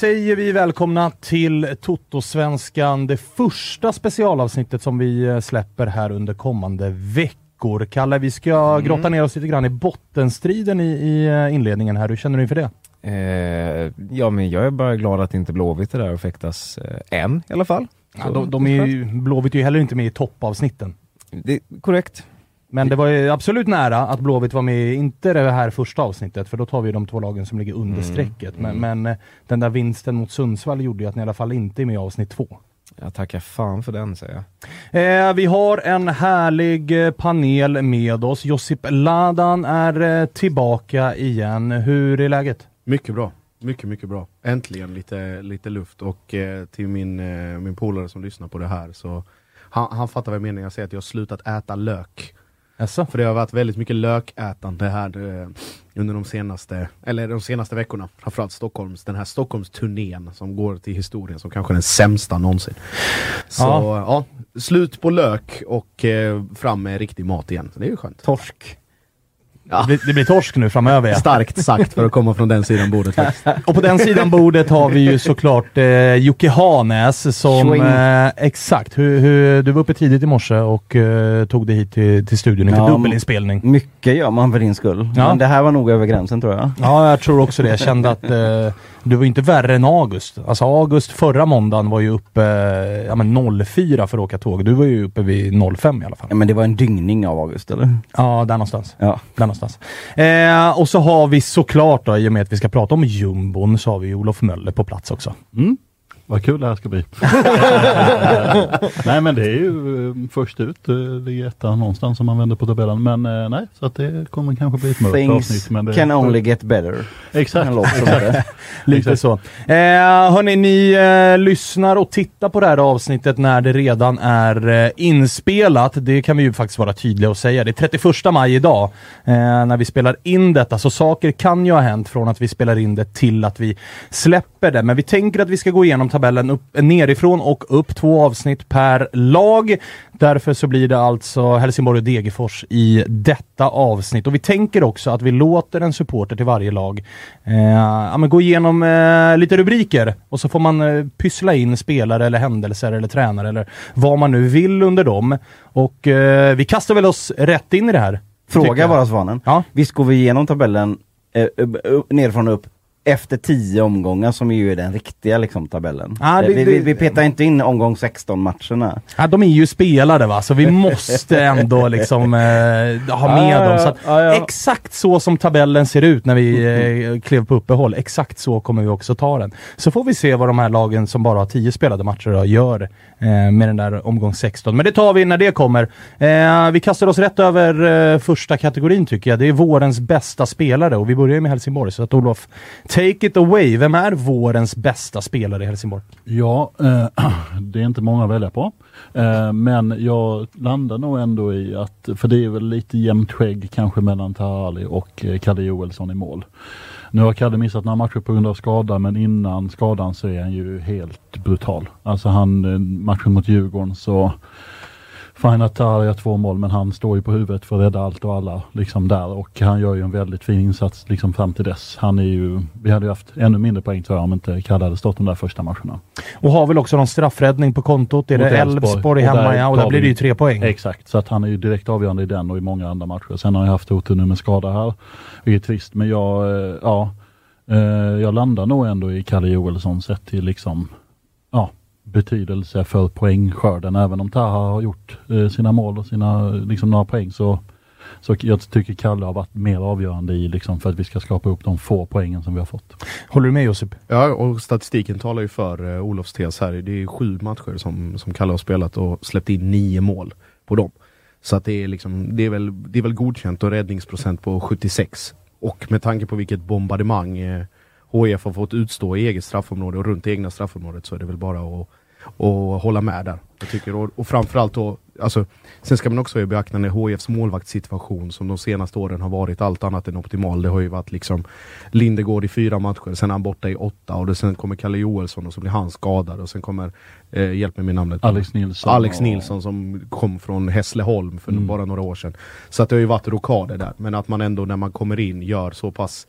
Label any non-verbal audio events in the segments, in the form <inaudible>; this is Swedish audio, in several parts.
Säger vi välkomna till Toto-svenskan, det första specialavsnittet som vi eh, släpper här under kommande veckor. Kalle, vi ska Mm. grotta ner oss lite grann i bottenstriden i, i eh, inledningen här. Hur känner du inför det? Eh, ja men jag är bara glad att inte Blåvitt är där och fäktas eh, än i alla fall. Ja, de, de är ju, Blåvitt är ju heller inte med i toppavsnitten. Det korrekt. Men det var ju absolut nära att Blåvitt var med, inte det här första avsnittet, för då tar vi de två lagen som ligger under Mm, strecket. Men, mm. men eh, den där vinsten mot Sundsvall gjorde ju att ni i alla fall inte är med i avsnitt två. Jag tackar fan för den säger jag. Eh, vi har en härlig eh, panel med oss. Josip Ladan är eh, tillbaka igen. Hur är läget? Mycket bra. Mycket, mycket bra. Äntligen lite, lite luft och eh, till min, eh, min polare som lyssnar på det här så han, han fattar vad jag menar när jag säger att jag har slutat äta lök. Jaså? För det har varit väldigt mycket lökätande här eh, under de senaste, eller de senaste veckorna. Framförallt Stockholms, den här Stockholmsturnén som går till historien som kanske den sämsta någonsin. Så ja, slut på lök och eh, fram med riktig mat igen. Så det är ju skönt. Torsk. Ja. Det, blir- torsk nu framöver ja. Starkt sagt för att komma från den sidan bordet faktiskt. <laughs> Och på den sidan bordet har vi ju såklart eh, Jocke Hanäs som... Eh, exakt. Hur, hur, du var uppe tidigt i morse och eh, tog dig hit till, till studion inför Ja, dubbelinspelning. Mycket gör man för din skull. Ja. Men det här var nog över gränsen tror jag. Ja, jag tror också det. Jag kände att eh, du var inte värre än August. Alltså August förra måndagen var ju uppe ja, men 04 för att åka tåg. Du var ju uppe vid 05 i alla fall. Ja, men det var en dyngning av August eller? Ja, där någonstans. Ja. Där någonstans. Eh, och så har vi såklart då, i och med att vi ska prata om jumbon, så har vi Olof Möller på plats också. Mm. Vad kul det här ska bli. <laughs> nej men det är ju eh, först ut, eh, ligger etta någonstans om man vänder på tabellen. Men eh, nej, så att det kommer kanske bli ett mörkt avsnitt. Things Men det, can only get better. Exakt. Som heter. <laughs> Lite så. Eh, hörni, ni eh, lyssnar och tittar på det här avsnittet när det redan är eh, inspelat. Det kan vi ju faktiskt vara tydliga och säga. Det är 31 maj idag eh, när vi spelar in detta, så saker kan ju ha hänt från att vi spelar in det till att vi släpper det. Men vi tänker att vi ska gå igenom tabellen upp, nerifrån och upp, två avsnitt per lag. Därför så blir det alltså Helsingborg och Degerfors i detta avsnitt. Och vi tänker också att vi låter en supporter till varje lag eh, ja, gå igenom eh, lite rubriker och så får man eh, pyssla in spelare eller händelser eller tränare eller vad man nu vill under dem. Och eh, vi kastar väl oss rätt in i det här. Fråga bara Svanen. Ja. Visst går vi igenom tabellen eh, nerifrån och upp efter 10 omgångar som ju är den riktiga liksom, tabellen. Det- vi, vi, vi petar inte in omgång 16 matcherna. Ja, de är ju spelade va, så vi <laughs> måste ändå liksom eh, ha med Ja, dem. Så att, ja, ja. Exakt så som tabellen ser ut när vi eh, klev på uppehåll, exakt så kommer vi också ta den. Så får vi se vad de här lagen som bara har 10 spelade matcher då, gör eh, med den där omgång 16. Men det tar vi när det kommer. Eh, vi kastar oss rätt över eh, första kategorin tycker jag. Det är vårens bästa spelare och vi börjar med Helsingborg. Så att Olof, take it away. Vem är vårens bästa spelare i Helsingborg? Ja, eh, <clears throat> det är inte många att välja på. Eh, men jag landar nog ändå i att, för det är väl lite jämnt skägg kanske mellan Tahali och eh, Kalle Joelsson i mål. Nu har Kalle missat några matcher på grund av skada men innan skadan så är han ju helt brutal. Alltså han, eh, matchen mot Djurgården så Tahali har två mål men han står ju på huvudet för att rädda allt och alla liksom där och han gör ju en väldigt fin insats liksom fram till dess. Han är ju, vi hade ju haft ännu mindre poäng tror jag om inte Kalle hade stått de där första matcherna. Och har väl också någon straffräddning på kontot. Är det Elfsborg Och hemma ja, och där blir det ju tre poäng. Exakt, så att han är ju direkt avgörande i den och i många andra matcher. Sen har jag haft otur nu med skada här, vilket är trist. Men jag, eh, ja, eh, jag landar nog ändå i Kalle Joelsson sett till liksom, betydelse för poängskörden. Även om Taha har gjort eh, sina mål och sina, liksom några poäng så Så jag tycker Kalle har varit mer avgörande i liksom för att vi ska skapa upp de få poängen som vi har fått. Håller du med Josip? Ja, och statistiken talar ju för uh, Olofs tes här. Det är sju matcher som, som Kalle har spelat och släppt in nio mål på dem. Så att det är liksom, det är väl, det är väl godkänt och räddningsprocent på 76. Och med tanke på vilket bombardemang eh, HIF har fått utstå i eget straffområde och runt egna straffområdet så är det väl bara att, att hålla med där. Jag tycker, och, och framförallt då, alltså, sen ska man också ha i beaktande HIFs målvaktssituation som de senaste åren har varit allt annat än optimal. Det har ju varit liksom Lindegård i fyra matcher, sen är han borta i åtta och det, sen kommer Kalle Joelsson och så blir han skadad och sen kommer, eh, hjälp mig med namnet. Alex Nilsson. Alex och- Nilsson som kom från Hässleholm för Mm. bara några år sedan. Så att det har ju varit rokader där, men att man ändå när man kommer in gör så pass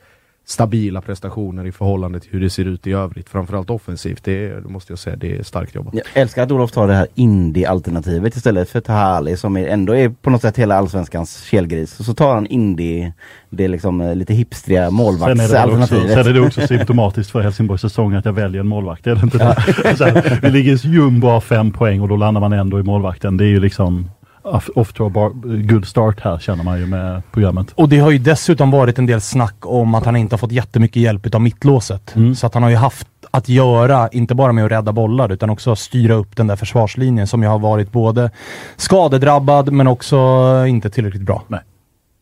stabila prestationer i förhållande till hur det ser ut i övrigt, framförallt offensivt, det, är- det måste jag säga, det är starkt jobbat. Jag älskar att Olof tar det här indie-alternativet istället för Tahali som är, ändå är på något sätt hela allsvenskans kelgris. Och så tar han indie, det är liksom eh, lite hipstriga målvaktsalternativet. sen är det också symptomatiskt för Helsingborgs säsong att jag väljer en målvakt. Är det inte det? <laughs> Så här, vi ligger jumbo har fem poäng och då landar man ändå i målvakten. Det är ju liksom off- off to a bar, good start här känner man ju med programmet. Och det har ju dessutom varit en del snack om att han inte har fått jättemycket hjälp utav mittlåset. Mm. Så att han har ju haft att göra, inte bara med att rädda bollar, utan också styra upp den där försvarslinjen som ju har varit både skadedrabbad men också inte tillräckligt bra. Nej.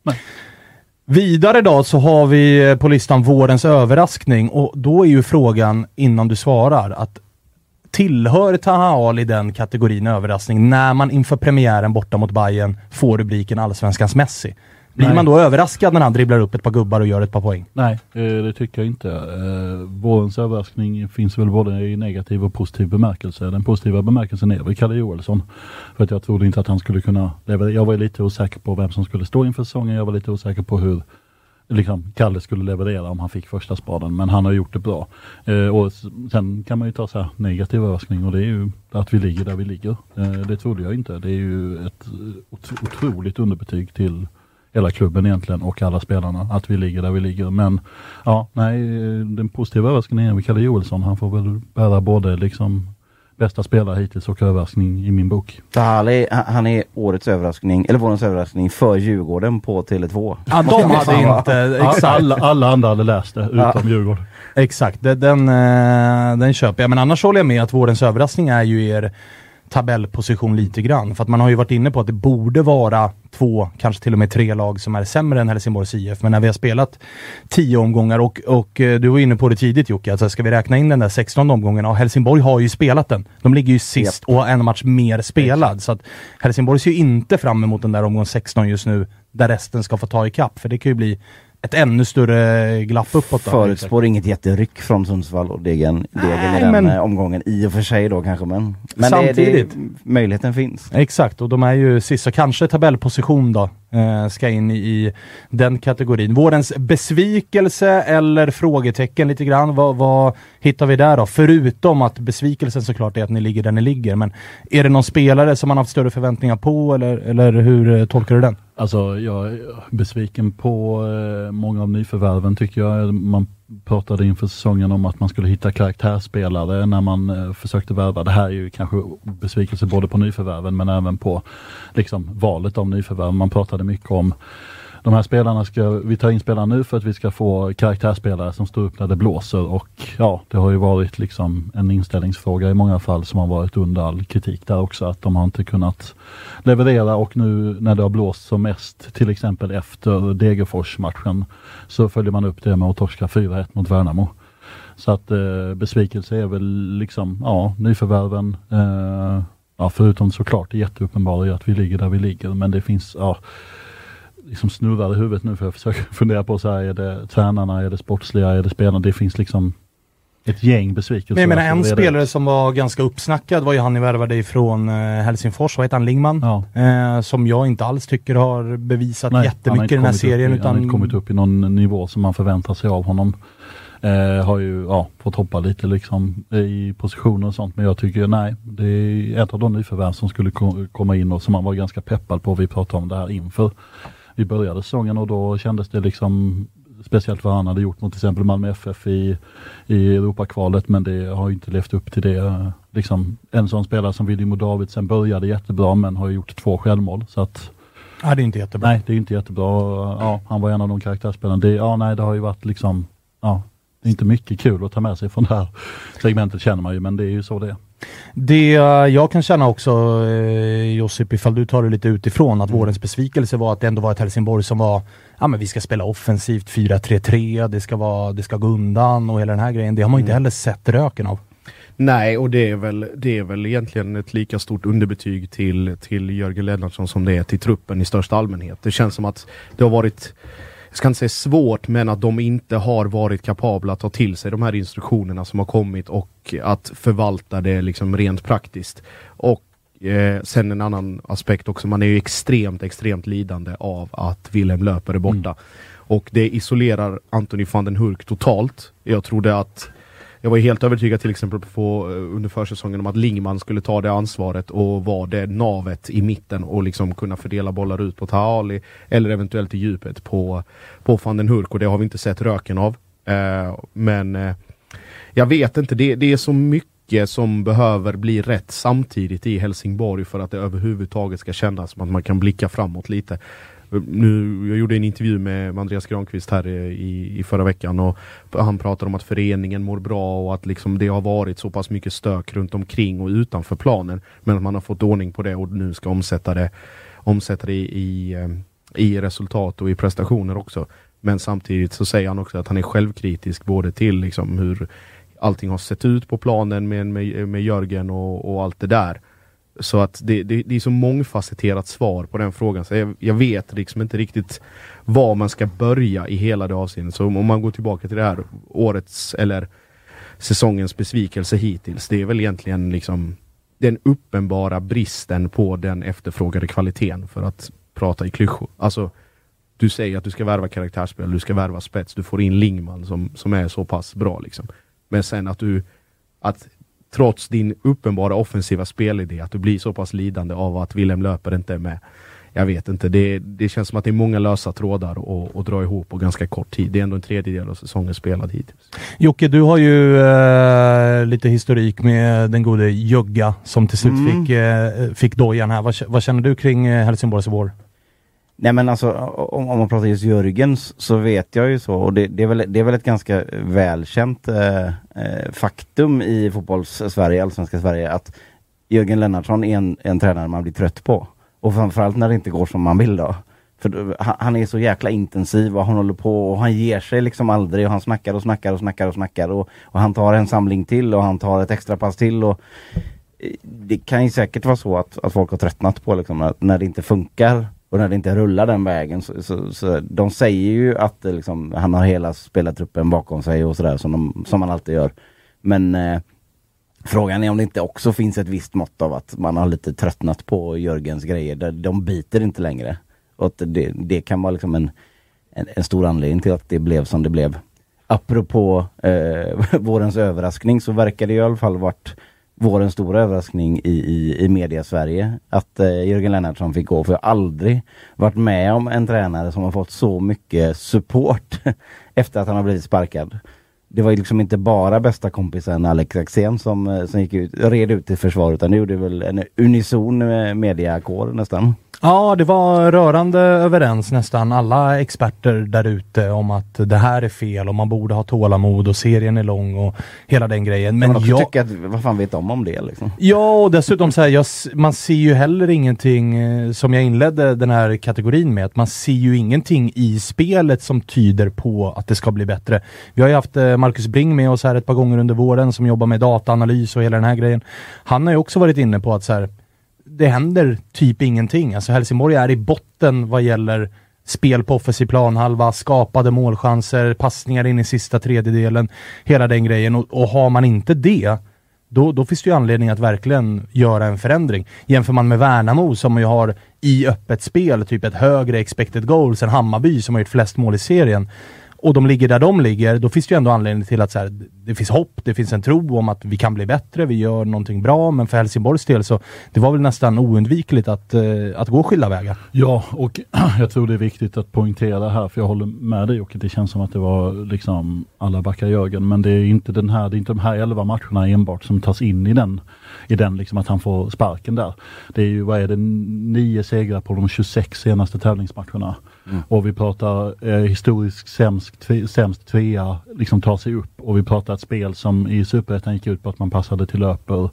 Nej. Vidare då så har vi på listan vårens överraskning och då är ju frågan innan du svarar att Tillhör Taha Ali den kategorin överraskning när man inför premiären borta mot Bayern får rubriken Allsvenskans Messi? Blir Nej. man då överraskad när han dribblar upp ett par gubbar och gör ett par poäng? Nej, eh, det tycker jag inte. Eh, Vårens överraskning finns väl både i negativ och positiv bemärkelse. Den positiva bemärkelsen är väl Kalle Joelsson. För att jag trodde inte att han skulle kunna leverera. Jag var lite osäker på vem som skulle stå inför säsongen. Jag var lite osäker på hur liksom, Kalle skulle leverera om han fick första spaden. Men han har gjort det bra. Eh, och sen kan man ju ta så här negativ överraskning och det är ju att vi ligger där vi ligger. Eh, det trodde jag inte. Det är ju ett eh, otroligt underbetyg till hela klubben egentligen och alla spelarna att vi ligger där vi ligger. Men ja, nej, eh, den positiva överraskningen är Kalle Joelsson. Han får väl bära både liksom bästa spelare hittills och överraskning i min bok. Tahali, han- han är årets överraskning, eller vårens överraskning för Djurgården på Tele2. Ja, de hade inte... Exakt. Alla, alla andra hade läst det utom Ja. Djurgården. Exakt, den, den, eh, den köper jag. Men annars håller jag med att vårens överraskning är ju er tabellposition lite grann. För att man har ju varit inne på att det borde vara två, kanske till och med tre lag som är sämre än Helsingborgs IF. Men när vi har spelat tio omgångar och, och eh, du var inne på det tidigt Jocke, alltså ska vi räkna in den där 16 omgången? Ja, Helsingborg har ju spelat den. De ligger ju sist och har en match mer spelad. Så att Helsingborg ser ju inte fram emot den där omgång 16 just nu, där resten ska få ta ikapp. För det kan ju bli ett ännu större glapp uppåt. då. Förutspår inget jätteryck från Sundsvall och Degen, Degen Nej, i den men- eh, omgången i och för sig då kanske men, men det, Samtidigt. det, möjligheten finns. Exakt, och de är ju sist, så kanske tabellposition då eh, ska in i, den kategorin. Vårens besvikelse eller frågetecken lite grann, vad, vad hittar vi där då? Förutom att besvikelsen såklart är att ni ligger där ni ligger, men är det någon spelare som man haft större förväntningar på eller, eller hur eh, tolkar du den? Alltså jag är besviken på eh, många av nyförvärven tycker jag. Man pratade inför säsongen om att man skulle hitta karaktärsspelare när man eh, försökte värva. Det här är ju kanske besvikelse både på nyförvärven men även på liksom, valet av nyförvärv. Man pratade mycket om de här spelarna ska, vi tar in spelarna nu för att vi ska få karaktärsspelare som står upp när det blåser och ja, det har ju varit liksom en inställningsfråga i många fall som har varit under all kritik där också att de har inte kunnat leverera och nu när det har blåst som mest, till exempel efter Degerfors-matchen, så följer man upp det med att torska 4-1 mot Värnamo. Så att eh, besvikelse är väl liksom, ja, nyförvärven, eh, ja, förutom såklart det jätteuppenbara i att vi ligger där vi ligger, men det finns, ja, liksom snurrar i huvudet nu för jag försöker <laughs> fundera på så här, är det tränarna, är det sportsliga, är det spelarna? Det finns liksom ett gäng besvikelser. Men jag menar en Alltså, det- spelare som var ganska uppsnackad var ju han ni värvade ifrån eh, Helsingfors, vad heter han? Lingman? Ja. Eh, som jag inte alls tycker har bevisat Nej, jättemycket i den här serien. i, Han har utan inte kommit upp i någon nivå som man förväntar sig av honom. Eh, har ju ja, fått hoppa lite liksom i positioner och sånt men jag tycker nej, det är ett av de nyförvärv som skulle ko- komma in och som man var ganska peppad på. Vi pratade om det här inför vi började säsongen och då kändes det liksom speciellt vad han hade gjort mot till exempel Malmö FF i, i Europakvalet men det har ju inte levt upp till det. Liksom, en sån spelare som William Davidsen började jättebra men har gjort två självmål så att Ja, det är inte jättebra. Nej, det är inte jättebra. Ja, han var en av de karaktärsspelarna. Det, ja, nej, det har ju varit liksom, ja, det är inte mycket kul att ta med sig från det här segmentet känner man ju, men det är ju så det är. Det jag kan känna också, eh, Josip, ifall du tar det lite utifrån, att vårens besvikelse var att det ändå var ett Helsingborg som var, ja men vi ska spela offensivt 4-3-3, det ska, vara, det ska gå undan och hela den här grejen. Det har man inte heller sett röken av. Nej, och det är, väl, det är väl egentligen ett lika stort underbetyg till, till Jörgen Lennartsson som det är till truppen i största allmänhet. Det känns som att det har varit, jag ska inte säga svårt, men att de inte har varit kapabla att ta till sig de här instruktionerna som har kommit och att förvalta det liksom rent praktiskt. Och eh, sen en annan aspekt också, man är ju extremt, extremt lidande av att Wilhelm Löper är borta. Och det isolerar Anthony van den Hurk totalt. Jag trodde att jag var helt övertygad till exempel på, eh, under försäsongen om att Lingman skulle ta det ansvaret och vara det navet i mitten och liksom kunna fördela bollar ut på Taali eller eventuellt i djupet på, på van den Hurk och det har vi inte sett röken av. Eh, men eh, jag vet inte, det, det är så mycket som behöver bli rätt samtidigt i Helsingborg för att det överhuvudtaget ska kännas som att man kan blicka framåt lite. Nu, jag gjorde en intervju med Andreas Granqvist här i, i förra veckan och han pratar om att föreningen mår bra och att liksom det har varit så pass mycket stök runt omkring och utanför planen. Men att man har fått ordning på det och nu ska omsätta det, omsätta det i, i, eh, i resultat och i prestationer också. Men samtidigt så säger han också att han är självkritisk både till liksom hur allting har sett ut på planen med, med, med Jörgen och, och allt det där. Så att det, det, det är så mångfacetterat svar på den frågan. Så jag, jag, vet liksom inte riktigt var man ska börja i hela det avseendet. Så om man går tillbaka till det här årets eller säsongens besvikelse hittills. Det är väl egentligen liksom den uppenbara bristen på den efterfrågade kvaliteten för att prata i klyschor. Alltså, du säger att du ska värva karaktärsspel, du ska värva spets, du får in Lingman som, som är så pass bra liksom. Men sen att du att trots din uppenbara offensiva spelidé, att du blir så pass lidande av att Willem Löper inte är med. Jag vet inte, det, det känns som att det är många lösa trådar att dra ihop på ganska kort tid. Det är ändå en tredjedel av säsongen spelad hittills. Jocke, du har ju äh, lite historik med den gode Jögga som till slut mm. fick, äh, fick dojan här. Vad, vad, känner du kring äh, Helsingborgs vår? Nej men alltså om, om man pratar just Jörgens så vet jag ju så och det, det, är, väl, det är väl ett ganska välkänt eh, eh faktum i fotbolls-Sverige, allsvenska Sverige att Jörgen Lennartsson är en, en tränare man blir trött på. Och framförallt när det inte går som man vill då. För eh, han är så jäkla intensiv och han håller på och han ger sig liksom aldrig och han snackar och snackar och snackar och snackar och, och han tar en samling till och han tar ett extra pass till och eh, det kan ju säkert vara så att, att folk har tröttnat på liksom, att när det inte funkar och när det inte rullar den vägen så, så, så de säger ju att liksom, han har hela spelartruppen bakom sig och sådär som, de, som man alltid gör. Men eh, frågan är om det inte också finns ett visst mått av att man har lite tröttnat på Jörgens grejer. Där de biter inte längre. Och att det, det kan vara liksom en, en, en, stor anledning till att det blev som det blev. Apropå eh, <laughs> vårens överraskning så verkar det i alla fall varit vårens stora överraskning i, i, i media-Sverige att eh, Jörgen Lennartsson fick gå. För jag har aldrig varit med om en tränare som har fått så mycket support <laughs> efter att han har blivit sparkad. Det var liksom inte bara bästa kompisen Alex Axén som, eh, som gick ut, red ut till försvar utan det gjorde väl en unison eh, mediakår nästan. Ja, det var rörande överens nästan alla experter där ute om att det här är fel och man borde ha tålamod och serien är lång och hela den grejen. Men man jag tycker att, vad fan vet de om det liksom? Ja, och dessutom så här, jag, man ser ju heller ingenting, eh, som jag inledde den här kategorin med, att man ser ju ingenting i spelet som tyder på att det ska bli bättre. Vi har ju haft eh, Marcus Bring med oss här ett par gånger under våren som jobbar med dataanalys och hela den här grejen. Han har ju också varit inne på att så här, det händer typ ingenting. Alltså Helsingborg är i botten vad gäller spel på offensiv planhalva, skapade målchanser, passningar in i sista tredjedelen, hela den grejen. Och, och har man inte det, då, då finns det ju anledning att verkligen göra en förändring. Jämför man med Värnamo som ju har i öppet spel typ ett högre expected goals än Hammarby som har gjort flest mål i serien och de ligger där de ligger, då finns det ju ändå anledning till att så här, det finns hopp, det finns en tro om att vi kan bli bättre, vi gör någonting bra, men för Helsingborgs del så det var väl nästan oundvikligt att, eh, att gå skilda vägar. Ja, och <clears throat> jag tror det är viktigt att poängtera här, för jag håller med dig och det känns som att det var liksom alla backar Jörgen, men det är inte den här, det är inte de här elva matcherna enbart som tas in i den, i den liksom att han får sparken där. Det är ju, vad är det, nio segrar på de 26 senaste tävlingsmatcherna. Mm. Och vi pratar eh, historiskt sämst, tve, sämst tvea, liksom tar sig upp och vi pratar ett spel som i Superettan gick ut på att man passade till löper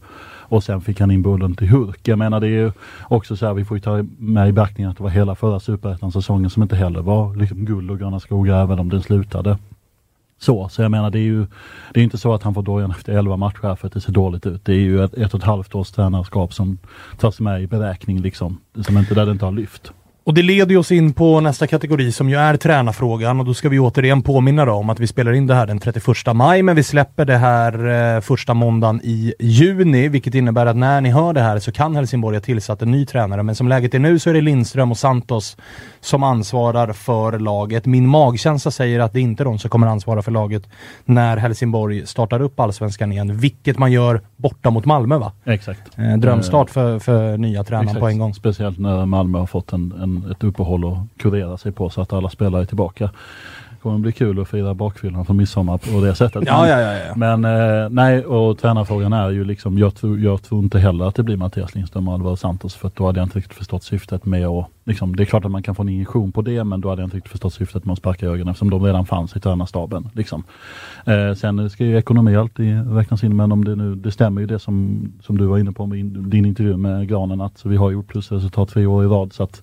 och sen fick han in bollen till Hurk. Jag menar det är ju också så här, vi får ju ta med i beaktning att det var hela förra Superettan-säsongen som inte heller var liksom guld och gröna skogar även om den slutade så. Så jag menar det är ju det är inte så att han får dojan efter 11 matcher för att det ser dåligt ut. Det är ju ett, ett och ett halvt års tränarskap som tas med i beräkning liksom. Som inte, där det inte har lyft. Och det leder oss in på nästa kategori som ju är tränarfrågan och då ska vi återigen påminna om att vi spelar in det här den 31 maj men vi släpper det här eh, första måndagen i juni vilket innebär att när ni hör det här så kan Helsingborg ha tillsatt en ny tränare men som läget är nu så är det Lindström och Santos som ansvarar för laget. Min magkänsla säger att det inte är de som kommer ansvara för laget när Helsingborg startar upp allsvenskan igen, vilket man gör borta mot Malmö va? Exakt. Eh, drömstart för, för nya tränaren Exakt. på en gång. Speciellt när Malmö har fått en, en, ett uppehåll att kurera sig på så att alla spelare är tillbaka kommer bli kul att fira bakfyllan för midsommar på det sättet. Ja, ja, ja, ja. Men eh, nej, och tränarfrågan är ju liksom, jag tror, jag tror inte heller att det blir Mattias Lindström och Alvaro Santos för då hade jag inte riktigt förstått syftet med att, liksom, det är klart att man kan få en injektion på det men då hade jag inte riktigt förstått syftet med att sparka Jörgen eftersom de redan fanns i tränarstaben. Liksom. Eh, sen ska ju ekonomi alltid räknas in men om det nu, det stämmer ju det som, som du var inne på med din intervju med Granen att vi har gjort plusresultat tre år i rad så att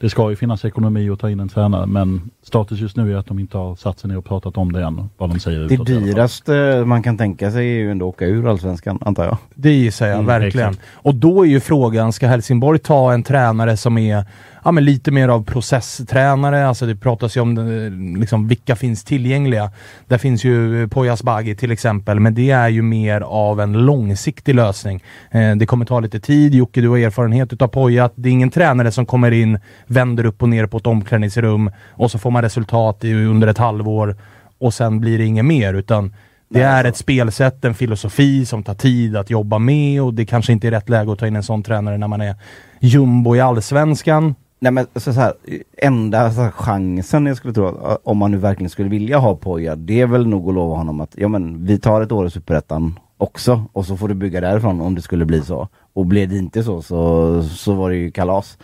det ska ju finnas ekonomi att ta in en tränare men status just nu är att de inte har satt sig ner och pratat om det än, vad de säger Det dyraste man kan tänka sig är ju ändå att åka ur Allsvenskan, antar jag. Det gissar jag Mm, verkligen. exakt. Och då är ju frågan, ska Helsingborg ta en tränare som är ja, men lite mer av processtränare? Alltså det pratas ju om eh, liksom, vilka finns tillgängliga. Där finns ju Poya Asbaghi till exempel, men det är ju mer av en långsiktig lösning. Eh, det kommer ta lite tid. Jocke, du har erfarenhet utav Poya. Det är ingen tränare som kommer in, vänder upp och ner på ett omklädningsrum och så får man resultat i, under ett halvår och sen blir det inget mer. Utan det är ett spelsätt, en filosofi som tar tid att jobba med och det kanske inte är rätt läge att ta in en sån tränare när man är jumbo i allsvenskan. Nej men så, så här, enda så här, chansen jag skulle tro, eh, om man nu verkligen skulle vilja ha Poja, det är väl nog att lova honom att ja men vi tar ett år i Superettan också och så får du bygga därifrån om det skulle bli så. Och blir det inte så så, så var det ju kalas.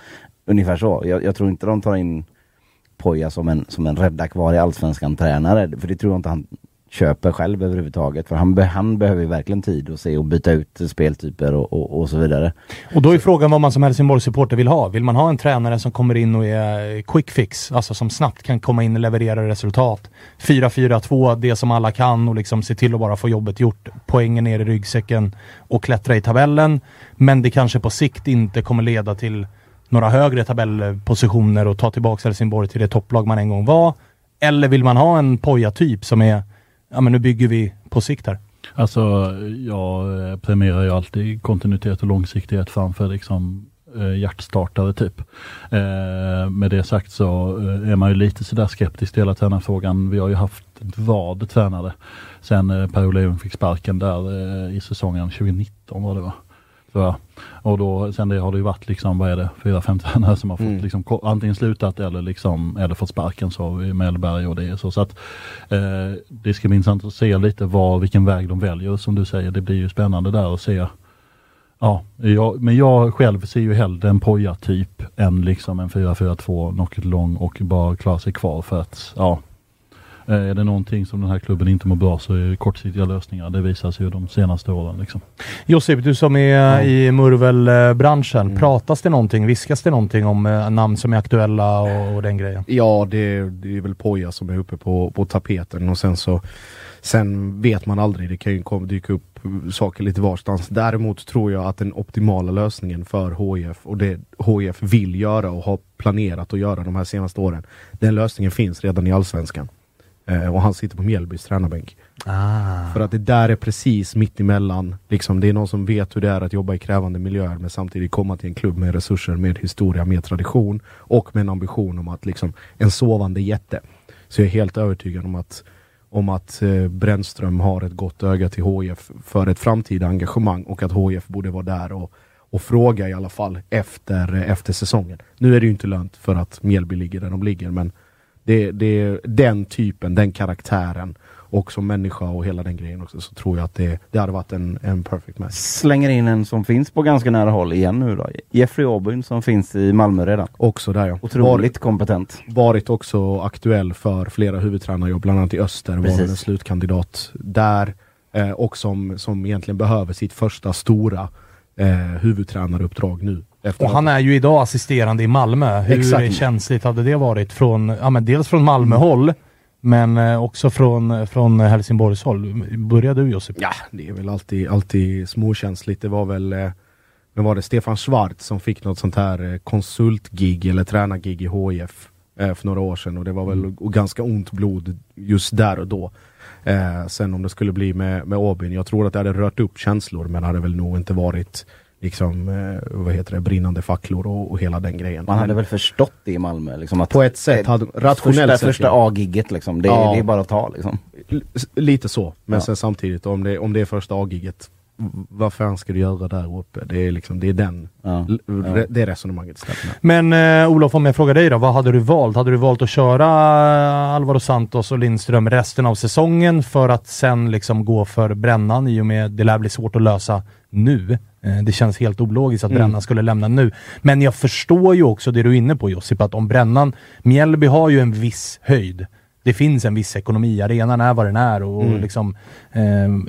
Ungefär så. Jag, jag tror inte de tar in Poja som en, som en rädda kvar i Allsvenskan tränare, för det tror jag inte han köper själv överhuvudtaget. För han, han behöver verkligen tid att se och byta ut speltyper och, och, och så vidare. Och då är frågan vad man som Helsingborgs-supporter vill ha. Vill man ha en tränare som kommer in och är quick fix, alltså som snabbt kan komma in och leverera resultat? 4-4-2, det som alla kan och liksom se till att bara få jobbet gjort. Poängen ner i ryggsäcken och klättra i tabellen. Men det kanske på sikt inte kommer leda till några högre tabellpositioner och ta tillbaka Helsingborg till det topplag man en gång var. Eller vill man ha en Poja-typ som är, ja men nu bygger vi på sikt här. Alltså jag eh, premierar ju alltid kontinuitet och långsiktighet framför liksom eh, hjärtstartare typ. Eh, med det sagt så eh, är man ju lite sådär skeptisk till hela tränarfrågan. Vi har ju haft ett vad tränare sen eh, Per Olin fick sparken där eh, i säsongen 2019 var det va? Tror jag. Och då, sen det har det ju varit liksom, vad är det, fyra, fem tränare som har fått Mm. liksom, antingen slutat eller liksom, eller fått sparken så i Mellberg och det är så. så att, eh, det ska bli intressant att se lite vad, vilken väg de väljer. Som du säger, det blir ju spännande där att se. Ja, jag, men jag själv ser ju hellre en Poja-typ än liksom en 4-4-2, knocket lång och bara klara sig kvar för att, ja. Eh, Är det någonting som den här klubben inte mår bra så är det kortsiktiga lösningar. Det visar sig ju de senaste åren. Liksom. Josip, du som är Ja. i murvelbranschen, Mm. pratas det någonting, viskas det någonting om eh, namn som är aktuella och, och den grejen? Ja, det, det är väl Poja som är uppe på, på tapeten och sen så Sen vet man aldrig, det kan ju dyka upp saker lite varstans. Däremot tror jag att den optimala lösningen för HIF och det HIF vill göra och har planerat att göra de här senaste åren. Den lösningen finns redan i Allsvenskan. Eh, och han sitter på Mjällbys tränarbänk. Ah. För att det där är precis mitt emellan. Liksom, det är någon som vet hur det är att jobba i krävande miljöer men samtidigt komma till en klubb med resurser, med historia, med tradition och med en ambition om att liksom en sovande jätte Så jag är helt övertygad om att, om att eh, Brännström har ett gott öga till HIF för ett framtida engagemang och att HIF borde vara där och, och fråga i alla fall efter, efter säsongen. Nu är det ju inte lönt för att Mjällby ligger där de ligger men det, det är den typen, den karaktären och som människa och hela den grejen också så tror jag att det, det hade varit en, en perfect match. Slänger in en som finns på ganska nära håll igen nu då. Jeffrey Aubyn som finns i Malmö redan. Också där ja. Otroligt kompetent. Varit också aktuell för flera huvudtränarjobb, bland annat i Öster var Precis. väl en slutkandidat där. Eh, och som, som egentligen behöver sitt första stora eh, huvudtränaruppdrag nu. Efter Och han är ju idag assisterande i Malmö. Hur Exakt. känsligt hade det varit från, ja men dels från Malmö-håll, men eh, också från, från Helsingborgs-håll. Börjar du Josip? Ja, det är väl alltid, alltid småkänsligt. Det var väl eh, men var det Stefan Schwarz som fick något sånt här eh, konsultgig eller tränargig i HIF för några år sedan och det var väl och ganska ont blod just där och då. Eh, sen om det skulle bli med, med Aubyn, jag tror att det hade rört upp känslor men hade väl nog inte varit liksom, eh, vad heter det, brinnande facklor och, och hela den grejen. Man hade väl förstått det i Malmö. Liksom, att på ett sätt, hade, rationellt första, första. A-gigget liksom. Det, Ja. det är bara att ta liksom. L- Lite så, men Ja. sen samtidigt om det, om det är första A-giget, v- vad fan ska du göra där uppe? Det är liksom, det är den, Ja. Ja. det resonemanget stämmer. Men eh, Olof, om jag frågar dig då, vad hade du valt? Hade du valt att köra Alvaro Santos och Lindström resten av säsongen för att sen liksom gå för Brännan i och med det lär bli svårt att lösa nu. Eh, det känns helt ologiskt att Mm. Brännan skulle lämna nu. Men jag förstår ju också det du är inne på Josip, att om Brännan, Mjällby har ju en viss höjd. Det finns en viss ekonomi, arenan är vad den är och Mm. liksom eh,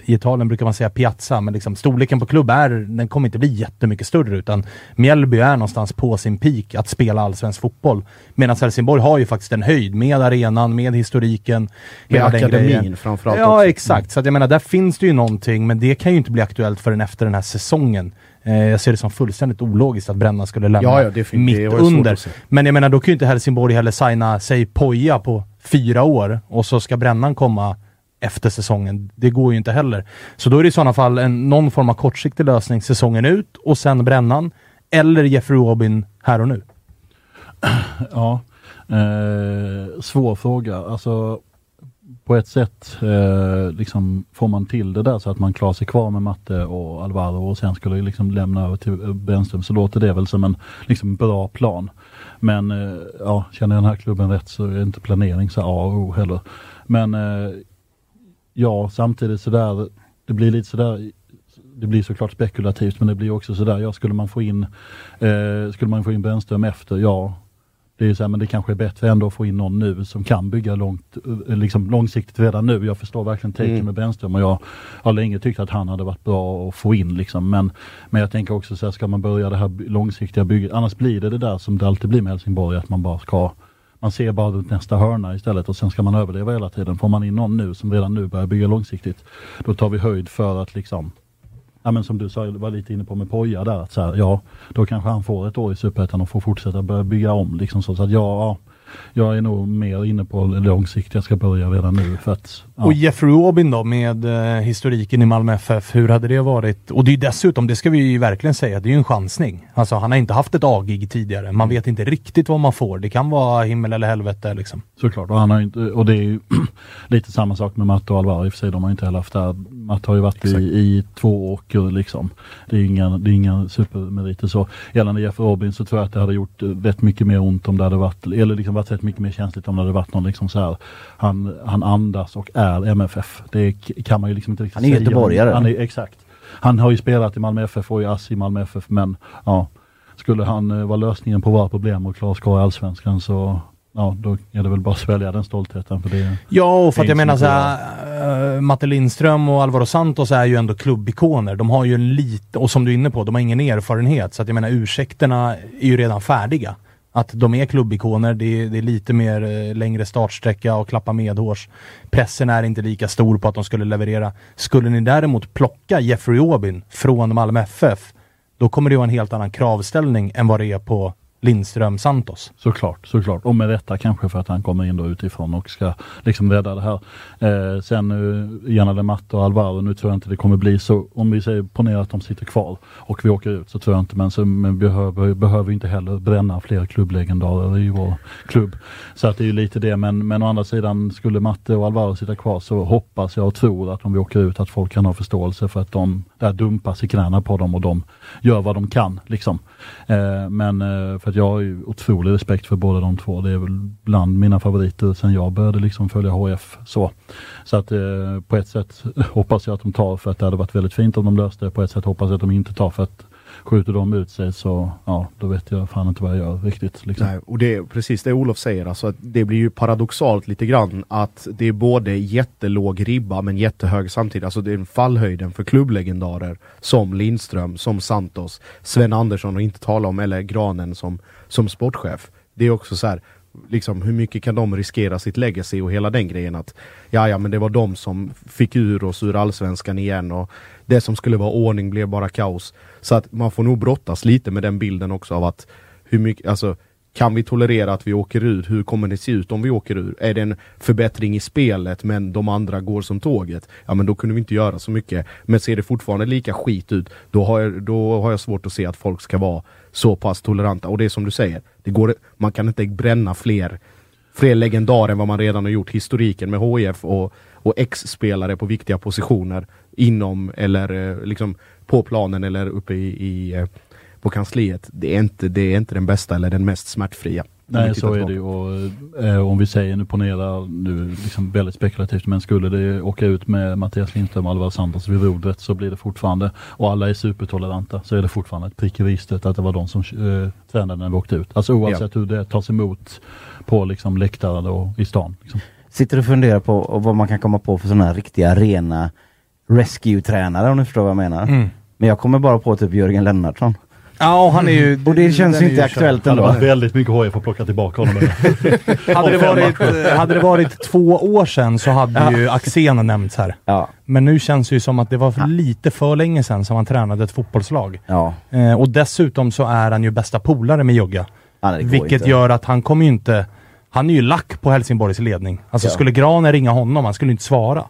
i Italien brukar man säga piazza, men liksom storleken på klubb är, den kommer inte bli jättemycket större utan Mjällby är någonstans på sin peak att spela allsvensk fotboll. Medan Helsingborg har ju faktiskt en höjd med arenan, med historiken, Med akademin framförallt Ja också. exakt, så att jag menar där finns det ju någonting men det kan ju inte bli aktuellt förrän efter den här säsongen. Eh, jag ser det som fullständigt ologiskt att Bränna skulle lämna Ja, ja, mitt under. Men jag menar då kan ju inte Helsingborg heller signa, säg Poja på fyra år och så ska Brännan komma efter säsongen. Det går ju inte heller. Så då är det i sådana fall en, någon form av kortsiktig lösning säsongen ut och sen Brännan. Eller Jeffrey Robin här och nu. <clears throat> Ja, eh, svår fråga. Alltså, på ett sätt eh, liksom får man till det där så att man klarar sig kvar med Matte och Alvaro och sen skulle liksom lämna över till Brännström så låter det väl som en liksom, bra plan. Men eh, ja, känner jag den här klubben rätt så är det inte planering så A och O heller. Men eh, ja, samtidigt sådär, det blir lite sådär det blir såklart spekulativt men det blir också sådär, ja skulle man få in eh, skulle man få in Brännström efter, ja det är så här, men det kanske är bättre ändå att få in någon nu som kan bygga långt, eh, liksom långsiktigt redan nu. Jag förstår verkligen taken Mm. med Brännström och jag har länge tyckt att han hade varit bra att få in liksom. Men, men jag tänker också så här, ska man börja det här långsiktiga bygget, annars blir det det där som det alltid blir med Helsingborg, att man bara ska man ser bara runt nästa hörna istället och sen ska man överleva hela tiden. Får man in någon nu som redan nu börjar bygga långsiktigt, då tar vi höjd för att liksom Ja men som du sa, var lite inne på med Poja där, att så här, ja då kanske han får ett år i Superettan och får fortsätta börja bygga om liksom så, så att ja, ja, jag är nog mer inne på långsiktiga, jag ska börja redan nu för att ja. Och Jeffrey Aubyn då med eh, historiken i Malmö FF, hur hade det varit? Och det är dessutom, det ska vi ju verkligen säga, det är ju en chansning. Alltså han har inte haft ett A-gig tidigare. Man vet inte riktigt vad man får. Det kan vara himmel eller helvete liksom. Såklart, och, han har inte, och det är ju <clears throat> lite samma sak med Matte och Alvaro i och för sig, de har inte heller haft det här. Matte har ju varit i, i två åker liksom. Det är inga, det är inga supermeriter så. Gällande Jeff Robin så tror jag att det hade gjort eh, rätt mycket mer ont om det hade varit, eller liksom varit rätt mycket mer känsligt om det hade varit någon liksom så här. Han, han andas och är MFF. Det kan man ju liksom inte riktigt Han är säga. göteborgare. Han är, exakt. Han har ju spelat i Malmö FF och i ASS i Malmö FF men ja, skulle han eh, vara lösningen på våra problem och klara skara i Allsvenskan så ja, då är det väl bara att svälja den stoltheten för det. Ja, och för att jag är menar inte så här, uh, Matte Lindström och Alvaro Santos är ju ändå klubbikoner. De har ju en lite, och som du är inne på, de har ingen erfarenhet. Så att jag menar ursäkterna är ju redan färdiga. Att de är klubbikoner, det är, det är lite mer eh, längre startsträcka och klappa medhårs. Pressen är inte lika stor på att de skulle leverera. Skulle ni däremot plocka Jeffrey Aubin från Malmö FF, då kommer det vara en helt annan kravställning än vad det är på Lindström, Santos. Såklart, såklart. Och med detta kanske för att han kommer in då utifrån och ska liksom rädda det här. Eh, sen eh, Janne Matte och Alvaro, nu tror jag inte det kommer bli så. Om vi säger ponera att de sitter kvar och vi åker ut så tror jag inte, men, så, men vi behöver, behöver inte heller bränna fler klubblegendarer i vår klubb. Så att det är ju lite det, men, men å andra sidan skulle Matte och Alvaro sitta kvar så hoppas jag och tror att om vi åker ut att folk kan ha förståelse för att de där dumpas i knäna på dem och de gör vad de kan. Liksom. Eh, men eh, för att jag har ju otrolig respekt för båda de två. Det är väl bland mina favoriter sen jag började liksom följa HF. Så, så att eh, på ett sätt hoppas jag att de tar för att det hade varit väldigt fint om de löste det. På ett sätt hoppas jag att de inte tar för att skjuter de ut sig så ja, då vet jag fan inte vad jag gör riktigt. Liksom. Nej, och det är precis det Olof säger, alltså att det blir ju paradoxalt lite grann att det är både jättelåg ribba men jättehög samtidigt. Alltså det är fallhöjden för klubblegendarer som Lindström, som Santos, Sven Andersson och inte tala om, eller Granen som, som sportchef. Det är också så här, liksom hur mycket kan de riskera sitt legacy och hela den grejen att ja, ja, men det var de som fick ur oss ur allsvenskan igen och det som skulle vara ordning blev bara kaos. Så att man får nog brottas lite med den bilden också av att hur mycket, alltså kan vi tolerera att vi åker ur? Hur kommer det se ut om vi åker ur? Är det en förbättring i spelet men de andra går som tåget? Ja men då kunde vi inte göra så mycket. Men ser det fortfarande lika skit ut, då har jag, då har jag svårt att se att folk ska vara så pass toleranta. Och det är som du säger, det går, man kan inte bränna fler, fler legendarer än vad man redan har gjort. Historiken med HIF och, och ex-spelare på viktiga positioner inom eller eh, liksom på planen eller uppe i, i eh, på kansliet. Det är, inte, det är inte den bästa eller den mest smärtfria. Nej så är det ju och eh, om vi säger nu ponera nu liksom väldigt spekulativt men skulle det åka ut med Mattias Lindström och Alvar Santos vid rodret så blir det fortfarande och alla är supertoleranta så är det fortfarande ett prick i registret att det var de som eh, tränade när vi åkte ut. Alltså oavsett ja. hur det tas emot på liksom läktaren och i stan. Liksom. Sitter du och funderar på vad man kan komma på för sådana här riktiga rena rescue-tränare om du förstår vad jag menar. Mm. Men jag kommer bara på typ Jörgen Lennartsson. Ja, han är ju... <laughs> Och det känns ju inte aktuellt ändå. Det hade varit väldigt mycket HIF att plocka tillbaka honom. <laughs> hade, det varit, eh, hade det varit två år sedan så hade ja. ju Axén nämnts här. Ja. Men nu känns det ju som att det var för lite för länge sedan som han tränade ett fotbollslag. Ja. Eh, och dessutom så är han ju bästa polare med Jogga. Ja, vilket inte. gör att han kommer ju inte... Han är ju lack på Helsingborgs ledning. Alltså skulle Granen ringa honom, han skulle inte svara.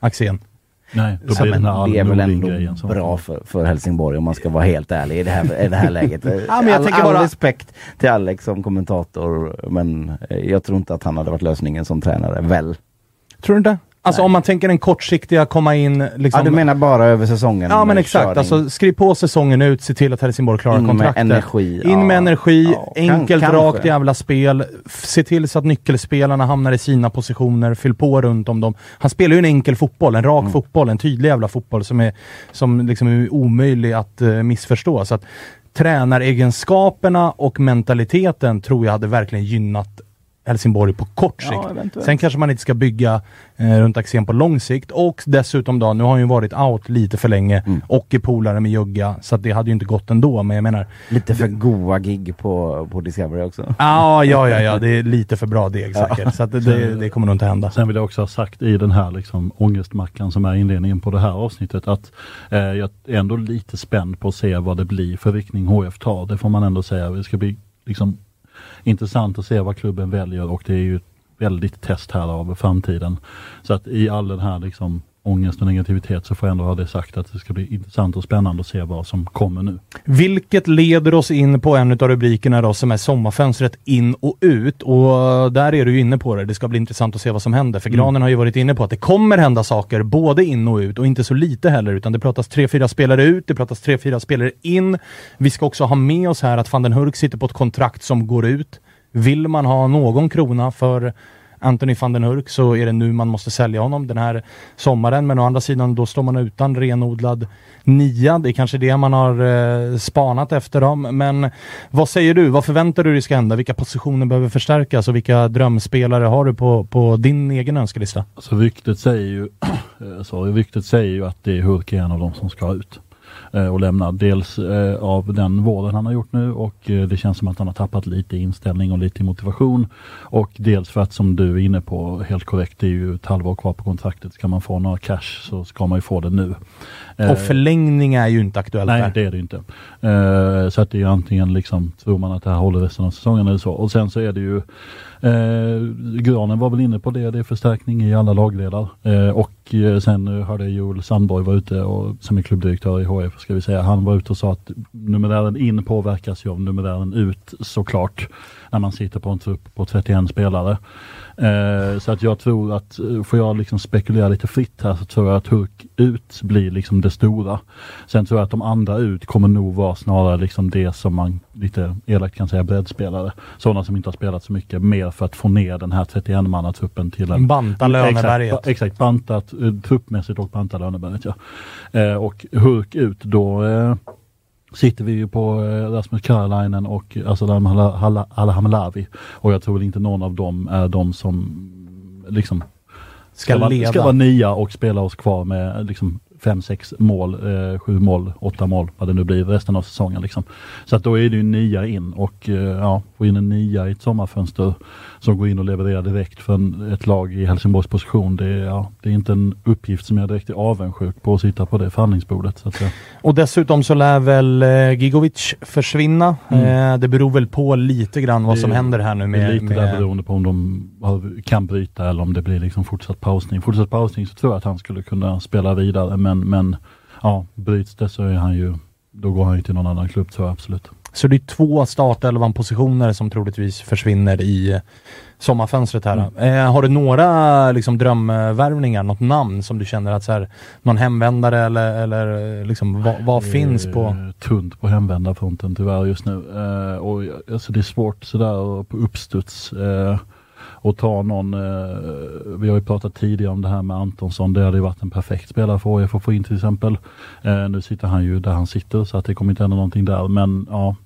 Axén. Nej, då blir det, det är väl ändå bra för, för Helsingborg om man ska vara helt ärlig i det här, i det här läget. <laughs> ja, men jag all, all bara... respekt till Alex som kommentator men jag tror inte att han hade varit lösningen som tränare, väl? Tror du inte? Alltså Nej. om man tänker den kortsiktiga, komma in... Liksom... Ja, du menar bara över säsongen? Ja, men exakt. Alltså, skriv på säsongen ut, se till att Helsingborg klarar in kontraktet. In med energi. In med energi, ja, enkelt, kan, rakt jävla spel. Se till så att nyckelspelarna hamnar i sina positioner, fyll på runt om dem. Han spelar ju en enkel fotboll, en rak mm. fotboll, en tydlig jävla fotboll som är, som liksom är omöjlig att uh, missförstå. Så att tränaregenskaperna och mentaliteten tror jag hade verkligen gynnat Helsingborg på kort sikt. Ja, Sen kanske man inte ska bygga eh, runt Axén på lång sikt och dessutom då, nu har han ju varit out lite för länge mm. och är polare med Jugga så att det hade ju inte gått ändå. Men jag menar... Lite för goa gig på, på Discovery också. Ah, ja, ja, ja, det är lite för bra deg säkert. Så att det, det, det, kommer nog inte hända. Sen vill jag också ha sagt i den här liksom ångestmackan som är inledningen på det här avsnittet att eh, jag är ändå lite spänd på att se vad det blir för riktning HF tar. Det får man ändå säga. Det ska bli liksom intressant att se vad klubben väljer och det är ju ett väldigt test här av framtiden. Så att i all den här liksom ångest och negativitet så får jag ändå ha det sagt att det ska bli intressant och spännande att se vad som kommer nu. Vilket leder oss in på en av rubrikerna då som är sommarfönstret in och ut och där är du inne på det. Det ska bli intressant att se vad som händer för mm. Granen har ju varit inne på att det kommer hända saker både in och ut och inte så lite heller utan det pratas tre, fyra spelare ut, det pratas tre, fyra spelare in. Vi ska också ha med oss här att van den Hurk sitter på ett kontrakt som går ut. Vill man ha någon krona för Anthony van den Hurk så är det nu man måste sälja honom den här sommaren. Men å andra sidan då står man utan renodlad nia. Det är kanske det man har eh, spanat efter dem. Men vad säger du? Vad förväntar du dig ska hända? Vilka positioner behöver förstärkas och vilka drömspelare har du på, på din egen önskelista? Alltså ryktet säger ju, <clears throat> eh, sorry, ryktet säger ju att det är Hurk är en av dem som ska ut eh, och lämna. Dels eh, av den vården han har gjort nu och eh, det känns som att han har tappat lite inställning och lite motivation. Och dels för att som du är inne på helt korrekt, det är ju ett halvår kvar på kontraktet. Ska man få några cash så ska man ju få det nu. Och förlängning är ju inte aktuellt Nej, där. det är det inte. Så att det är antingen liksom, tror man att det här håller resten av säsongen eller så. Och sen så är det ju, eh, Granen var väl inne på det, det är förstärkning i alla lagdelar. Eh, och eh, sen eh, hörde jag Joel Sandborg var ute, och, som är klubbdirektör i HF ska vi säga, han var ute och sa att numerären in påverkas ju av numerären ut såklart. När man sitter på en trupp på 31 spelare. Eh, så att jag tror att, eh, får jag liksom spekulera lite fritt här, så tror jag att Hurk ut blir liksom det stora. Sen tror jag att de andra ut kommer nog vara snarare liksom det som man lite elakt kan säga breddspelare. Sådana som inte har spelat så mycket, mer för att få ner den här 31-mannatruppen till en Banta löneberget. Exakt, exakt bantat eh, truppmässigt och banta löneberget ja. Eh, och Hurk ut då eh, sitter vi ju på eh, Rasmus Karjalainen och Assalam Alhamlavi. Och jag tror väl inte någon av dem är de som liksom Ska, vara, leda. ska vara nia och spela oss kvar med liksom fem, sex mål, eh, sju mål, åtta mål, vad det nu blir resten av säsongen. Liksom. Så att då är det ju nia in och eh, ja, få in en nia i ett sommarfönster som går in och levererar direkt för en, ett lag i Helsingborgs position. Det är, ja, det är inte en uppgift som jag direkt är avundsjuk på att sitta på det förhandlingsbordet. Så att, ja. Och dessutom så lär väl eh, Gigovic försvinna. Mm. Eh, det beror väl på lite grann vad Det- som händer här nu Det är med... lite där med beroende på om de kan bryta eller om det blir liksom fortsatt pausning. Fortsatt pausning så tror jag att han skulle kunna spela vidare men, men ja, bryts det så är han ju, då går han ju till någon annan klubb tror jag absolut. Så det är två startelvan positioner som troligtvis försvinner i eh, sommarfönstret här. Mm. Eh, har du några liksom, drömvärvningar, något namn som du känner att så här, någon hemvändare eller, eller eh, liksom, vad, vad finns på... Eh, Tunt på hemvändarfronten tyvärr just nu. Eh, och, alltså, det är svårt sådär på uppstuds. Eh, och ta någon, eh, vi har ju pratat tidigare om det här med Antonsson, det hade ju varit en perfekt spelare för AIF att få in till exempel. Eh, nu sitter han ju där han sitter så att det kommer inte hända någonting där men ja,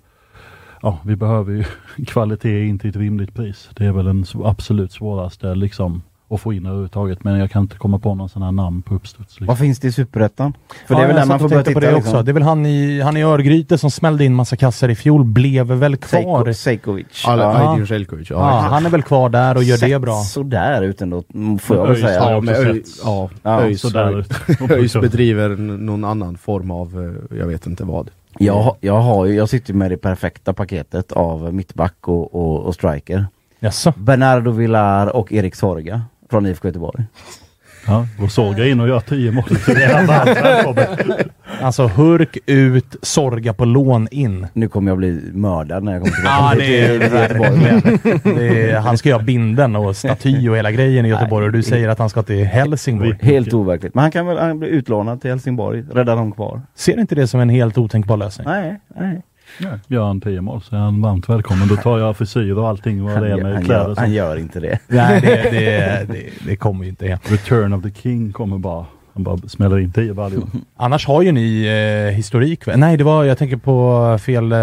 ja vi behöver ju <laughs> kvalitet in till ett rimligt pris. Det är väl den absolut svåraste liksom att få in överhuvudtaget men jag kan inte komma på någon sån här namn på uppstuds. Liksom. Vad finns det i Superettan? För Ja, det är väl där man får börja titta på det liksom. också. Det är väl han i, han i Örgryte som smällde in massa kassar i fjol, blev väl kvar. Alla, Ja. Ja, Ja, han är väl kvar där och gör det Sett bra. sådär ut ändå, får jag väl Öis säga. ja, men Öj- ja, Ja, ÖIS. <laughs> ÖIS bedriver någon annan form av, eh, jag vet inte vad. Jag, jag, har ju, jag sitter med det perfekta paketet av mittback och, och, och striker. Jaså? Bernardo Villar och Erik Sorga från IFK Göteborg. Ja, går Sorga in och gör 10 mål. <laughs> Det är varmt välkommen. Alltså Hurk ut, Sorga på lån in. Nu kommer jag bli mördad när jag kommer tillbaka <laughs> Ja, det är, Göteborg. det är, han ska ju ha binden och staty och hela grejen i Göteborg och du säger att han ska till Helsingborg. Helt overkligt. Men han kan väl han blir utlånad till Helsingborg, rädda dem kvar. Ser inte det som en helt otänkbar lösning? Nej, nej. Gör han 10 mål så är han varmt välkommen. Då tar jag frisyr och allting vad det är med han, kläder. gör, han gör inte det. Nej, det, <laughs> det, det, det kommer ju inte hem. Return of the King kommer bara. Han bara smäller in 10 baljor. <laughs> Annars har ju ni eh, historik. Nej, det var, jag tänker på fel eh,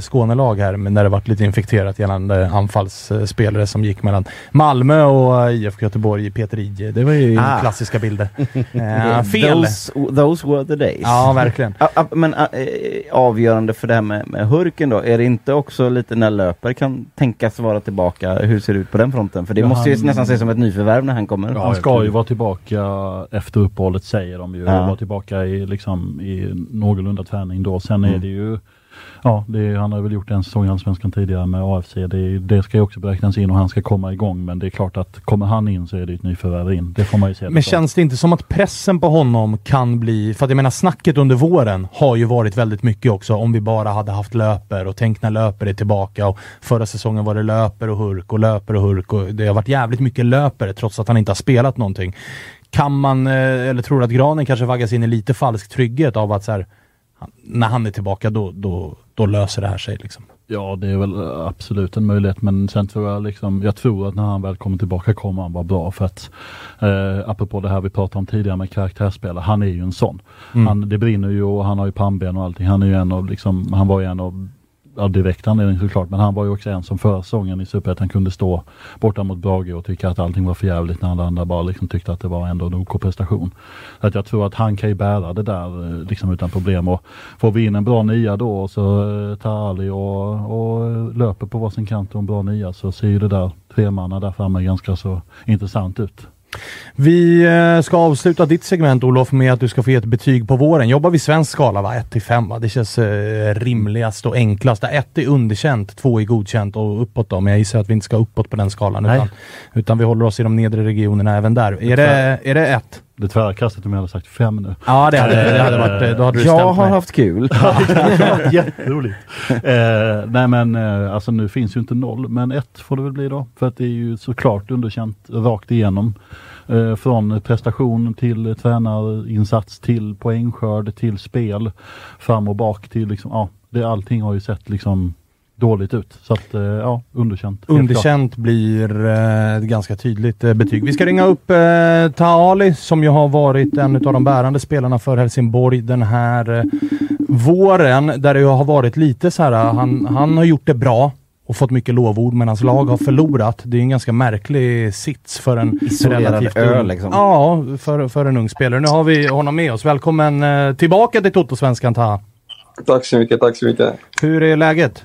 Skånelag här, men när det varit lite infekterat gällande anfallsspelare som gick mellan Malmö och eh, IFK Göteborg i Peter Ije. Det var ju Ah. klassiska bilder. <laughs> Eh, fel! Those, those were the days. Ja, verkligen. Ja, <laughs> ja, Men äh, avgörande för det här med, med Hurken då, är det inte också lite när Löper kan tänkas vara tillbaka? Hur ser det ut på den fronten? För det Ja, måste ju han- nästan ses som ett nyförvärv när han kommer. han ska ju vara tillbaka efter uppehållet säger de ju. Ja. Vara tillbaka i, liksom, i någorlunda träning då. Sen är Mm. det ju Ja, det är, han har väl gjort en säsong i Allsvenskan tidigare med AFC. Det, är, det ska ju också beräknas in och han ska komma igång. Men det är klart att kommer han in så är det ett nyförvärv in. Det får man ju se. Men som. känns det inte som att pressen på honom kan bli... För att jag menar, snacket under våren har ju varit väldigt mycket också. Om vi bara hade haft löper och tänk när löper är tillbaka. Och förra säsongen var det löper och hurk och löper och hurk. Och det har varit jävligt mycket löper trots att han inte har spelat någonting. Kan man, eh, eller tror att Granen kanske vaggas in i lite falsk trygghet av att så här, när han är tillbaka då, då, då löser det här sig liksom? Ja, det är väl eh, absolut en möjlighet. Men sen tror jag liksom, jag tror att när han väl kommer tillbaka kommer han vara bra. För att, eh, apropå det här vi pratade om tidigare med karaktärsspelare, han är ju en sån. Mm. Han, det brinner ju och han har ju pannben och allting. Han är ju en av, liksom, han var ju en av ja, direkt anledning såklart, men han var ju också en som förra säsongen i Superettan kunde stå borta mot Brage och tycka att allting var för jävligt när alla andra bara liksom tyckte att det var ändå en OK prestation. Så att jag tror att han kan ju bära det där eh, liksom utan problem och får vi in en bra nia då och så eh, tar Ali och, och eh, löper på varsin kant och en bra nia så ser ju det där tremanna där framme ganska så intressant ut. Vi eh, ska avsluta ditt segment Olof med att du ska få ge ett betyg på våren. Jobbar vi svensk skala va? 1 till 5 va? Det känns eh, rimligast och enklast. 1 är underkänt, 2 är godkänt och uppåt då. Men jag gissar att vi inte ska uppåt på den skalan. Utan, utan vi håller oss i de nedre regionerna även där. Är det, är det 1? Det tvära kastet om jag hade sagt fem nu. Ja det hade, det hade varit, eh, då hade du Jag har mig. haft kul. Jätteroligt. eh, nej men eh, alltså nu finns ju inte noll, men ett får det väl bli då. För att det är ju såklart underkänt rakt igenom. Eh, från prestation till tränarinsats till poängskörd till spel. Fram och bak till liksom, ja, det, allting har ju sett liksom dåligt ut. Så att, eh, ja, underkänt. Underkänt blir eh, ett ganska tydligt eh, betyg. Vi ska ringa upp eh, Taali som ju har varit en av de bärande spelarna för Helsingborg den här eh, våren. Där det har varit lite så här, han, han har gjort det bra och fått mycket lovord men hans lag har förlorat. Det är en ganska märklig sits för en Isolerad relativt ö, ung, liksom. Ja, för, för en ung spelare. Nu har vi honom med oss. Välkommen eh, tillbaka till Toto-svenskan Taha. Tack så mycket, tack så mycket. Hur är läget?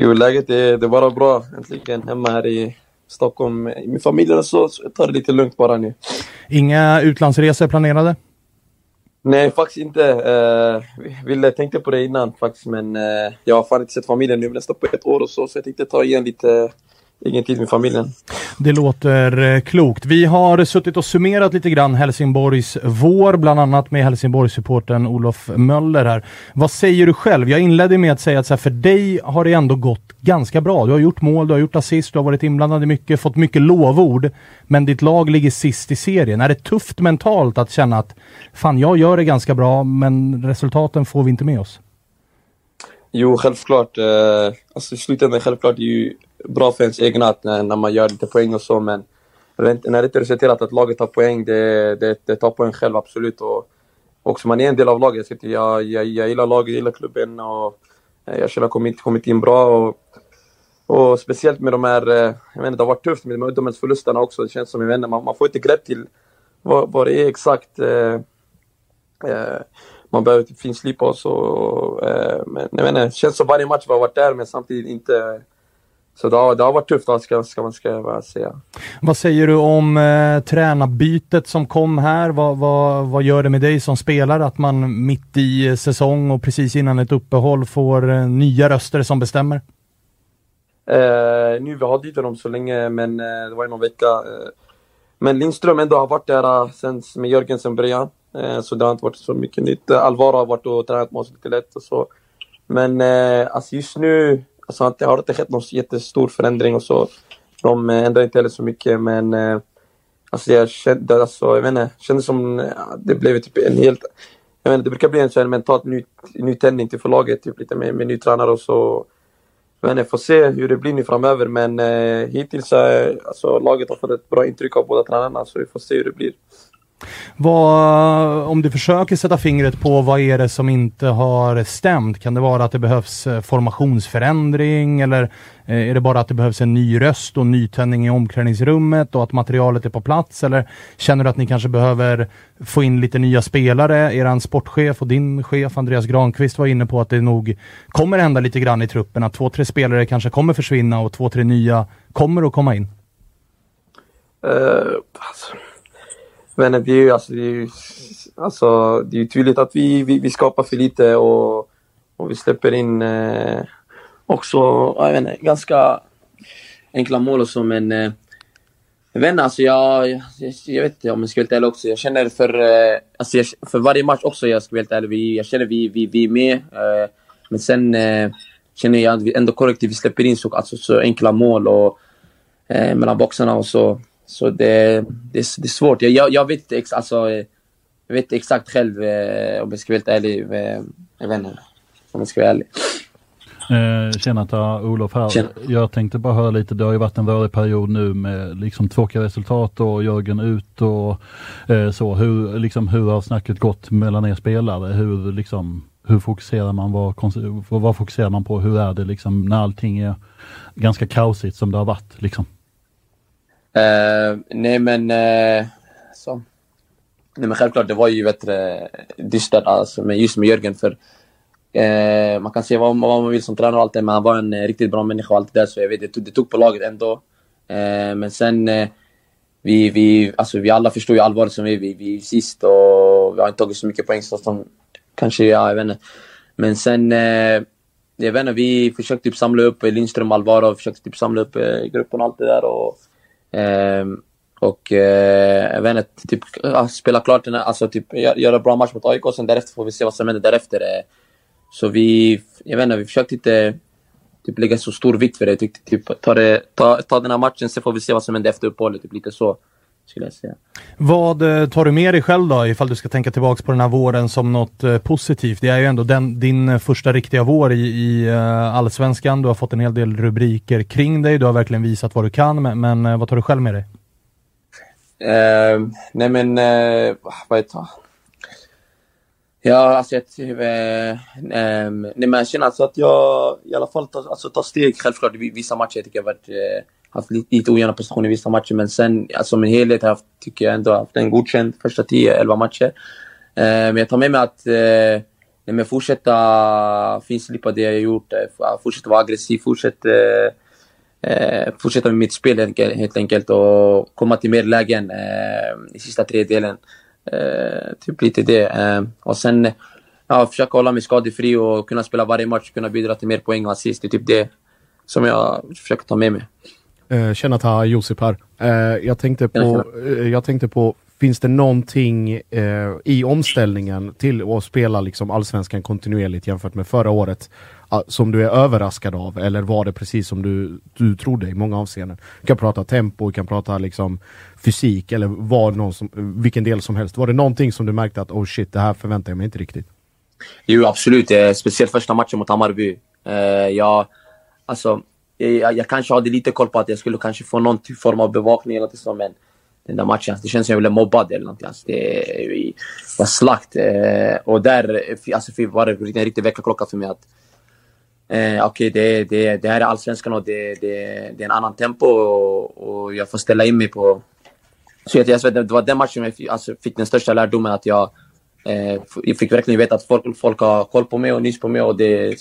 Jo, läget är, det är bara bra. Äntligen hemma här i Stockholm med familjen och så, så jag tar det lite lugnt bara nu. Inga utlandsresor planerade? Nej, faktiskt inte. Uh, ville, tänkte på det innan faktiskt, men uh, jag har fan inte sett familjen nu nästan på ett år och så, så jag tänkte ta igen lite egen tid med familjen. Det låter eh, klokt. Vi har suttit och summerat lite grann Helsingborgs vår, bland annat med Helsingborgssupporten Olof Möller här. Vad säger du själv? Jag inledde med att säga att här, för dig har det ändå gått ganska bra. Du har gjort mål, du har gjort assist, du har varit inblandad i mycket, fått mycket lovord. Men ditt lag ligger sist i serien. Är det tufft mentalt att känna att fan, jag gör det ganska bra, men resultaten får vi inte med oss? Jo, självklart. Uh, alltså i slutändan, självklart, det är ju bra för ens egna att när, när man gör lite poäng och så, men när det inte resulterat att laget tar poäng, det, det, det tar poäng själv absolut. Och också man är en del av laget. Jag, jag, jag, jag gillar laget, jag gillar klubben och eh, jag känner att jag kommit, kommit in bra. Och, och speciellt med de här, eh, jag vet inte, det har varit tufft med de här utomhusförlusterna också. Det känns som, jag vet inte, man, man får inte grepp till vad, vad det är exakt. Eh, eh, man behöver typ finslipa oss och, eh, men jag vet inte, det känns som varje match vi har varit där men samtidigt inte så det har, det har varit tufft, ska, ska man ska säga. Vad säger du om eh, tränarbytet som kom här? Vad, vad, vad gör det med dig som spelare att man mitt i säsong och precis innan ett uppehåll får eh, nya röster som bestämmer? Eh, nu vi har dit dem så länge, men eh, det var ju någon vecka. Eh, men Lindström ändå har varit där eh, sen med Jörgen sen början. Eh, så det har inte varit så mycket nytt. Alvaro har varit och tränat med oss lite lätt och så. Men alltså just nu Alltså, det har inte skett någon jättestor förändring och så. De eh, ändrar inte heller så mycket, men eh, alltså, jag kände, alltså, jag vet inte, kände som ja, det blev typ en helt... Jag vet inte, det brukar bli en sån mentalt ny, nytändning till förlaget, typ lite med, med ny tränare och så. Jag vet inte, får se hur det blir nu framöver, men eh, hittills har alltså, laget har fått ett bra intryck av båda tränarna, så vi får se hur det blir. Vad, om du försöker sätta fingret på vad är det som inte har stämt? Kan det vara att det behövs eh, formationsförändring eller eh, är det bara att det behövs en ny röst och nytändning i omklädningsrummet och att materialet är på plats? Eller känner du att ni kanske behöver få in lite nya spelare? Eran sportchef och din chef Andreas Granqvist var inne på att det nog kommer hända lite grann i truppen, att två, tre spelare kanske kommer försvinna och två, tre nya kommer att komma in. Uh, alltså men det är ju, alltså, det är ju, alltså, det är ju tydligt att vi, vi, vi skapar för lite och, och vi släpper in eh, också, jag vet inte, ganska enkla mål och så men eh, jag vet inte, alltså jag, jag, jag vet inte om jag ska vara helt ärlig också. Jag känner för, eh, alltså jag, för varje match också, jag ska vara helt ärlig, vi, jag känner vi, vi, vi är med. Eh, men sen eh, känner jag att vi ändå kollektivt släpper in så, alltså, så enkla mål och, eh, mellan boxarna och så. Så det, det, det är svårt. Jag, jag, vet ex, alltså, jag vet exakt själv eh, om jag ska vara helt ärlig. Jag vet inte om jag ska vara ärlig. Eh, tjena Olof här. Tjena. Jag tänkte bara höra lite, det har ju varit en rörig period nu med liksom tråkiga resultat och Jörgen ut och eh, så. Hur, liksom, hur har snacket gått mellan er spelare? Hur, liksom, hur fokuserar man? Vad, vad fokuserar man på? Hur är det liksom när allting är ganska kaosigt som det har varit? Liksom? Eh, nej men, eh, så. Nej men självklart, det var ju bättre dystert alltså, med, just med Jörgen för eh, man kan säga vad, vad man vill som tränare och allt det, men han var en riktigt bra människa och allt det där så jag vet, det tog, det tog på laget ändå. Men sen, vi, vi, alltså, vi alla förstår ju allvaret som vi är, vi, vi är sist och vi har inte tagit så mycket poäng som kanske, ja jag vet inte. Men sen, eh, jag vet inte, vi försökte typ samla upp Lindström, Alvaro, försökte typ samla upp eh, gruppen och allt det där och Ehm, och eh, jag vet inte, typ spela klart den här, alltså typ göra bra match mot AIK och sen därefter får vi se vad som händer därefter. Eh. Så vi, jag vet inte, vi försökte inte typ lägga så stor vikt för det. Tyckte typ ta, det, ta, ta den här matchen, sen får vi se vad som händer efter uppehållet. Typ lite så, skulle jag säga. Vad eh, tar du med dig själv då, ifall du ska tänka tillbaks på den här våren som något eh, positivt? Det är ju ändå den, din eh, första riktiga vår i, i Allsvenskan. Du har fått en hel del rubriker kring dig. Du har verkligen visat vad du kan, men, men vad tar du själv med dig? Ehm, nej men, uh, vad jag tar? Ja, alltså jag, typ, eh, ehm, nej men jag känner alltså att jag i alla fall tar, alltså, tar steg självklart vissa matcher. Jag tycker jag har varit, eh, haft lite, lite ojämna prestationer i vissa matcher, men sen alltså en helhet har jag haft, tycker jag ändå haft en godkänd första 10-11 matcher. Eh, men jag tar med mig att eh, nej, men fortsätta finslipa det jag gjort, eh, fortsätta vara aggressiv, fortsätta eh, eh, fortsätta med mitt spel helt enkelt- helt enkelt och komma till mer lägen eh, i sista tredjedelen. Eh, typ lite det. Eh, och sen ja, försöka hålla mig skadefri och kunna spela varje match, kunna bidra till mer poäng och assist. Det är typ det som jag försöker ta med mig. Eh, Tjena Taha, Josip här. Eh, jag, tänkte på, eh, jag tänkte på, finns det någonting eh, i omställningen till att spela liksom allsvenskan kontinuerligt jämfört med förra året ah, som du är överraskad av? Eller var det precis som du, du trodde i många avseenden? Du kan prata tempo, du kan prata liksom fysik eller var någon som, vilken del som helst. Var det någonting som du märkte att oh shit, det här förväntar jag mig inte riktigt? Jo, absolut. Eh, speciellt första matchen mot Hammarby. Eh, jag, alltså, jag, jag kanske hade lite koll på att jag skulle kanske få någon typ form av bevakning eller något sånt, men den där matchen, alltså, det känns som jag blev mobbad eller någonting. Alltså, det var slakt. Eh, och där alltså, var det en riktig väckarklocka för mig att eh, okej, det, det, det här är allsvenskan och det, det, det är en annan tempo och, och jag får ställa in mig på... Så jag, jag, vet, det var den matchen jag fick, alltså, fick den största lärdomen att jag Eh, jag fick verkligen veta att folk, folk har koll på mig och nys på mig och, det,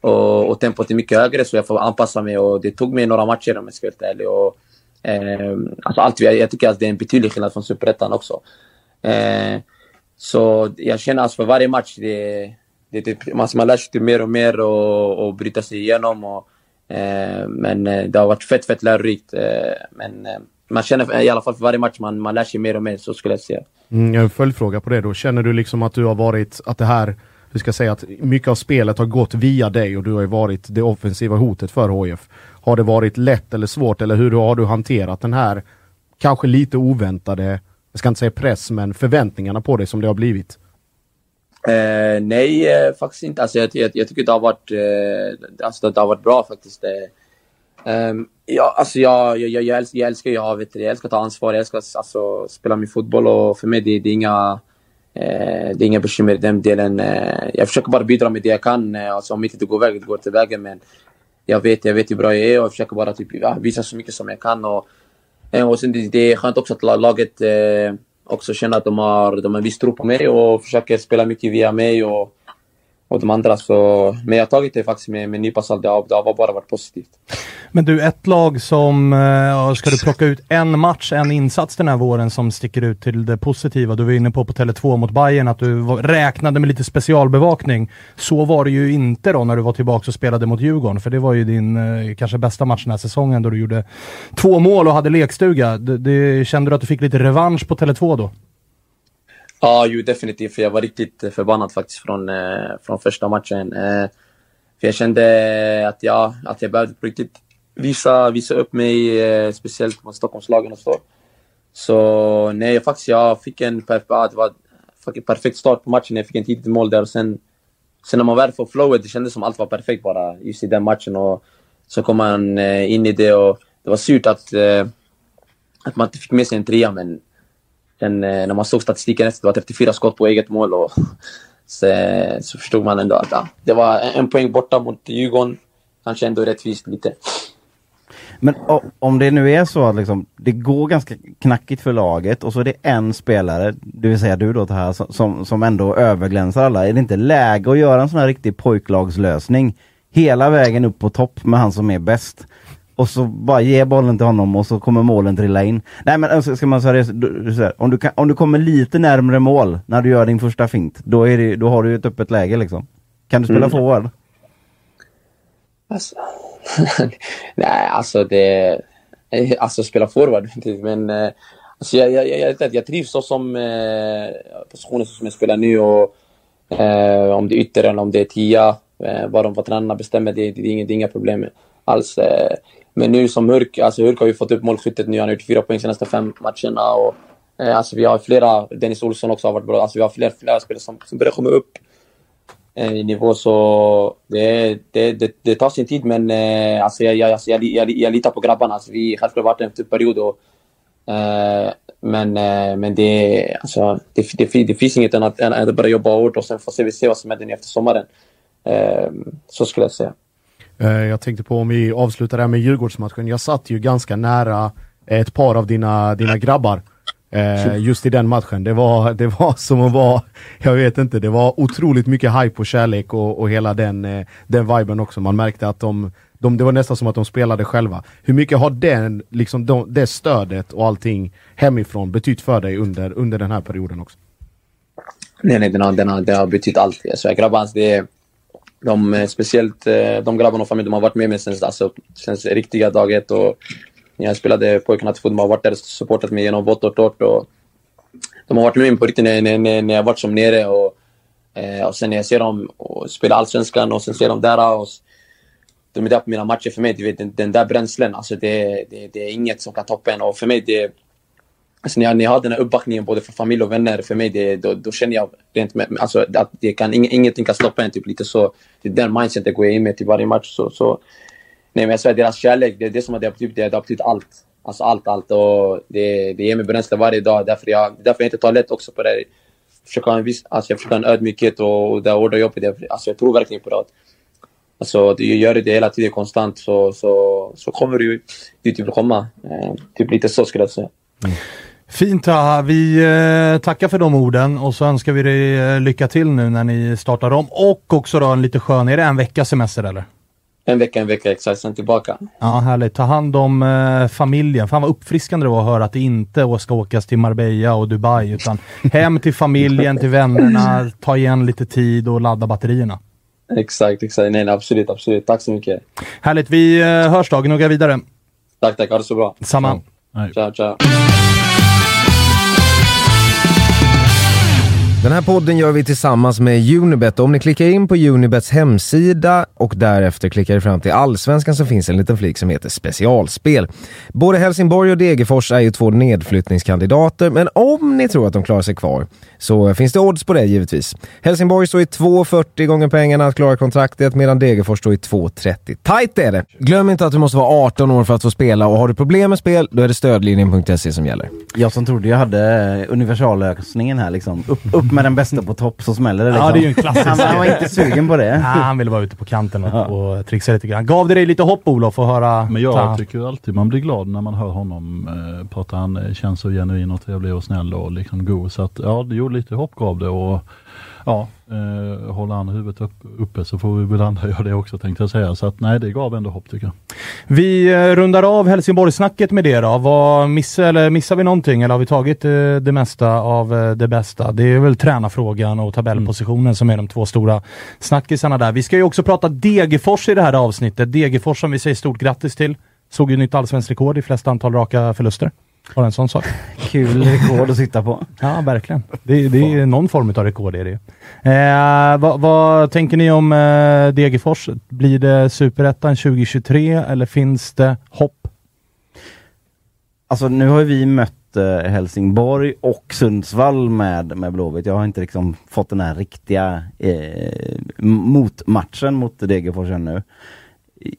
och, och tempot är mycket högre så jag får anpassa mig och det tog mig några matcher om jag ska vara helt ärlig. Och, eh, alltså allt, jag, jag tycker att det är en betydlig skillnad från Superettan också. Eh, så jag känner alltså för varje match, det, det, det, typ- man, man lär sig typ mer och mer och, och bryta sig igenom. Och, ehm, eh, men det har varit fett, fett lärorikt. Eh, men eh, man känner i alla fall för varje match, man, man lär sig mer och mer, så skulle jag säga. Mm, jag har en följdfråga på det då. Känner du liksom att du har varit, att det här, du ska säga, att mycket av spelet har gått via dig och du har ju varit det offensiva hotet för HIF. Har det varit lätt eller svårt eller hur har du hanterat den här, kanske lite oväntade, jag ska inte säga press, men förväntningarna på dig som det har blivit? Eh, nej, eh, faktiskt inte. Alltså, jag, jag, jag tycker det har varit, eh, alltså, det har varit bra faktiskt. Eh, ehm, ja, alltså, jag, jag, jag, jag, älskar, jag älskar jag, vet, jag älskar att ta ansvar, jag älskar alltså, spela min fotboll och för mig det, det är inga Eh, det är inga bekymmer i den delen. Eh, jag försöker bara bidra med det jag kan. Eh, alltså, om inte det går vägen, det går till vägen. Men jag vet, jag vet hur bra jag är och jag försöker bara typ, visa så mycket som jag kan. Och, och sen det, det är skönt också att laget också känner att de har, de har en viss tro på mig och försöker spela mycket via mig och, och de andra. Så, men jag har tagit det faktiskt med, med en nypa salt. Det har, bara varit positivt. Men du, ett lag som, eh, ska du plocka ut en match, en insats den här våren som sticker ut till det positiva? Du var inne på på Tele2 mot Bayern att du räknade med lite specialbevakning. Så var det ju inte då när du var tillbaka och spelade mot Djurgården, för det var ju din eh, kanske bästa match den här säsongen då du gjorde två mål och hade lekstuga. Det, det, kände du att du fick lite revansch på Tele2 då? Ja, jo definitivt. För jag var riktigt förbannad faktiskt från, eh, från första matchen. Eh, för jag kände att jag, att jag behövde på riktigt visa, visa upp mig, eh, speciellt mot Stockholmslagen och så. Så nej, faktiskt jag fick en perfekt, det var perfekt start på matchen. Jag fick en tidigt mål där och sen, sen när man väl får flowet, det kändes som allt var perfekt bara just i den matchen. Och så kom man eh, in i det och det var surt att, eh, att man inte fick med sig en trea, men den, eh, när man såg statistiken efter, det var 34 skott på eget mål och så, så förstod man ändå att ja, det var en poäng borta mot Djurgården. Kanske ändå rättvist lite. Men om det nu är så att liksom, det går ganska knackigt för laget och så är det en spelare, det vill säga du då här, som, som ändå överglänsar alla. Är det inte läge att göra en sån här riktig pojklagslösning? Hela vägen upp på topp med han som är bäst. Och så bara ge bollen till honom och så kommer målen trilla in. Nej men alltså, ska man du säger, om, du kan, om du kommer lite närmre mål när du gör din första fint, då, är det, då har du ju ett öppet läge liksom. Kan du spela Mm. forward? Alltså, <laughs> nej, alltså det... eh, Alltså spela forward, <laughs> men... eh, Alltså jag, jag, jag, jag, trivs så som eh, positionen som jag spelar nu och eh, om det är ytter eller om det är tia, eh, vad de vad tränarna bestämmer, det, det, är inga, det är inga problem alls. Men nu som Hurk, alltså Hurk har ju fått upp målskyttet nu, han har gjort fyra poäng senaste fem matcherna och eh, alltså vi har flera, Dennis Olsson också har varit bra, alltså vi har flera, flera spelare som, som börjar komma upp eh, i nivå så det, det, det, det tar sin tid men eh, alltså jag, jag, alltså jag, jag, jag litar på grabbarna. Alltså vi har självklart varit en tuff period och, eh, men, eh, men det, alltså, det, det, det finns inget annat än att bara jobba hårt och sen får vi se vad som händer nu efter sommaren. Eh, så skulle jag säga. Eh, Jag tänkte på om vi avslutar det här med Djurgårdsmatchen. Jag satt ju ganska nära ett par av dina, dina grabbar. Eh, just i den matchen. Det var, det var <laughs> som att vara, jag vet inte, det var otroligt mycket hype och kärlek och, och hela den, eh, den viben också. Man märkte att de, de, det var nästan som att de spelade själva. Hur mycket har den, liksom de, det stödet och allting hemifrån betytt för dig under, under den här perioden också? Nej, nej, den har, den har, den har betytt allt. Så grabbarna, det är, de, eh, speciellt eh, de grabbarna och familjen, de har varit med mig sen, alltså, sen riktiga dag ett. Och när jag spelade pojkarna till fotboll, de har varit där och supportat mig genom vått och torrt. Och de har varit med mig på riktigt när, när, när, när jag varit som nere. Och, eh, och sen när jag ser dem och spela allsvenskan och sen ser dem där. Och, de är där på mina matcher för mig. Du vet, den, den där bränslen, alltså det, det, det är inget som kan toppa en. Och för mig, det, Alltså när, jag, när jag har den här uppbackningen både från familj och vänner, för mig, det, då, då känner jag rent med, alltså, att det kan, ing, ingenting kan stoppa en. Typ, lite så, det är den mindsetet går jag in med till varje match. Så, så, nej, men jag säger deras kärlek, det är det som har det har betytt, det, har betytt allt. Alltså allt, allt. Och det, det ger mig bränsle varje dag. Därför jag, därför jag inte tar lätt också på det. Försöka ha en viss, alltså jag försöker ha en ödmjukhet och, och det hårda jobbet. Jag, alltså jag tror verkligen på det. Alltså, du gör det hela tiden konstant så, så, så kommer du dit du vill komma. Eh, typ lite så skulle jag säga. Mm. Fint Taha, vi eh, tackar för de orden och så önskar vi dig eh, lycka till nu när ni startar om och också då en lite skön, är det en veckas semester eller? En vecka, en vecka exakt, sen tillbaka. Ja, härligt. Ta hand om eh, familjen. Fan vad uppfriskande det var att höra att det inte ska åkas till Marbella och Dubai, utan hem till familjen, till vännerna, ta igen lite tid och ladda batterierna. Exakt, exakt. Nej, nej, absolut, absolut. Tack så mycket. Härligt. Vi eh, hörs då. Gnugga vidare. Tack, tack. Ha det så bra. Samma. Nej. Ciao, ciao. Den här podden gör vi tillsammans med Unibet. Om ni klickar in på Unibets hemsida och därefter klickar er fram till Allsvenskan så finns en liten flik som heter specialspel. Både Helsingborg och Degerfors är ju två nedflyttningskandidater, men om ni tror att de klarar sig kvar så finns det odds på det givetvis. Helsingborg står i 2,40 gånger pengarna att klara kontraktet medan Degerfors står i 2,30. Tajt är det! Glöm inte att du måste vara 18 år för att få spela och har du problem med spel, då är det stödlinjen.se som gäller. Jag som trodde jag hade eh, universallösningen här liksom. Upp, upp med den bästa på topp så smäller det liksom. Ja, det är ju en klassisk. han, han var inte sugen på det. Ah, han ville vara ute på kanten och, och trixa lite grann. Gav det dig lite hopp Olof att höra? Men jag tycker alltid man blir glad när man hör honom eh, prata. Han eh, känns så genuin och trevlig och snäll och liksom god. Så att ja, det gjorde lite hopp gav det och ja, eh, håller han huvudet upp, uppe så får vi väl andra <laughs> göra det också tänkte jag säga. Så att nej, det gav ändå hopp tycker jag. Vi eh, rundar av Helsingborgssnacket med det då. Vad missar, eller missar vi någonting eller har vi tagit eh, det mesta av eh, det bästa? Det är väl tränarfrågan och tabellpositionen som är de två stora snackisarna där. Vi ska ju också prata Degerfors i det här avsnittet. Degerfors som vi säger stort grattis till. Såg ju nytt allsvenskt rekord i flest antal raka förluster. Bara en sån sak. Kul rekord att sitta på. Ja, verkligen. Det, det är någon form av rekord är det. Eh, vad, vad tänker ni om eh, Degerfors? Blir det Superettan 2023 eller finns det hopp? Alltså nu har vi mött eh, Helsingborg och Sundsvall med, med Blåvitt. Jag har inte liksom fått den här riktiga eh, motmatchen mot Degerfors ännu.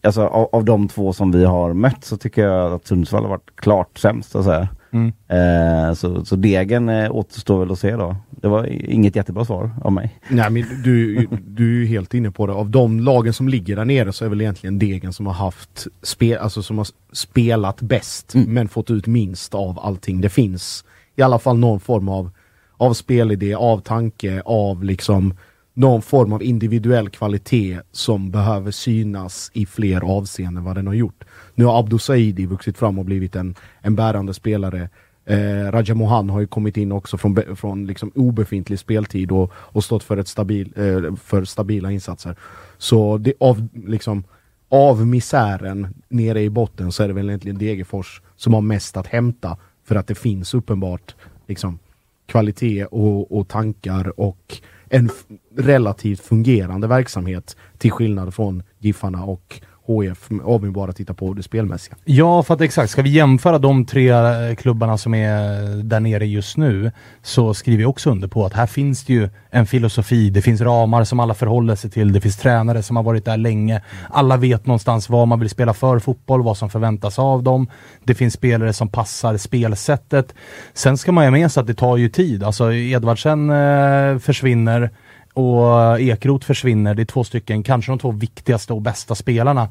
Alltså av, av de två som vi har mött så tycker jag att Sundsvall har varit klart sämst. Så att. Mm. Eh, så, så degen eh, återstår väl att se då. Det var inget jättebra svar av mig. Nej men du, du är ju helt inne på det. Av de lagen som ligger där nere så är väl egentligen Degen som har haft spe, alltså som har spelat bäst Mm. men fått ut minst av allting. Det finns i alla fall någon form av, av spelidé, av tanke, av liksom någon form av individuell kvalitet som behöver synas i fler avseenden vad den har gjort. Nu har Abdo Saidi vuxit fram och blivit en, en bärande spelare. Eh, Raja Mohan har ju kommit in också från, från liksom obefintlig speltid och, och stått för, ett stabil, eh, för stabila insatser. Så det, av, liksom, av misären nere i botten så är det väl egentligen Degerfors som har mest att hämta för att det finns uppenbart liksom, kvalitet och, och tankar och en relativt fungerande verksamhet till skillnad från Giffarna och HF om vi bara tittar på det spelmässiga. Ja, för att exakt, ska vi jämföra de tre eh, klubbarna som är där nere just nu så skriver jag också under på att här finns det ju en filosofi, det finns ramar som alla förhåller sig till, det finns tränare som har varit där länge. Alla vet någonstans vad man vill spela för fotboll, vad som förväntas av dem. Det finns spelare som passar spelsättet. Sen ska man ju ha med sig att det tar ju tid. Alltså Edvardsen eh, försvinner och Ekroth försvinner. Det är två stycken, kanske de två viktigaste och bästa spelarna.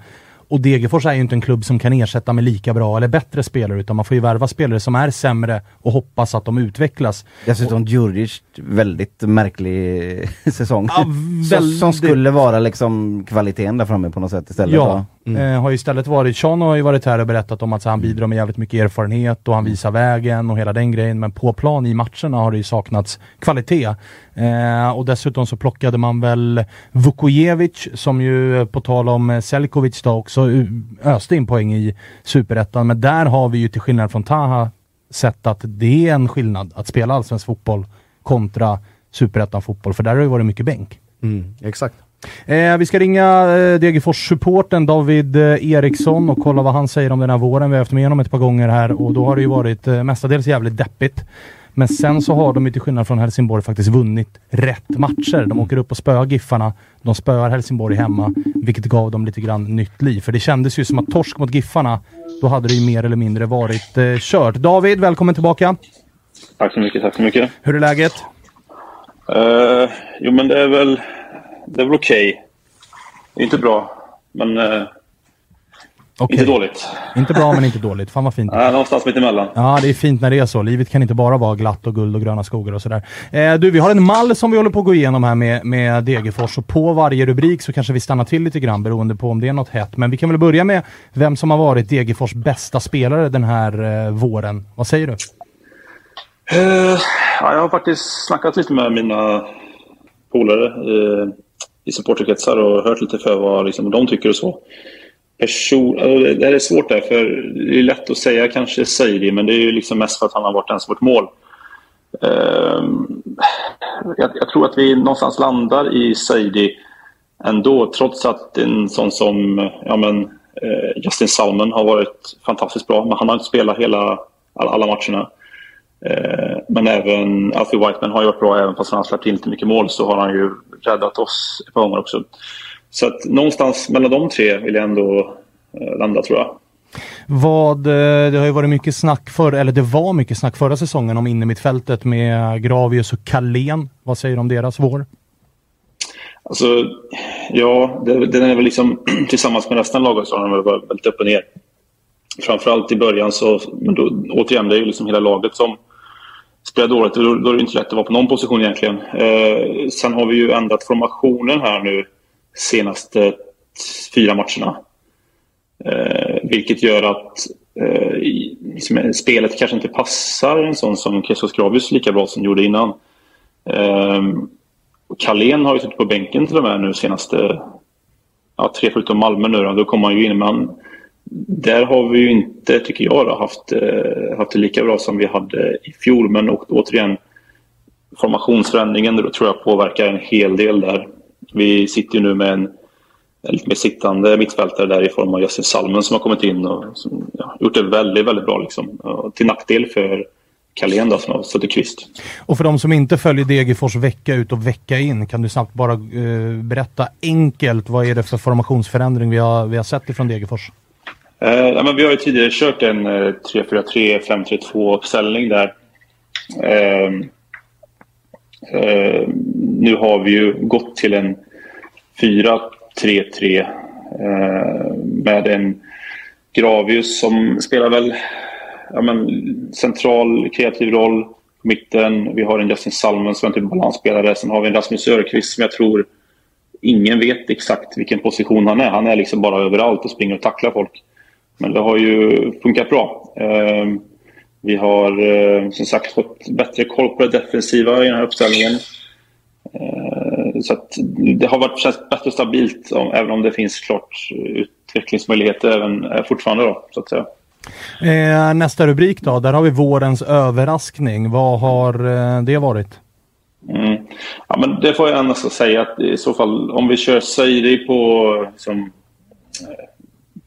Och Degerfors är ju inte en klubb som kan ersätta med lika bra eller bättre spelare utan man får ju värva spelare som är sämre och hoppas att de utvecklas. Dessutom Djurdjic, väldigt märklig <laughs> säsong. Ja, Som- väldigt- Som skulle vara liksom kvaliteten där framme på något sätt istället. Ja, va? eh, har ju istället varit, Sean har ju varit här och berättat om att så, han bidrar med jävligt mycket erfarenhet och han visar vägen och hela den grejen. Men på plan i matcherna har det ju saknats kvalitet. Eh, och dessutom så plockade man väl Vukojevic som ju på tal om Selkovic då också öste in poäng i Superettan. Men där har vi ju till skillnad från Taha sett att det är en skillnad att spela allsvensk fotboll kontra Superettan fotboll. För där har det ju varit mycket bänk. Mm, exakt. Eh, vi ska ringa eh, Degerfors-supporten David eh, Eriksson och kolla vad han säger om den här våren. Vi har haft med honom ett par gånger här och då har det ju varit eh, mestadels jävligt deppigt. Men sen så har de ju till skillnad från Helsingborg faktiskt vunnit rätt matcher. De åker upp och spöar Giffarna. De spöar Helsingborg hemma, vilket gav dem lite grann nytt liv. För det kändes ju som att torsk mot Giffarna, då hade det ju mer eller mindre varit eh, kört. David, välkommen tillbaka. Tack så mycket, tack så mycket. Hur är läget? Uh, jo, men det är väl, det är väl okej. Det är inte bra, men uh, Okej. inte dåligt. Inte bra men inte dåligt. Fan vad fint. Uh, någonstans mitt emellan. Ja, det är fint när det är så. Livet kan inte bara vara glatt och guld och gröna skogar och sådär. Eh, du, vi har en mall som vi håller på att gå igenom här med, med Degerfors och på varje rubrik så kanske vi stannar till lite grann beroende på om det är något hett. Men vi kan väl börja med vem som har varit Degerfors bästa spelare den här eh, våren. Vad säger du? Uh, ja, jag har faktiskt snackat lite med mina polare uh, i supporterkretsar och hört lite för vad liksom, de tycker och så. Person, alltså, det är svårt där, för det är lätt att säga kanske Saidi, men det är ju liksom mest för att han har varit den som varit mål. Ehm, jag, jag tror att vi någonstans landar i Saidi ändå, trots att en sån som ja, men, eh, Justin Salmon har varit fantastiskt bra, men han har inte spelat hela, alla, alla matcherna. Eh, men även Alfie Whiteman har ju varit bra, även fast han har släppt in lite mycket mål så har han ju räddat oss ett par gånger också. Så att någonstans mellan de tre vill jag ändå eh, landa tror jag. Vad, eh, det har ju varit mycket snack för, eller det var mycket snack förra säsongen om innermittfältet med Gravius och Kalén. Vad säger du om deras vår? Alltså, ja, det- den är väl liksom <clears throat> tillsammans med resten av laget så har den varit väldigt upp och ner. Framförallt i början så, men då, återigen, det är ju liksom hela laget som spelar dåligt då, då är det inte lätt att vara på någon position egentligen. Eh, sen har vi ju ändrat formationen här nu senaste fyra matcherna. Eh, vilket gör att eh, liksom, spelet kanske inte passar en sån som Jesus Gravius lika bra som gjorde innan. Eh, Kalén Carlén har ju suttit på bänken till och med nu senaste ja, tre förutom Malmö nu då, då kommer han ju in. Men där har vi ju inte, tycker jag, då, haft, eh, haft det lika bra som vi hade i fjol. Men och, återigen, formationsförändringen då tror jag påverkar en hel del där. Vi sitter ju nu med en, en lite mer sittande mittfältare där i form av Justin Salmen som har kommit in och som, ja, gjort det väldigt, väldigt bra. Liksom. Och till nackdel för Carlén som har suttit kvist. Och för de som inte följer Degerfors vecka ut och vecka in, kan du snabbt bara eh, berätta enkelt vad är det för formationsförändring vi har, vi har sett ifrån Degerfors? Eh, ja, men vi har ju tidigare kört en eh, 3-4-3, 5-3-2 uppställning där. Eh, eh, nu har vi ju gått till en 4-3-3 eh, med en Gravius som spelar väl ja, men, central kreativ roll på mitten. Vi har en Justin Salmon som är en typ balansspelare. Sen har vi en Rasmus Örqvist som jag tror ingen vet exakt vilken position han är. Han är liksom bara överallt och springer och tacklar folk. Men det har ju funkat bra. Eh, vi har eh, som sagt fått bättre koll på det defensiva i den här uppställningen. Eh, så att det har varit, känts bättre stabilt även om det finns klart utvecklingsmöjligheter även eh, fortfarande då, så att säga. Eh, nästa rubrik då, där har vi vårens överraskning. Vad har det varit? Mm. Ja, men det får jag ändå säga att i så fall om vi kör Seiri på eh,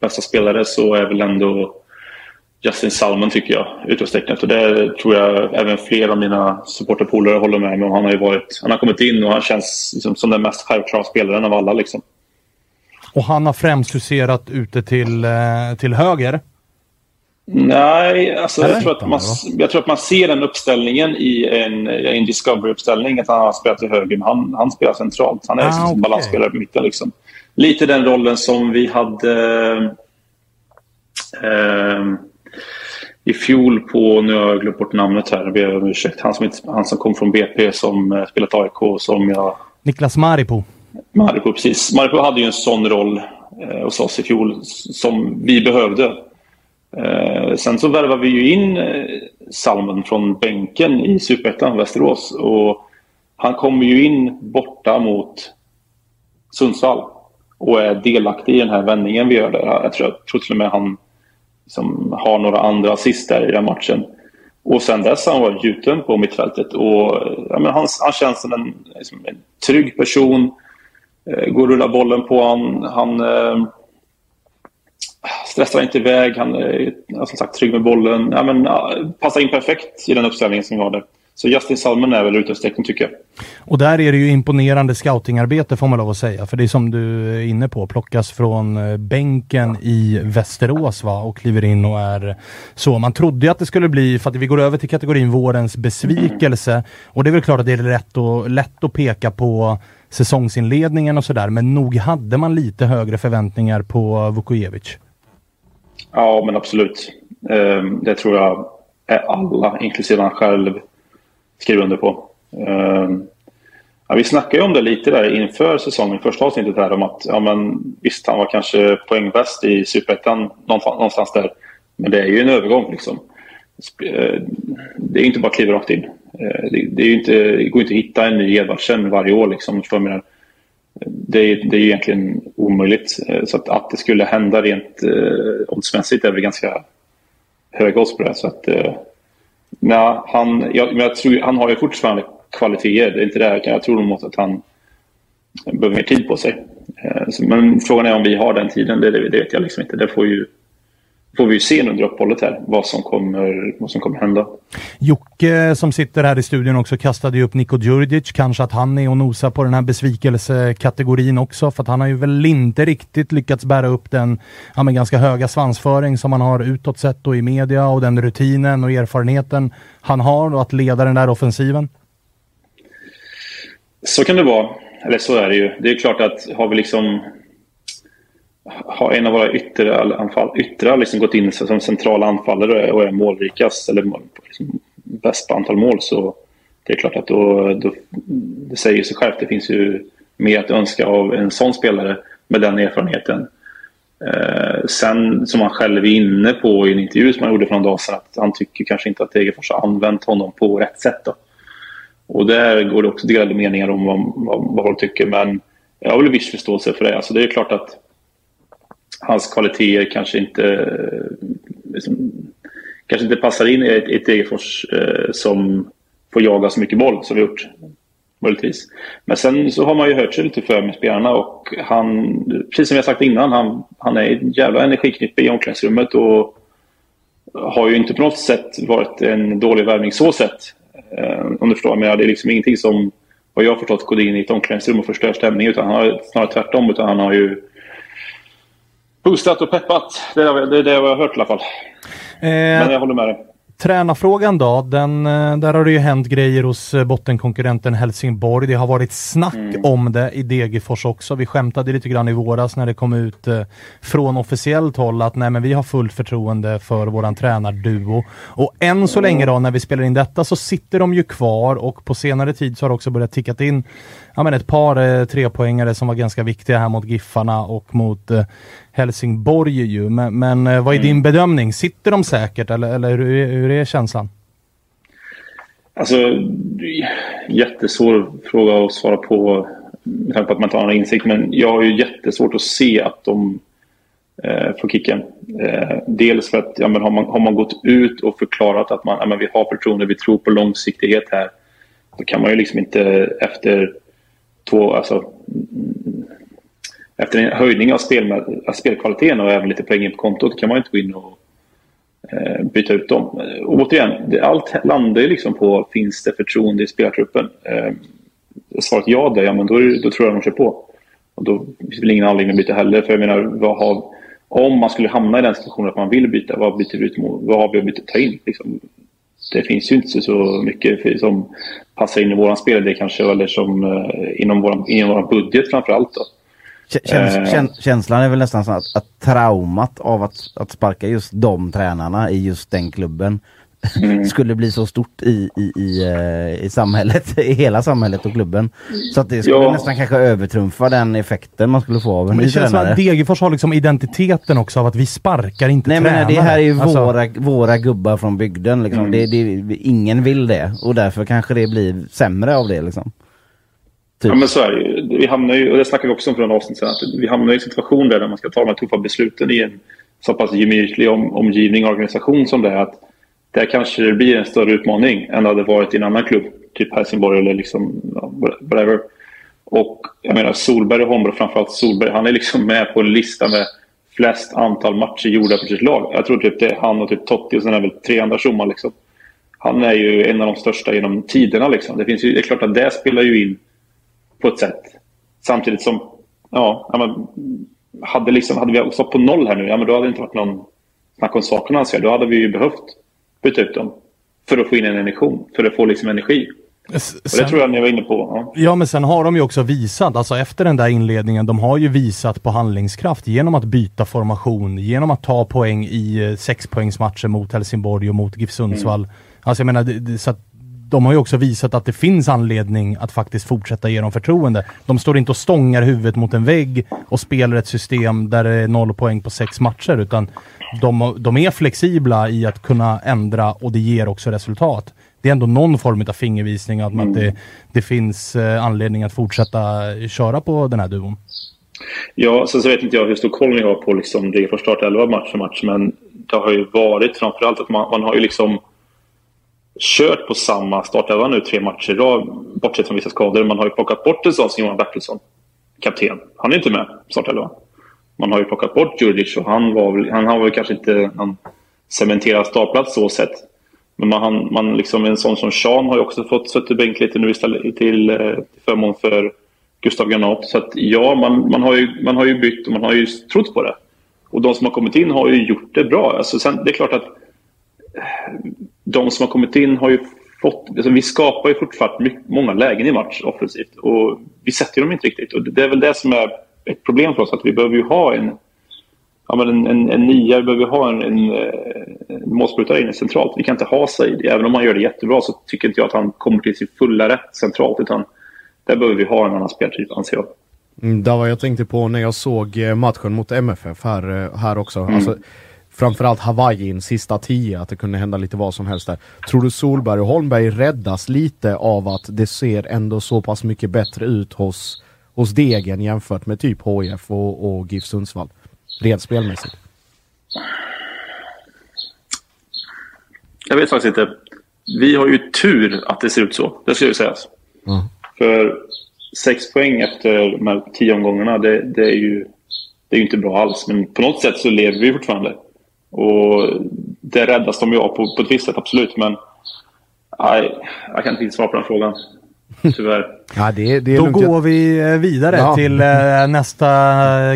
bästa spelare så är väl ändå Justin Salmon tycker jag, utropstecknet. Och det tror jag även fler av mina supporterpolare håller med mig om. Han har ju varit, han har kommit in och han känns liksom som den mest självklara spelaren av alla. Liksom. Och han har främst huserat ute till, eh, till höger. Nej, alltså jag tror, att man, jag tror att man ser den uppställningen i en, en Discovery-uppställning. Att han har spelat till höger, men han, han spelar centralt. Han är Ah, liksom okej. balansspelare på mitten. Liksom. Lite den rollen som vi hade eh, i fjol på, nu har jag glömt bort namnet här, jag ber om ursäkt. Han som, inte, han som kom från BP som eh, spelat AIK som jag Niklas Maripo. Marco, precis. Marco hade ju en sån roll eh, hos oss i fjol som vi behövde. Eh, sen så värvade vi ju in eh, Salmen från bänken i Superettan, Västerås. Och han kommer ju in borta mot Sundsvall och är delaktig i den här vändningen vi gör där. Jag tror, jag tror till och med han liksom har några andra assist där i den matchen. Och sen dess har han varit gjuten på mittfältet. Och, ja, men han, han känns som en, liksom en trygg person. Eh, går och rullar bollen på han. Han eh, stressar inte iväg. Han är som sagt trygg med bollen. Ja, men, ja, passar in perfekt i den uppställningen som vi har där. Så Justin Salmon är väl utropstecken tycker jag. Och där är det ju imponerande scoutingarbete får man lov att säga. För det är som du är inne på, plockas från eh, bänken i Västerås va? och kliver in och är så. Man trodde ju att det skulle bli, för att vi går över till kategorin vårens besvikelse. Och det är väl klart att det är lätt, och, lätt att peka på säsongsinledningen och sådär. Men nog hade man lite högre förväntningar på Vukojevic. Ja, men absolut. Ehm, Det tror jag är alla, inklusive han själv, skriva under på. Ehm, ja, vi snackade ju om det lite där inför säsongen, första avsnittet här om att ja, men, visst, han var kanske poängbäst i Superettan någonstans någonstans där. Men det är ju en övergång liksom. Eh, det är ju inte bara att kliva rakt in. Eh, det, det, är ju inte, det går inte att hitta en ny Edvardsen varje år liksom. För jag det, är, det är ju egentligen omöjligt. Eh, så att, att det skulle hända rent eh, oddsmässigt är väl ganska höga odds på det. Så att, eh, nej, han, jag, men jag tror, han har ju fortfarande kvaliteter. Det är inte det. Jag tror nog att han behöver mer tid på sig. Eh, men frågan är om vi har den tiden. Det, det vet jag liksom inte. Det får, ju, får vi se under uppehållet här. Vad som kommer, vad som kommer hända. Jocke som sitter här i studion också kastade ju upp Niko Djurdjic. Kanske att han är och nosar på den här besvikelsekategorin också. För att han har ju väl inte riktigt lyckats bära upp den ja, men ganska höga svansföring som han har utåt sett och i media och den rutinen och erfarenheten han har och att leda den där offensiven. Så kan det vara. Eller så är det ju. Det är klart att har vi liksom har en av våra ytteranfall, yttre liksom gått in som central anfallare och är målrikast eller liksom bäst på antal mål så det är klart att då, då det säger sig självt. Det finns ju mer att önska av en sån spelare med den erfarenheten. Eh, sen som han själv är inne på i en intervju som han gjorde för någon dag sedan att han tycker kanske inte att Degerfors har använt honom på rätt sätt. Då. Och där går det också delade meningar om vad, vad, vad folk tycker. Men jag har väl viss förståelse för det. Alltså det är klart att hans kvaliteter kanske inte, eh, liksom, kanske inte passar in i ett, ett Degerfors eh, som får jaga så mycket boll som vi gjort. Möjligtvis. Men sen så har man ju hört sig lite för med spelarna och han, precis som jag sagt innan, han, han är en jävla energiknippe i omklädningsrummet och har ju inte på något sätt varit en dålig värvning så sett. Eh, om du förstår. Men det är liksom ingenting som, vad jag har förstått, går in i ett omklädningsrum och förstör stämningen. Utan han har snarare tvärtom. Utan han har ju boostat och peppat. Det är det, det jag har hört i alla fall. Men Eh, jag håller med dig. tränarfrågan då, den, eh, där har det ju hänt grejer hos eh, bottenkonkurrenten Helsingborg. Det har varit snack om det i Degerfors också. Vi skämtade lite grann i våras när det kom ut eh, från officiellt håll att nej men vi har fullt förtroende för våran tränarduo. Och än så länge då när vi spelar in detta så sitter de ju kvar och på senare tid så har det också börjat tickat in ja, men ett par eh, trepoängare som var ganska viktiga här mot Giffarna och mot eh, Helsingborg ju. Men, men eh, vad är din bedömning? Sitter de säkert eller, eller hur, är- hur är känslan? Alltså, jättesvår fråga att svara på med tanke på att man inte har någon insikt. Men jag har ju jättesvårt att se att de eh, får kicken. Eh, dels för att ja, men har, man, har man gått ut och förklarat att man, ja, men vi har förtroende, vi tror på långsiktighet här. Då kan man ju liksom inte efter två, alltså, efter en höjning av, spel, av spelkvaliteten och även lite poäng in på kontot kan man inte gå in och eh, byta ut dem. Och återigen, det, allt landar ju liksom på finns det förtroende i spelartruppen. Eh, svaret ja där, ja men då, det- då tror jag de kör på. Och då finns det väl ingen anledning att byta heller. För jag menar, vad har, om man skulle hamna i den situationen att man vill byta, vad byter vi ut mot? Vad har vi att byta, ta in? Liksom, det finns ju inte så mycket som passar in i våran spelidé kanske, eller som eh, inom våran, inom våran budget framför allt. Då. Kä- Käns kän känslan är väl nästan så att, att traumat av att, att sparka just de tränarna i just den klubben Mm. skulle bli så stort i, i, i, eh, i samhället, <laughs> i hela samhället och klubben. Så att det skulle Ja. nästan kanske övertrumfa den effekten man skulle få av en Men ny det känns som tränare. att Degerfors har liksom identiteten också av att vi sparkar inte Nej men tränare. det här är ju Alltså, våra, våra gubbar från bygden liksom. Mm. det, det, ingen vill det och därför kanske det blir sämre av det liksom. Typ. Ja, men så är det ju. Vi hamnar ju, och det snackade vi också om för en avsnitt sedan, att vi hamnar i en situation där man ska ta de här tuffa besluten i en så pass gemytlig om, omgivning och organisation som det är. Att där kanske det blir en större utmaning än det hade varit i en annan klubb, typ Helsingborg eller liksom, whatever. Och jag menar Solberg och Holmberg, framförallt Solberg, han är liksom med på en lista med flest antal matcher gjorda för sitt lag. Jag tror typ det är han och typ Totti och sen är det väl tre andra tjommar liksom. Han är ju en av de största genom tiderna liksom. Det, finns ju, det är klart att det spelar ju in på ett sätt. Samtidigt som, ja, men, hade, liksom, hade vi stått på noll här nu, ja men då hade det inte varit någon snack om saken anser jag. Då hade vi ju behövt byta ut dem. För att få in en energi, för att få liksom energi. s- Och det sen- tror jag ni var inne på. Ja. Ja men sen har de ju också visat, alltså efter den där inledningen, de har ju visat på handlingskraft genom att byta formation, genom att ta poäng i eh, sexpoängsmatcher mot Helsingborg och mot GIF Sundsvall. Alltså jag menar, så att de har ju också visat att det finns anledning att faktiskt fortsätta ge dem förtroende. De står inte och stångar huvudet mot en vägg och spelar ett system där det är noll poäng på sex matcher, utan de, de är flexibla i att kunna ändra och det ger också resultat. Det är ändå någon form av fingervisning att, man, att det, det finns eh, anledning att fortsätta köra på den här duon. Ja, sen så vet inte jag hur stor koll ni har på liksom det första startelva match för match, men det har ju varit framförallt att man, man har ju liksom kört på samma startelva nu tre matcher i rad, bortsett från vissa skador. Man har ju plockat bort en sån som Johan Bertilsson, kapten. Han är inte med på startelvan. Man har ju plockat bort Djurdjic och han var väl, han har väl kanske inte någon cementerad startplats så sett. Men man, man liksom, en sån som Sean har ju också fått suttit bänk lite nu istället till, eh, till förmån för Gustav Granat. Så att ja, man, man, har ju, man har ju bytt och man har ju trott på det. Och de som har kommit in har ju gjort det bra. Alltså sen, det är klart att de som har kommit in har ju fått... Alltså vi skapar ju fortfarande mycket, många lägen i match offensivt. Och vi sätter dem inte riktigt. Och det är väl det som är ett problem för oss. Att vi behöver ju ha en... Ja, men en, en, en nia, vi behöver ha en, en, eh, en målsprutare inne centralt. Vi kan inte ha Said. Även om han gör det jättebra så tycker inte jag att han kommer till sin fulla rätt centralt. Utan där behöver vi ha en annan speltyp, anser jag. Mm, det var jag tänkte på när jag såg eh, matchen mot MFF här, eh, här också. Alltså, framförallt Hawaiiin sista tio, att det kunde hända lite vad som helst där. Tror du Solberg och Holmberg räddas lite av att det ser ändå så pass mycket bättre ut hos, hos Degen jämfört med typ HIF och, och GIF Sundsvall? Rent spelmässigt. Jag vet faktiskt inte. Vi har ju tur att det ser ut så. Det ska ju sägas. Mm. För sex poäng efter de här tio omgångarna, det, det, är ju, det är ju inte bra alls. Men på något sätt så lever vi fortfarande. Och det räddas de ju av på, på ett visst sätt, absolut. Men nej, jag kan inte svara på den frågan. Tyvärr. Ja, det, det Då går vi eh, vidare Ja. till eh, nästa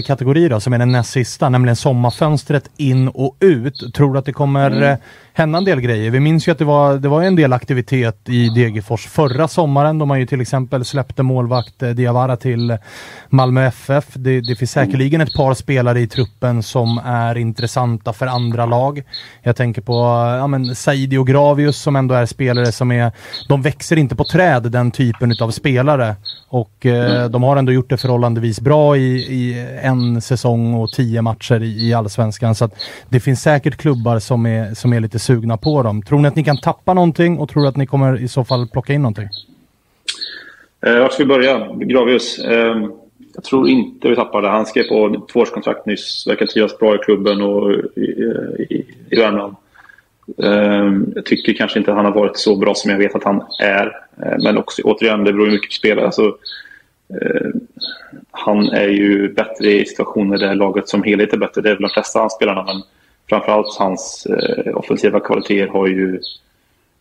kategori då, som är den näst sista, nämligen sommarfönstret in och ut. Tror du att det kommer Mm. eh, hända en del grejer? Vi minns ju att det var, det var en del aktivitet i Degerfors förra sommaren då man ju till exempel släppte målvakt eh, Diawara till Malmö FF. Det, det finns Mm. säkerligen ett par spelare i truppen som är intressanta för andra lag. Jag tänker på eh, ja, men Saidi och Gravius som ändå är spelare som är, de växer inte på träd den typen utav spelare. Och eh, de har ändå gjort det förhållandevis bra i, i en säsong och tio matcher i, i Allsvenskan. Så att det finns säkert klubbar som är, som är lite sugna på dem. Tror ni att ni kan tappa någonting och tror du att ni kommer i så fall plocka in någonting? Eh, Vart ska vi börja? Gravius. Eh, jag tror inte vi tappar det. Han skrev på tvåårskontrakt nyss. Verkar trivas bra i klubben och i, i, i Värmland. Ehm, jag tycker kanske inte att han har varit så bra som jag vet att han är. Ehm, men också, återigen, det beror ju mycket på spelare. Alltså, ehm, han är ju bättre i situationer där laget som helhet är bättre. Det är väl de flesta av hans spelarna, men framförallt hans eh, offensiva kvaliteter har ju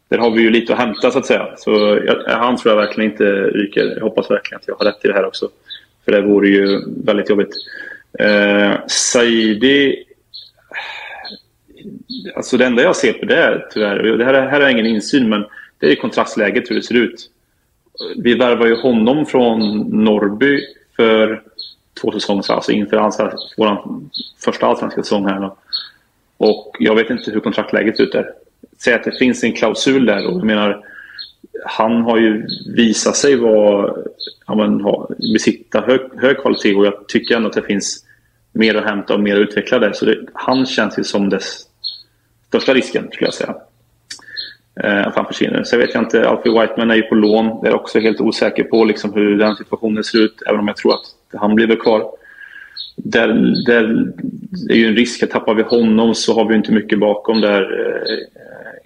där har vi ju lite att hämta så att säga. Så jag, han tror jag verkligen inte ryker. Jag hoppas verkligen att jag har rätt i det här också. För det vore ju väldigt jobbigt. Eh, Saidi... Alltså det enda jag ser på det är tyvärr, och det här, här är ingen insyn, men det är kontrastläget hur det ser ut. Vi värvar ju honom från Norrby för två säsonger sedan, alltså inför vår första allsvenska säsong här. Då. Och jag vet inte hur kontraktläget ser ut där. Säg att det finns en klausul där och jag menar han har ju visat sig vara, ja, men, ha, besitta hög, hög kvalitet och jag tycker ändå att det finns mer att hämta och mer att utveckla där. Så det, han känns ju som dess största risken skulle jag säga. Eh, att han försvinner. Sen vet jag inte, Alfie Whiteman är ju på lån. Jag är också helt osäker på liksom, hur den situationen ser ut. Även om jag tror att han blir väl kvar. Där, där är ju en risk att tappar vi honom så har vi inte mycket bakom där. Eh,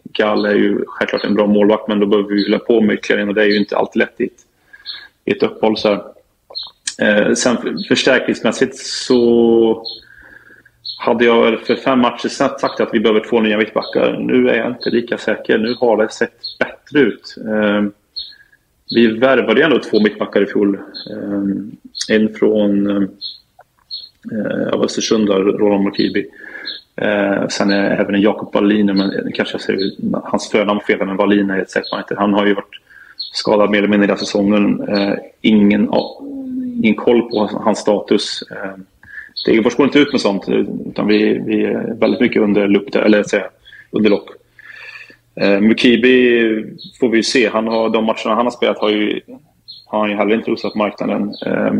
Gall är ju självklart en bra målvakt men då behöver vi fylla på med ytterligare en och det är ju inte alltid lätt i ett, i ett uppehåll. Så här. Eh, sen förstärkningsmässigt så hade jag för fem matcher sedan sagt att vi behöver två nya mittbackar. Nu är jag inte lika säker. Nu har det sett bättre ut. Ehm, vi värvade ju ändå två mittbackar i fjol. Ehm, en från eh, av Östersund, Roland Mokibi. Eh, sen är även en Jakob Wallin, men kanske jag säger hans förnamn fel, men Wallin är ett sätt man inte. Han har ju varit skadad mer eller mindre hela säsongen. Eh, ingen, ingen koll på hans status. Ehm, Degerfors går inte ut med sånt, utan vi, vi är väldigt mycket under lupp, eller säga, under lock. Eh, Mukibi får vi ju se. Han har, de matcherna han har spelat har, ju, har han ju heller inte rosat marknaden. Eh,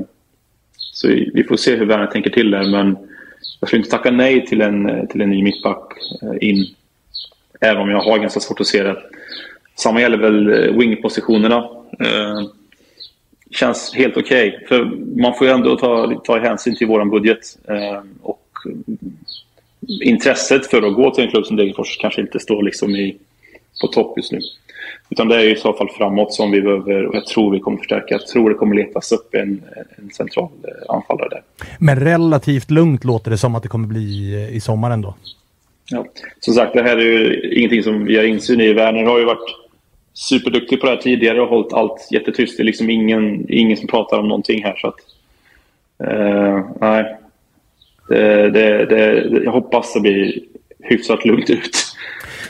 så vi får se hur Werner tänker till där, men jag skulle inte tacka nej till en, till en ny mittback eh, in. Även om jag har ganska svårt att se det. Samma gäller väl eh, wingpositionerna. Eh, känns helt okej. För man får ju ändå ta, ta hänsyn till vår budget. Eh, och intresset för att gå till en klubb som Degerfors kanske inte står liksom i, på topp just nu. Utan det är i så fall framåt som vi behöver och jag tror vi kommer förstärka. Jag tror det kommer letas upp en, en central eh, anfallare där. Men relativt lugnt låter det som att det kommer bli eh, i sommar ändå. Ja. Som sagt, det här är ju ingenting som vi har insyn i. Werner har ju varit superduktig på det här tidigare och hållit allt jättetyst. Det är liksom ingen, ingen som pratar om någonting här. Så att, eh, nej. Det, det, det, jag hoppas det blir hyfsat lugnt ut.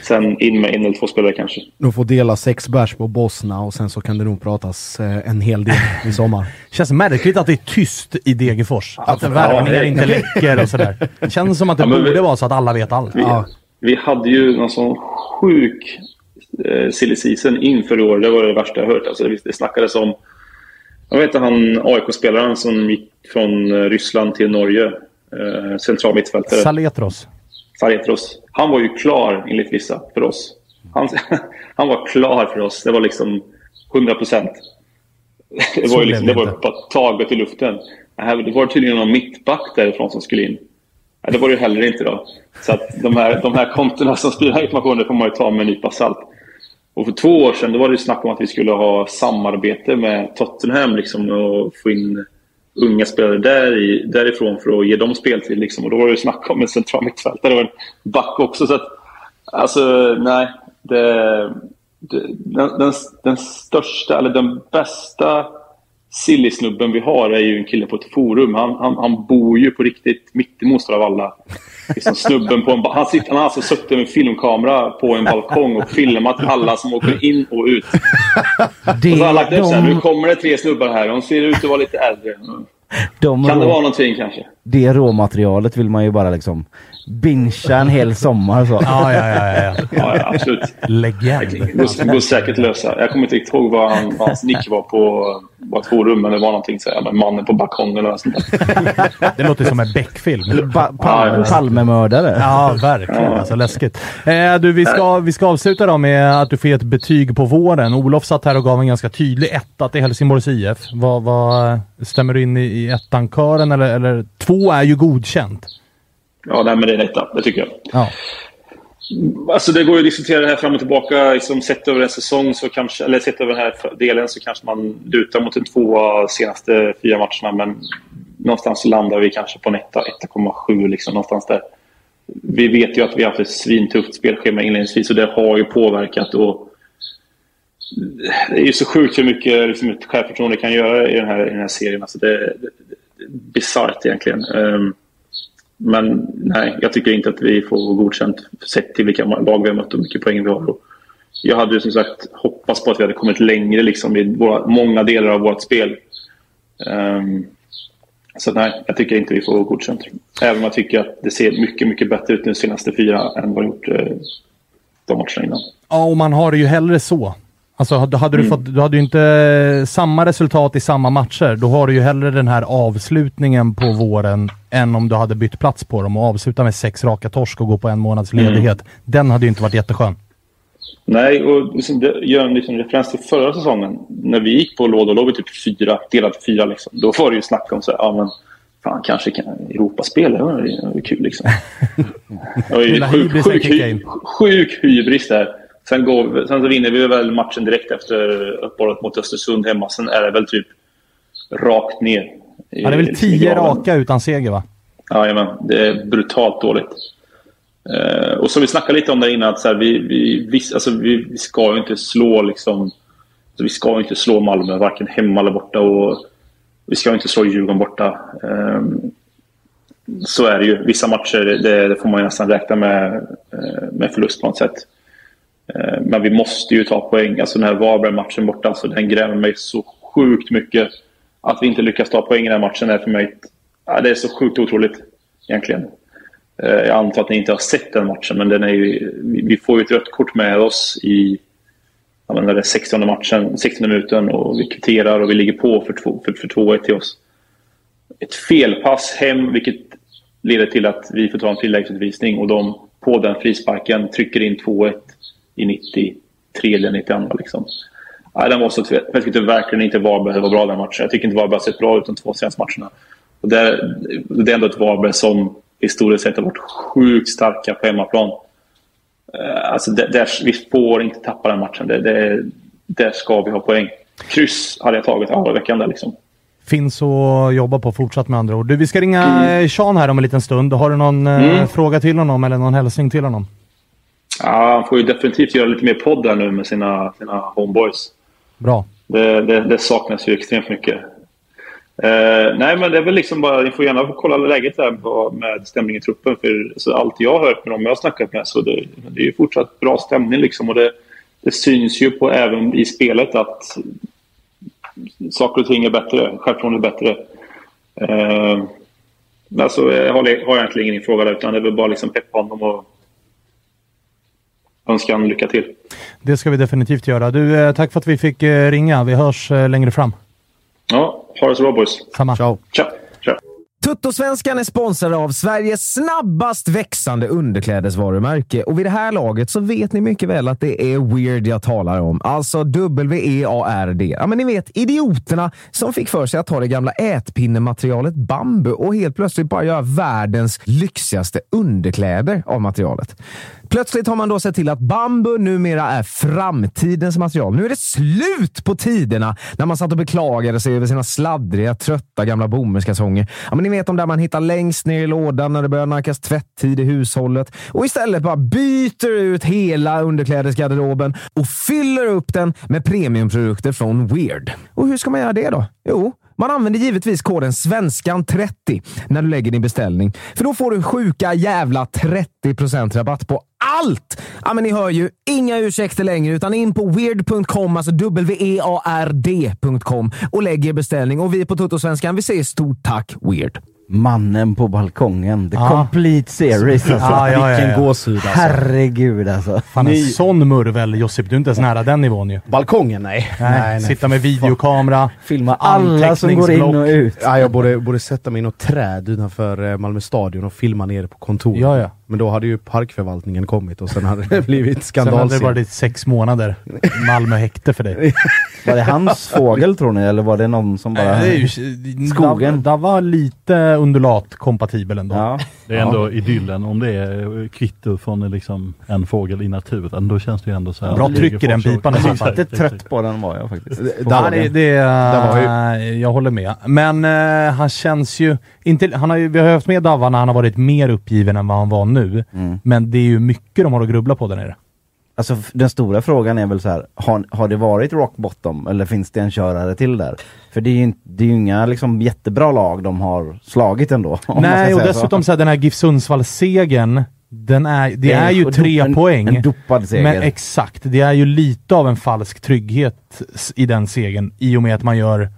Sen in med en eller två spelare kanske. De får dela sex bärs på Bosna och sen så kan det nog pratas eh, en hel del i sommar. <laughs> Känns märkligt att det är tyst i Degerfors. Att värvningar det- inte läcker och sådär. <laughs> Känns som att det Ja, men vi- borde vara så att alla vet allt. Vi, vi hade ju någon sån sjuk eh, silly season inför i år. Det var det värsta jag hört. Alltså, det, det snackades om... Jag vet inte han AIK-spelaren som gick från eh, Ryssland till Norge. Eh, central mittfältare. Saletros. Saretros. Han var ju klar enligt vissa för oss. Han, <laughs> han var klar för oss. Det var liksom 100 procent. Det var ju liksom, det var bara taget i luften. Det var tydligen någon mittback därifrån som skulle in. Det var det ju heller inte då. Så att de här, de här kontona som sprider den här informationen får man ju ta med en nypa salt. Och för två år sedan då var det ju snack om att vi skulle ha samarbete med Tottenham liksom, och få in unga spelare där i, därifrån för att ge dem speltid. Liksom. Och då var det ju snack om en central mittfältare och en back också. Så att, alltså, nej. Det, det, den, den, den största, eller den bästa sillysnubben vi har är ju en kille på ett forum. Han, han, han bor ju på riktigt mitt i alla liksom snubben på en han, sitter, han har alltså suttit med filmkamera på en <laughs> balkong och filmat alla som åker in och ut. Det, Och så har han lagt upp så här, de, nu kommer det tre snubbar här. De ser ut att vara lite äldre. de Kan det vara någonting kanske? Det råmaterialet vill man ju bara liksom bingea en hel sommar så. Ja, ja, ja. ja, ja. Ja, absolut. Legend. Det går, går säkert lösa. Jag kommer inte riktigt ihåg vad, han, vad hans nick var på var ett forum. Men det var någonting så här, mannen på balkongen eller något sånt där. <laughs> Det låter som en Beck-film. Ja, pal. Palmemördare. Ja, verkligen. Alltså, läskigt. Eh, du, vi, ska, vi ska avsluta då med att du får ett betyg på våren. Olof satt här och gav en ganska tydlig etta till Helsingborgs IF. Vad, vad, stämmer du in i, i ettan-kören eller, eller två är ju godkänt? Ja, nej, men det är detta. Det tycker jag. Ja. Alltså det går ju att diskutera det här fram och tillbaka. Liksom, sett över en säsong, så kanske, eller sett över den här delen, så kanske man lutar mot en tvåa senaste fyra matcherna. Men någonstans landar vi kanske på en etta, 1,7 liksom någonstans där. Vi vet ju att vi har haft ett svintufft spelschema inledningsvis och det har ju påverkat. Och det är ju så sjukt hur mycket liksom, ett självförtroende kan göra i den här, i den här serien. Alltså det, bisarrt egentligen. Ehm, men nej, jag tycker inte att vi får godkänt sett till vilka lag vi har mött och hur mycket poäng vi har. Jag hade ju som sagt hoppats på att vi hade kommit längre liksom, i våra, många delar av vårt spel. Um, så nej, jag tycker inte vi får godkänt. Även om jag tycker att det ser mycket, mycket bättre ut nu senaste fyra än vad det gjort eh, de matcherna innan. Ja, och man har det ju hellre så. Alltså, hade hade du, fått, du hade ju inte samma resultat i samma matcher. Då har du ju hellre den här avslutningen på våren än om du hade bytt plats på dem och avsluta med sex raka torsk och gå på en månads ledighet. Den hade ju inte varit jätteskön. Nej, och liksom gör en liksom referens till förra säsongen. När vi gick på låda, låg vi typ fyra, delad på fyra. Liksom. Då var det ju snack om så här, ja men fan kanske kan Europaspel, det var kul liksom. <laughs> Det var ju Lilla sjuk, sjuk, in. sjuk hybris där. Sen, går, sen så vinner vi väl matchen direkt efter uppehållet mot Östersund hemma. Sen är det väl typ rakt ner. i- Ja, det är väl tio raka utan seger va? Jajamän, det är brutalt dåligt. Eh, och som vi snackade lite om där innan, att så här, vi, vi, vi, alltså, vi, vi ska ju inte slå liksom... Alltså, vi ska ju inte slå Malmö, varken hemma eller borta. Och vi ska ju inte slå Djurgården borta. Eh, så är det ju. Vissa matcher det, det får man nästan räkna med, eh, med förlust på något sätt. Eh, men vi måste ju ta poäng. Alltså den här Varberg-matchen borta, alltså, den grämer mig så sjukt mycket. Att vi inte lyckas ta poäng i den här matchen är för mig... Ja, det är så sjukt otroligt egentligen. Eh, jag antar att ni inte har sett den matchen, men den är ju, vi får ju ett rött kort med oss i den men 16 matchen, 16 minuten och vi kvitterar och vi ligger på för, två- för, för 2-1 till oss. Ett felpass hem, vilket leder till att vi får ta en tilläggsutvisning och de på den frisparken trycker in 2-1 i 93 92 liksom. Ja, den var så. Jag tyckte verkligen inte Varberg var bra den matchen. Jag tycker inte Varberg har sett bra ut de två senaste matcherna. Och det, är, det är ändå ett Varberg som historiskt sett har varit sjukt starka på hemmaplan. Eh, Alltså det, där, vi får inte tappa den matchen. Det, det, där ska vi ha poäng. Kryss hade jag tagit alla veckan där liksom. Finns att jobba på fortsatt med andra ord. Du, vi ska ringa mm. Sean här om en liten stund. Har du någon eh, Mm. fråga till honom eller någon hälsning till honom? Ja, han får ju definitivt göra lite mer podd där nu med sina, sina homeboys. Bra. Det, det, det saknas ju extremt mycket. Eh, nej, men det är väl liksom bara, ni får gärna kolla läget där med stämningen i truppen. För allt jag har hört med dem jag har snackat med så det, det är ju fortsatt bra stämning liksom. Och det, det syns ju på även i spelet att saker och ting är bättre. Självförtroendet är bättre. Eh, alltså, jag har, har egentligen ingen fråga där utan det är väl bara liksom peppa honom och önska honom lycka till. Det ska vi definitivt göra. Du, eh, tack för att vi fick eh, ringa. Vi hörs eh, längre fram. Ja, ha det så bra boys. Samma. Ciao. Tja! Tja! Tuttosvenskan är sponsrad av Sveriges snabbast växande underklädesvarumärke och vid det här laget så vet ni mycket väl att det är Weird jag talar om. Alltså W-E-A-R-D. Ja, men ni vet idioterna som fick för sig att ta det gamla ätpinnematerialet bambu och helt plötsligt bara göra världens lyxigaste underkläder av materialet. Plötsligt har man då sett till att bambu numera är framtidens material. Nu är det slut på tiderna när man satt och beklagade sig över sina sladdriga, trötta gamla bomullskalsonger. Ja, men ni vet de där man hittar längst ner i lådan när det börjar nackas tvätttid i hushållet och istället bara byter ut hela underklädesgarderoben och fyller upp den med premiumprodukter från Weird. Och hur ska man göra det då? Jo, man använder givetvis koden SVENSKAN30 när du lägger din beställning. För då får du sjuka jävla 30% rabatt på allt! Ja, men ni hör ju, inga ursäkter längre, utan in på weird.com, alltså W-E-A-R-D.com och lägg er beställning. Och vi på Toto-svenskan, vi säger stort tack Weird. Mannen på balkongen. The Ja. complete series. Alltså. Ja, ja, ja, Vilken ja. gåshud alltså. Herregud alltså. Fan, en sån murvel Josip. Du är inte ens nära den nivån ju. Balkongen, nej. Nej, sitta med videokamera. Filma alla som går in och ut. Ja, jag borde, borde sätta mig i något träd utanför eh, Malmö stadion och filma nere på kontoret. Ja, ja. Men då hade ju parkförvaltningen kommit och sen hade det <laughs> blivit Sen hade det varit sex månader Malmö häkte för dig. <laughs> Var det hans fågel tror ni eller var det någon som bara... Det är ju, Skogen. Det var lite undulatkompatibel ändå. Ja. Det är ändå idyllen om det är kvitto från liksom en fågel i naturen. Då känns det ju ändå så här. Bra tryck i den pipan så fall. Lite trött på den var jag faktiskt. Där Ja, var det, det. det, var jag håller med. Men eh, han känns ju... Inte, han har ju vi har ju haft med Davva när han har varit mer uppgiven än vad han var nu. Mm. Men det är ju mycket de har att grubbla på där nere. Alltså den stora frågan är väl så här, har, har det varit rock bottom eller finns det en körare till där? För det är ju, inte- det är ju inga liksom jättebra lag de har slagit ändå. <laughs> Nej, och säga så. dessutom så här, den här GIF Sundsvall-segern, den är, det är ju en- tre en, poäng. En dopad seger. Men exakt, det är ju lite av en falsk trygghet i den segern i och med att man gör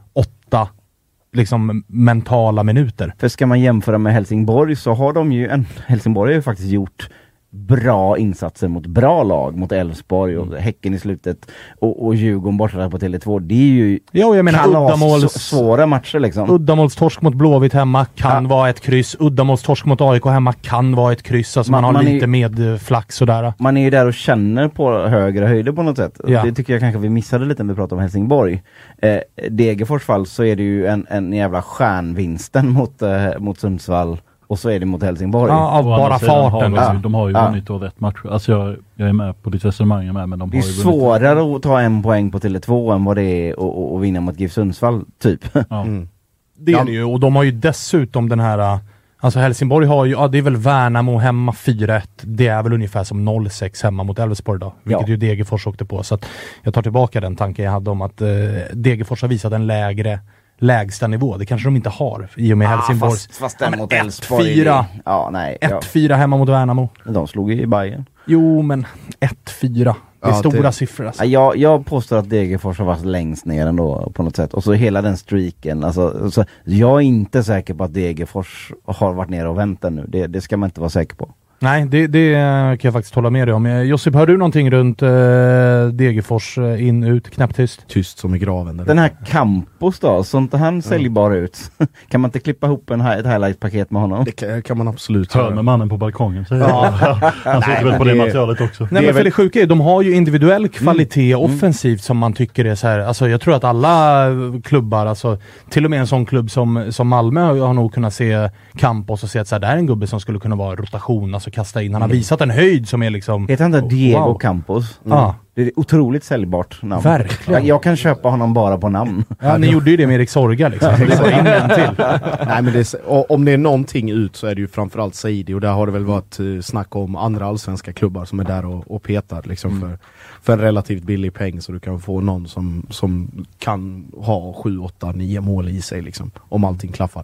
liksom mentala minuter. För ska man jämföra med Helsingborg så har de ju, en, Helsingborg har ju faktiskt gjort bra insatser mot bra lag, mot Elfsborg och Häcken i slutet och, och Djurgården borta på Tele2. Det är ju Ja, jag menar uddamåls- svåra matcher liksom. Uddamålstorsk mot Blåvitt hemma kan Ja. vara ett kryss. Uddamålstorsk mot AIK hemma kan vara ett kryss. Alltså man, Man- har man är- lite medflax sådär. Man är ju där och känner på högre höjder på något sätt. Ja. Det tycker jag kanske vi missade lite när vi pratade om Helsingborg. Eh, Degerfors fall så är det ju en, en jävla stjärnvinsten mot, eh, mot Sundsvall och så är det mot Helsingborg. Ja, av bara farten. Har de, Ja. har ju Ja. vunnit då rätt matcher. Alltså jag, jag är med på ditt resonemang med men de Det har är ju vunnit. svårare att ta en poäng på Tele2 än vad det är att- vinna mot GIF Sundsvall, typ. Ja. <laughs> Mm. Det är Ja. det ju. Och de har ju dessutom den här... Alltså Helsingborg har ju, ja det är väl Värnamo hemma 4-1. Det är väl ungefär som 0-6 hemma mot Elfsborg då. Vilket Ja. ju Degerfors åkte på. Så att jag tar tillbaka den tanken jag hade om att eh, Degerfors har visat en lägre lägsta nivå. Det kanske de inte har i och med Helsingborgs... fast, fast Ja, den men mot 1-4. Elfsborg. är det- Ja, nej. Ja. 1-4 hemma mot Värnamo. De slog ju i Bayern. Jo, men 1-4. Det är Ja, stora det- siffror alltså. Ja, jag, jag påstår att Degerfors har varit längst ner ändå på något sätt. Och så hela den streaken. Alltså, så jag är inte säker på att Degerfors har varit nere och vänt ännu. Det, det ska man inte vara säker på. Nej, det, det kan jag faktiskt hålla med dig om. Eh, Josip, har du någonting runt eh, Degerfors eh, in, ut, knäpptyst? Tyst som i graven. där Den här. Campos då, såg inte han säljbar ut? <laughs> kan man inte klippa ihop en, ett highlight-paket med honom? Det kan, kan man absolut Hör med mannen på balkongen säger jag. <laughs> Han sitter väl på det det- materialet också. Nej men för det sjuka är, de har ju individuell kvalitet offensivt som man tycker är så här. alltså jag tror att alla klubbar, alltså till och med en sån klubb som, som Malmö har, har nog kunnat se Campos och se att så här, det här är en gubbe som skulle kunna vara rotation, alltså kasta in. Han har visat en höjd som är liksom... Heter han inte Diego Wow. Campos? Ja. Det är ett otroligt säljbart namn. Verkligen. Jag, jag kan köpa honom bara på namn. Ja, ni gjorde ju det med Erik Sorga liksom. <laughs> Nej, men det är, om det är någonting ut så är det ju framförallt Saidi och där har det väl varit uh, snack om andra allsvenska klubbar som är där och, och petar liksom för, för en relativt billig peng så du kan få någon som, som kan ha 7, 8, 9 mål i sig liksom. Om allting klaffar.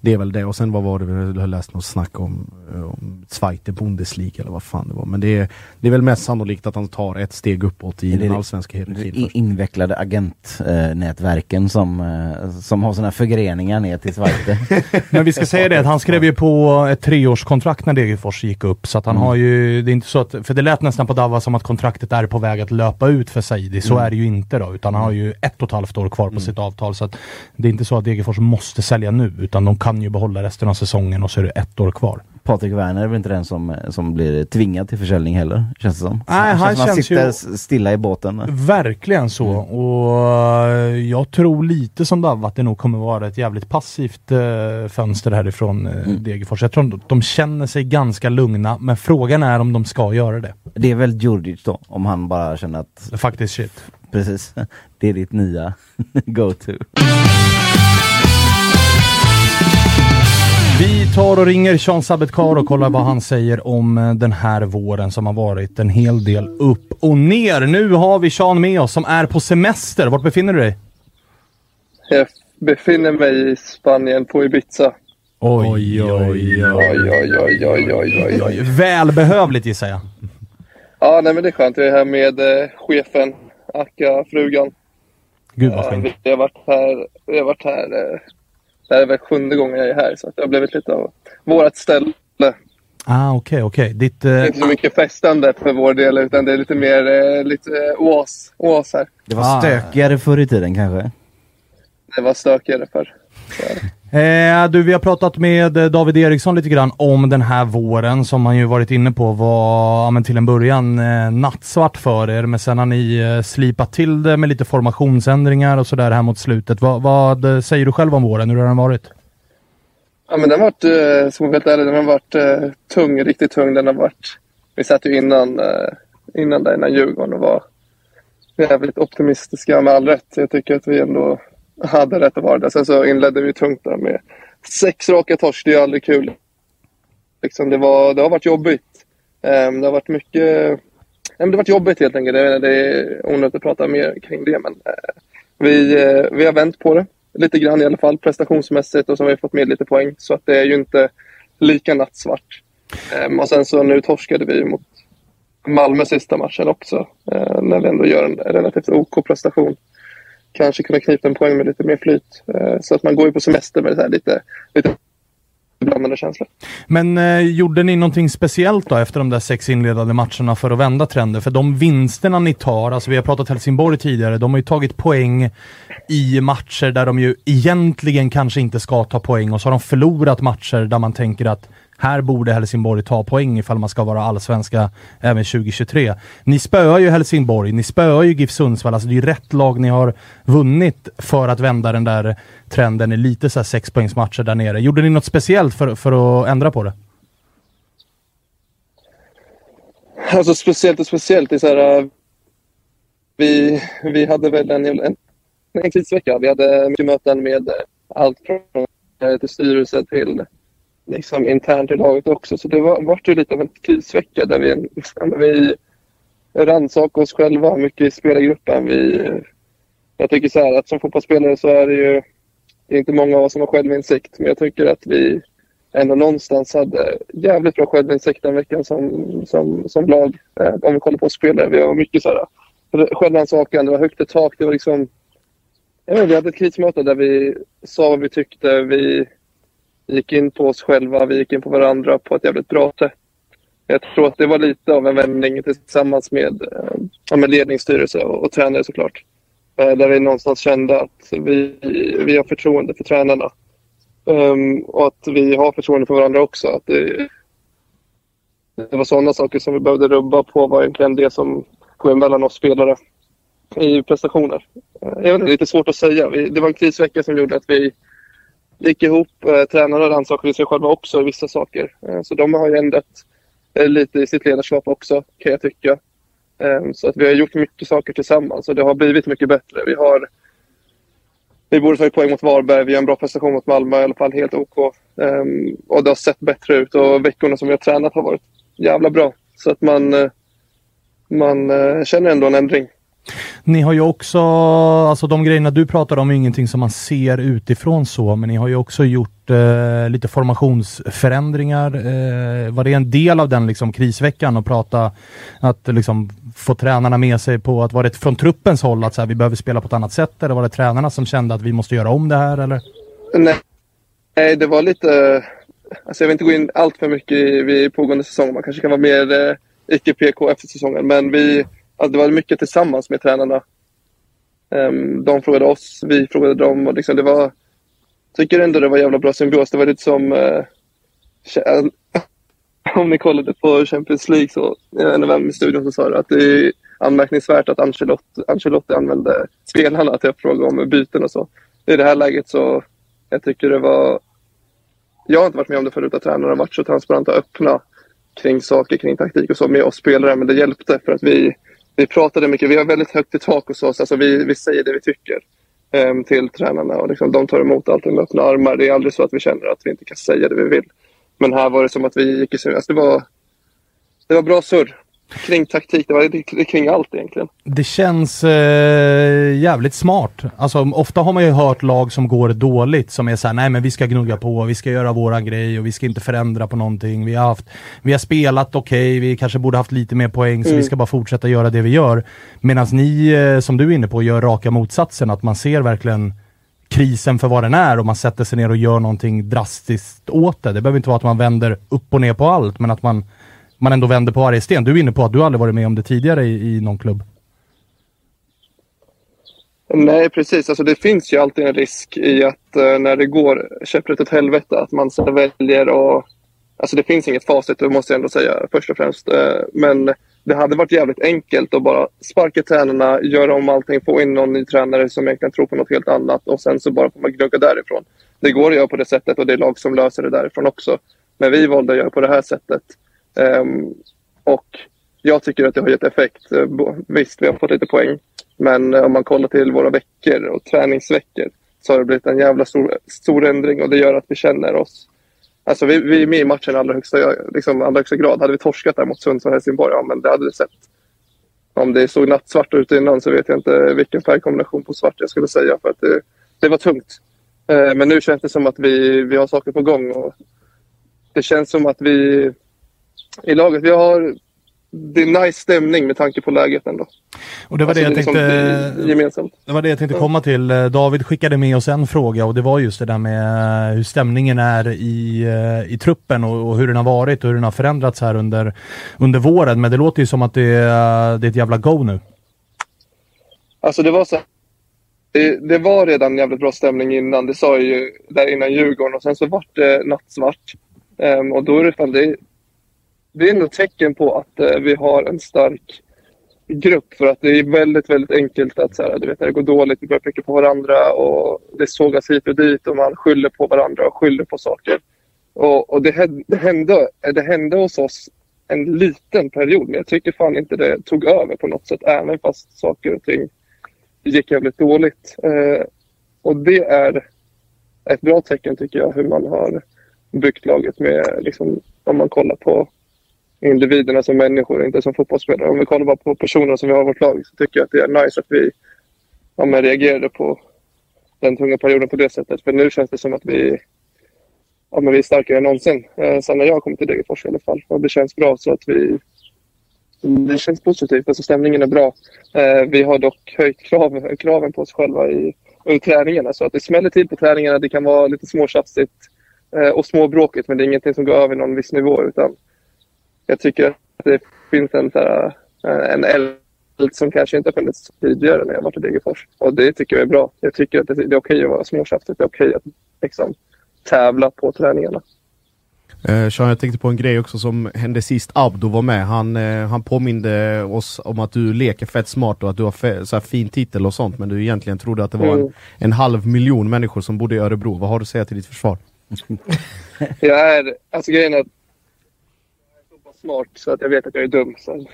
Det är väl det och sen vad var det, jag har läst något snack om, eh, om Zweite Bundesliga eller vad fan det var. Men det är, det är väl mest sannolikt att han tar ett steg uppåt i det- den allsvenska hierarkin. in- först. invecklade agentnätverken som, eh, som har sina förgreningar ner till Zweite. <laughs> Men vi ska säga det att han skrev ju på ett treårskontrakt när Degerfors gick upp. Så att han har ju, det är inte så att, för det lät nästan på Davva som att kontraktet är på väg att löpa ut för Saidi. Så är det ju inte då, utan han har ju ett och ett halvt år kvar på sitt avtal. Så att det är inte så att Degerfors måste sälja nu, utan de kan kan ju behålla resten av säsongen och så är det ett år kvar. Patrik Werner är väl inte den som, som blir tvingad till försäljning heller, känns det som. Nej, han känns som känns sitter ju- stilla i båten. Verkligen så. Och eh, jag tror lite som Dav att det nog kommer vara ett jävligt passivt eh, fönster härifrån eh, Degerfors. Jag tror de, de känner sig ganska lugna, men frågan är om de ska göra det. Det är väl Djurdjic då, om han bara känner att Faktiskt shit. precis, <laughs> det är ditt nya <laughs> go-to. Vi tar och ringer Sean Sabetkar och kollar vad han säger om eh, den här våren som har varit en hel del upp och ner. Nu har vi Sean med oss som är på semester. Vart befinner du dig? Jag befinner mig i Spanien på Ibiza. Oj, oj, oj. Oj, oj, oj, oj, oj, oj, oj. Välbehövligt gissar jag. Ja, nej men det är skönt. Jag är här med eh, chefen, Akka, frugan. Gud vad Eh, fint. vi har varit här, vi har varit här, eh, det här är väl sjunde gången jag är här så det har blivit lite av vårat ställe. Ah, okej, okej. Ditt... Det är inte så mycket festande för vår del utan det är lite mer eh, lite eh, oas, oas här. Det var Ah. stökigare förr i tiden kanske? Det var stökigare förr. Eh, du, vi har pratat med eh, David Eriksson lite grann om den här våren som han ju varit inne på var ja, men till en början eh, nattsvart för er, men sen har ni eh, slipat till det med lite formationsändringar och sådär här mot slutet. Va, vad eh, säger du själv om våren? Hur har den varit? Ja, men den har varit, eh, som helt ärlig, den har varit eh, tung, riktigt tung. Den har varit, vi satt ju innan, eh, innan där, innan Djurgården och var jävligt optimistiska med all rätt. Jag tycker att vi ändå hade rätt att vara där. Sen så inledde vi tungt där med sex raka torsk. Det är ju aldrig kul. Liksom det, var, det har varit jobbigt. Um, det har varit mycket... Nej, men det har varit jobbigt helt enkelt. Det, det är onödigt att prata mer kring det. Men uh, vi, uh, vi har vänt på det lite grann i alla fall prestationsmässigt och så har vi fått med lite poäng. Så att det är ju inte lika nattsvart. Um, och sen så nu torskade vi mot Malmö sista matchen också. uh, när vi ändå gör en relativt OK prestation. Kanske kunna knipa en poäng med lite mer flyt. Eh, så att man går ju på semester med det här lite, lite blandade känslor. Men eh, gjorde ni någonting speciellt då efter de där sex inledande matcherna för att vända trenden? För de vinsterna ni tar, alltså vi har pratat Helsingborg tidigare, de har ju tagit poäng i matcher där de ju egentligen kanske inte ska ta poäng och så har de förlorat matcher där man tänker att här borde Helsingborg ta poäng ifall man ska vara allsvenska även 2023. Ni spöar ju Helsingborg, ni spöar ju GIF Sundsvall, alltså det är ju rätt lag ni har vunnit för att vända den där trenden i lite så här sexpoängsmatcher där nere. Gjorde ni något speciellt för, för att ändra på det? Alltså speciellt och speciellt. Det är så här, eh, vi, vi hade väl en, en, en krisvecka. Vi hade mycket möten med allt från till styrelse till liksom internt i laget också. Så det var, var ju lite av en krisvecka där vi, vi rannsakade oss själva mycket i spelargruppen. Vi, jag tycker så här att som fotbollsspelare så är det ju det är inte många av oss som har självinsikt. Men jag tycker att vi ändå någonstans hade jävligt bra självinsikt den veckan som, som, som lag. Eh, om vi kollar på spelare. Vi har mycket så här självrannsakan, det var högt i tak. Det var liksom, jag vet, vi hade ett krismöte där vi sa vad vi tyckte. Vi vi gick in på oss själva, vi gick in på varandra på ett jävligt bra sätt. Jag tror att det var lite av en vändning tillsammans med, eh, med ledningsstyrelse och, och tränare såklart. Eh, där vi någonstans kände att vi, vi har förtroende för tränarna. Um, och att vi har förtroende för varandra också. Att det, det var sådana saker som vi behövde rubba på var egentligen det som kom mellan oss spelare i prestationer. Eh, det är lite svårt att säga. Vi, det var en krisvecka som gjorde att vi gick ihop. Eh, uh, tränarna rannsakade sig själva också i vissa saker. Eh, så de har ju ändrat eh, lite i sitt ledarskap också kan jag tycka. Eh, så att vi har gjort mycket saker tillsammans och det har blivit mycket bättre. Vi har vi borde tagit poäng mot Varberg. Vi gör en bra prestation mot Malmö, i alla fall helt OK. Um, och det har sett bättre ut och veckorna som vi har tränat har varit jävla bra. Så att man, eh, man känner ändå en ändring. Ni har ju också, alltså de grejerna du pratar om är ingenting som man ser utifrån så, men ni har ju också gjort eh, lite formationsförändringar. Eh, var det en del av den liksom krisveckan att prata, att liksom få tränarna med sig på att, var det från truppens håll att så här, vi behöver spela på ett annat sätt eller var det tränarna som kände att vi måste göra om det här eller? Nej, Nej det var lite, alltså jag vill inte gå in allt för mycket i, i pågående säsong. Man kanske kan vara mer eh, icke-PK efter säsongen, men vi, alltså det var mycket tillsammans med tränarna. Um, de frågade oss, vi frågade dem och liksom det var tycker ändå det var jävla bra symbios. Det var lite som... Eh, <laughs> om ni kollade på Champions League så, jag vet inte vem i studion som sa det, att det är anmärkningsvärt att Ancelotti, Ancelotti använde spelarna till att fråga om byten och så. I det här läget så, jag tycker det var... Jag har inte varit med om det förut, att tränare har varit så transparenta och öppna kring saker, kring taktik och så med oss spelare, men det hjälpte för att vi, vi pratade mycket. Vi har väldigt högt i tak hos oss, alltså vi, vi säger det vi tycker em, till tränarna och liksom, de tar emot allting med öppna armar. Det är aldrig så att vi känner att vi inte kan säga det vi vill. Men här var det som att vi gick i alltså det var, det var bra surr kring taktik. Det var kring allt egentligen. Det känns eh, jävligt smart. Alltså, ofta har man ju hört lag som går dåligt som är såhär, nej men vi ska gnugga på, vi ska göra våran grej och vi ska inte förändra på någonting. Vi har, haft, vi har spelat okej, vi kanske borde haft lite mer poäng så Mm. vi ska bara fortsätta göra det vi gör. Medan ni, eh, som du är inne på, gör raka motsatsen. Att man ser verkligen krisen för vad den är och man sätter sig ner och gör någonting drastiskt åt det. Det behöver inte vara att man vänder upp och ner på allt, men att man, man ändå vänder på varje sten. Du är inne på att du aldrig varit med om det tidigare i, i någon klubb. Nej, precis. Alltså, det finns ju alltid en risk i att eh, när det går käpprätt åt helvete att man så väljer och Alltså det finns inget facit, det måste jag ändå säga först och främst. Eh, Men det hade varit jävligt enkelt att bara sparka tränarna, göra om allting, få in någon ny tränare som egentligen tror på något helt annat och sen så bara får man gnugga därifrån. Det går att göra på det sättet och det är lag som löser det därifrån också. Men vi valde att göra på det här sättet. Ehm, och jag tycker att det har gett effekt. Eh, visst, vi har fått lite poäng. Men eh, om man kollar till våra veckor och träningsveckor så har det blivit en jävla stor, stor ändring och det gör att vi känner oss Alltså vi, vi är med i matchen i allra högsta, liksom, allra högsta grad. Hade vi torskat där mot Sundsvall och Helsingborg, ja men det hade det sett. Om det såg nattsvart ut innan så vet jag inte vilken färgkombination på svart jag skulle säga. För att det, det var tungt. Eh, men nu känns det som att vi, vi har saker på gång. Och det känns som att vi i laget, vi har det är nice stämning med tanke på läget ändå. Och det var Alltså, det jag liksom tänkte... gemensamt. Det var det jag tänkte komma till. Eh, David skickade med oss en fråga och det var just det där med eh, hur stämningen är i, eh, i truppen och, och hur den har varit och hur den har förändrats här under, under våren. Men det låter ju som att det, är- det är ett jävla go nu. Alltså det var så det, det var redan jävligt bra stämning innan. Det sa jag ju där innan Djurgården och sen så vart det nattsvart. Ehm, och då är det fan det, det är ändå tecken på att eh, vi har en stark grupp för att det är väldigt, väldigt enkelt att så här, du vet, när det går dåligt, vi börjar peka på varandra och det sågas hit och dit och man skyller på varandra och skyller på saker. Och, och det, hände- det, hände, det hände hos oss en liten period, men jag tycker fan inte det tog över på något sätt, även fast saker och ting gick jävligt dåligt. Eh, och det är ett bra tecken tycker jag, hur man har byggt laget med, liksom, om man kollar på individerna som människor, inte som fotbollsspelare. Om vi kollar bara på personerna som vi har i vårt lag så tycker jag att det är nice att vi ja, men reagerade på den tunga perioden på det sättet. För nu känns det som att vi, ja, men vi är starkare än någonsin. Eh, sen när jag kom till Degerfors i alla fall. Och det känns bra så att vi det känns positivt. Alltså stämningen är bra. Eh, vi har dock höjt krav, kraven på oss själva i, i träningarna. Så att det smäller till på träningarna. Det kan vara lite småtjafsigt eh, och småbråkigt men det är ingenting som går över någon viss nivå. Utan jag tycker att det finns en, så här, eh, en eld som kanske inte har funnits tidigare när jag varit i Degerfors. Och det tycker jag är bra. Jag tycker att det, det är okej att vara småtjafsigt. Det är okej att liksom, tävla på träningarna. Eh, Sean, jag tänkte på en grej också som hände sist Abdo var med. Han, eh, han påminde oss om att du leker fett smart och att du har fe- så här fin titel och sånt men du egentligen trodde att det var en, Mm. en halv miljon människor som bodde i Örebro. Vad har du att säga till ditt försvar? <laughs> Jag är, alltså grejen är att jag är så pass smart så att jag vet att jag är dum. Så. <laughs>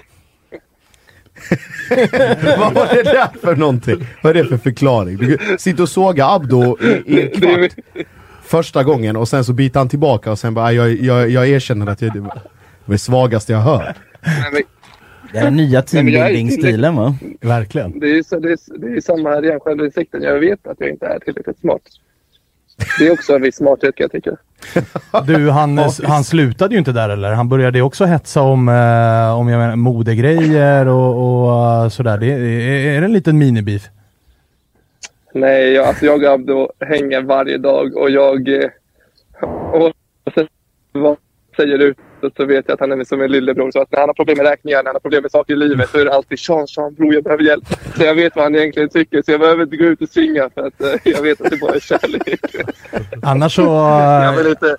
Vad var det där för någonting? Vad är det för förklaring? Du sitter och sågar Abdo i, i en kvart första gången och sen så biter han tillbaka och sen bara "Ah, jag, jag, jag erkänner att jag, det var det svagaste jag hört. Men Det är den nya är teambuilding-stilen va? Verkligen. Det är, så, det, är, det är samma här igen, självinsikten. Jag vet att jag inte är tillräckligt smart. Det är också en viss smarthet kan jag tycka. <laughs> Du, han, han slutade ju inte där eller? Han började ju också hetsa om, eh, om jag menar, modegrejer och, och eh, sådär. Det, är, är det en liten minibeef? Nej, jag, alltså jag och Abdo hänger varje dag och jag... eh, Och sen, vad säger du sättet så vet jag att han är som en lillebror. Så att när han har problem med räkningar, när han har problem med saker i livet, så är det alltid Sean, Sean, bror jag behöver hjälp. Så jag vet vad han egentligen tycker, så jag behöver inte gå ut och svinga för att eh, jag vet att det bara är kärlek. Annars så... Jag vill inte,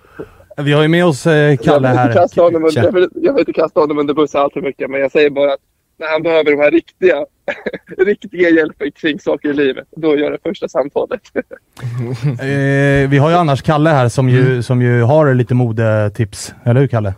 Vi har ju med oss eh, Kalle här. kasta honom, under- jag, vill, jag vill inte kasta honom under bussen allt för mycket, men jag säger bara att när han behöver de här riktiga, <laughs> riktiga hjälpen kring saker i livet, då gör det första samtalet. Eh, vi har ju annars Kalle här som ju, som ju har lite modetips. Eller hur Kalle?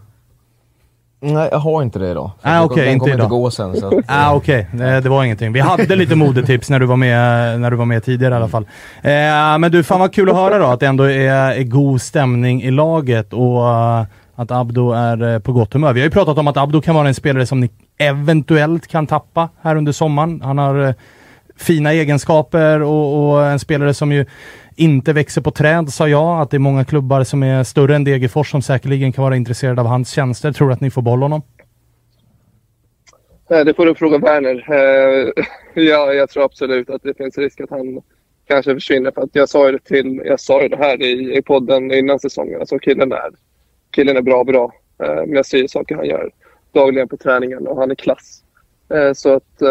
Nej, jag har inte det idag. Ah, okej, den inte kommer inte idag. gå sen. Så att, <laughs> Ah, Okej, okay. det var ingenting. Vi hade lite <laughs> modetips när du var med, när du var med tidigare i alla fall. Eh, men du, fan vad kul att höra då att det ändå är, är god stämning i laget och eh, att Abdo är eh, på gott humör. Vi har ju pratat om att Abdo kan vara en spelare som ni eventuellt kan tappa här under sommaren. Han har eh, fina egenskaper och, och en spelare som ju inte växer på träd, sa jag. Att det är många klubbar som är större än Degerfors som säkerligen kan vara intresserade av hans tjänster. Tror du att ni får boll honom? Eh, det får du fråga Werner. Eh, <laughs> ja, jag tror absolut att det finns risk att han kanske försvinner. För att jag sa ju det, till, jag sa ju det här i, i podden innan säsongen. Alltså killen är, killen är bra, bra. Eh, men jag ser saker han gör dagligen på träningen och han är klass. Så att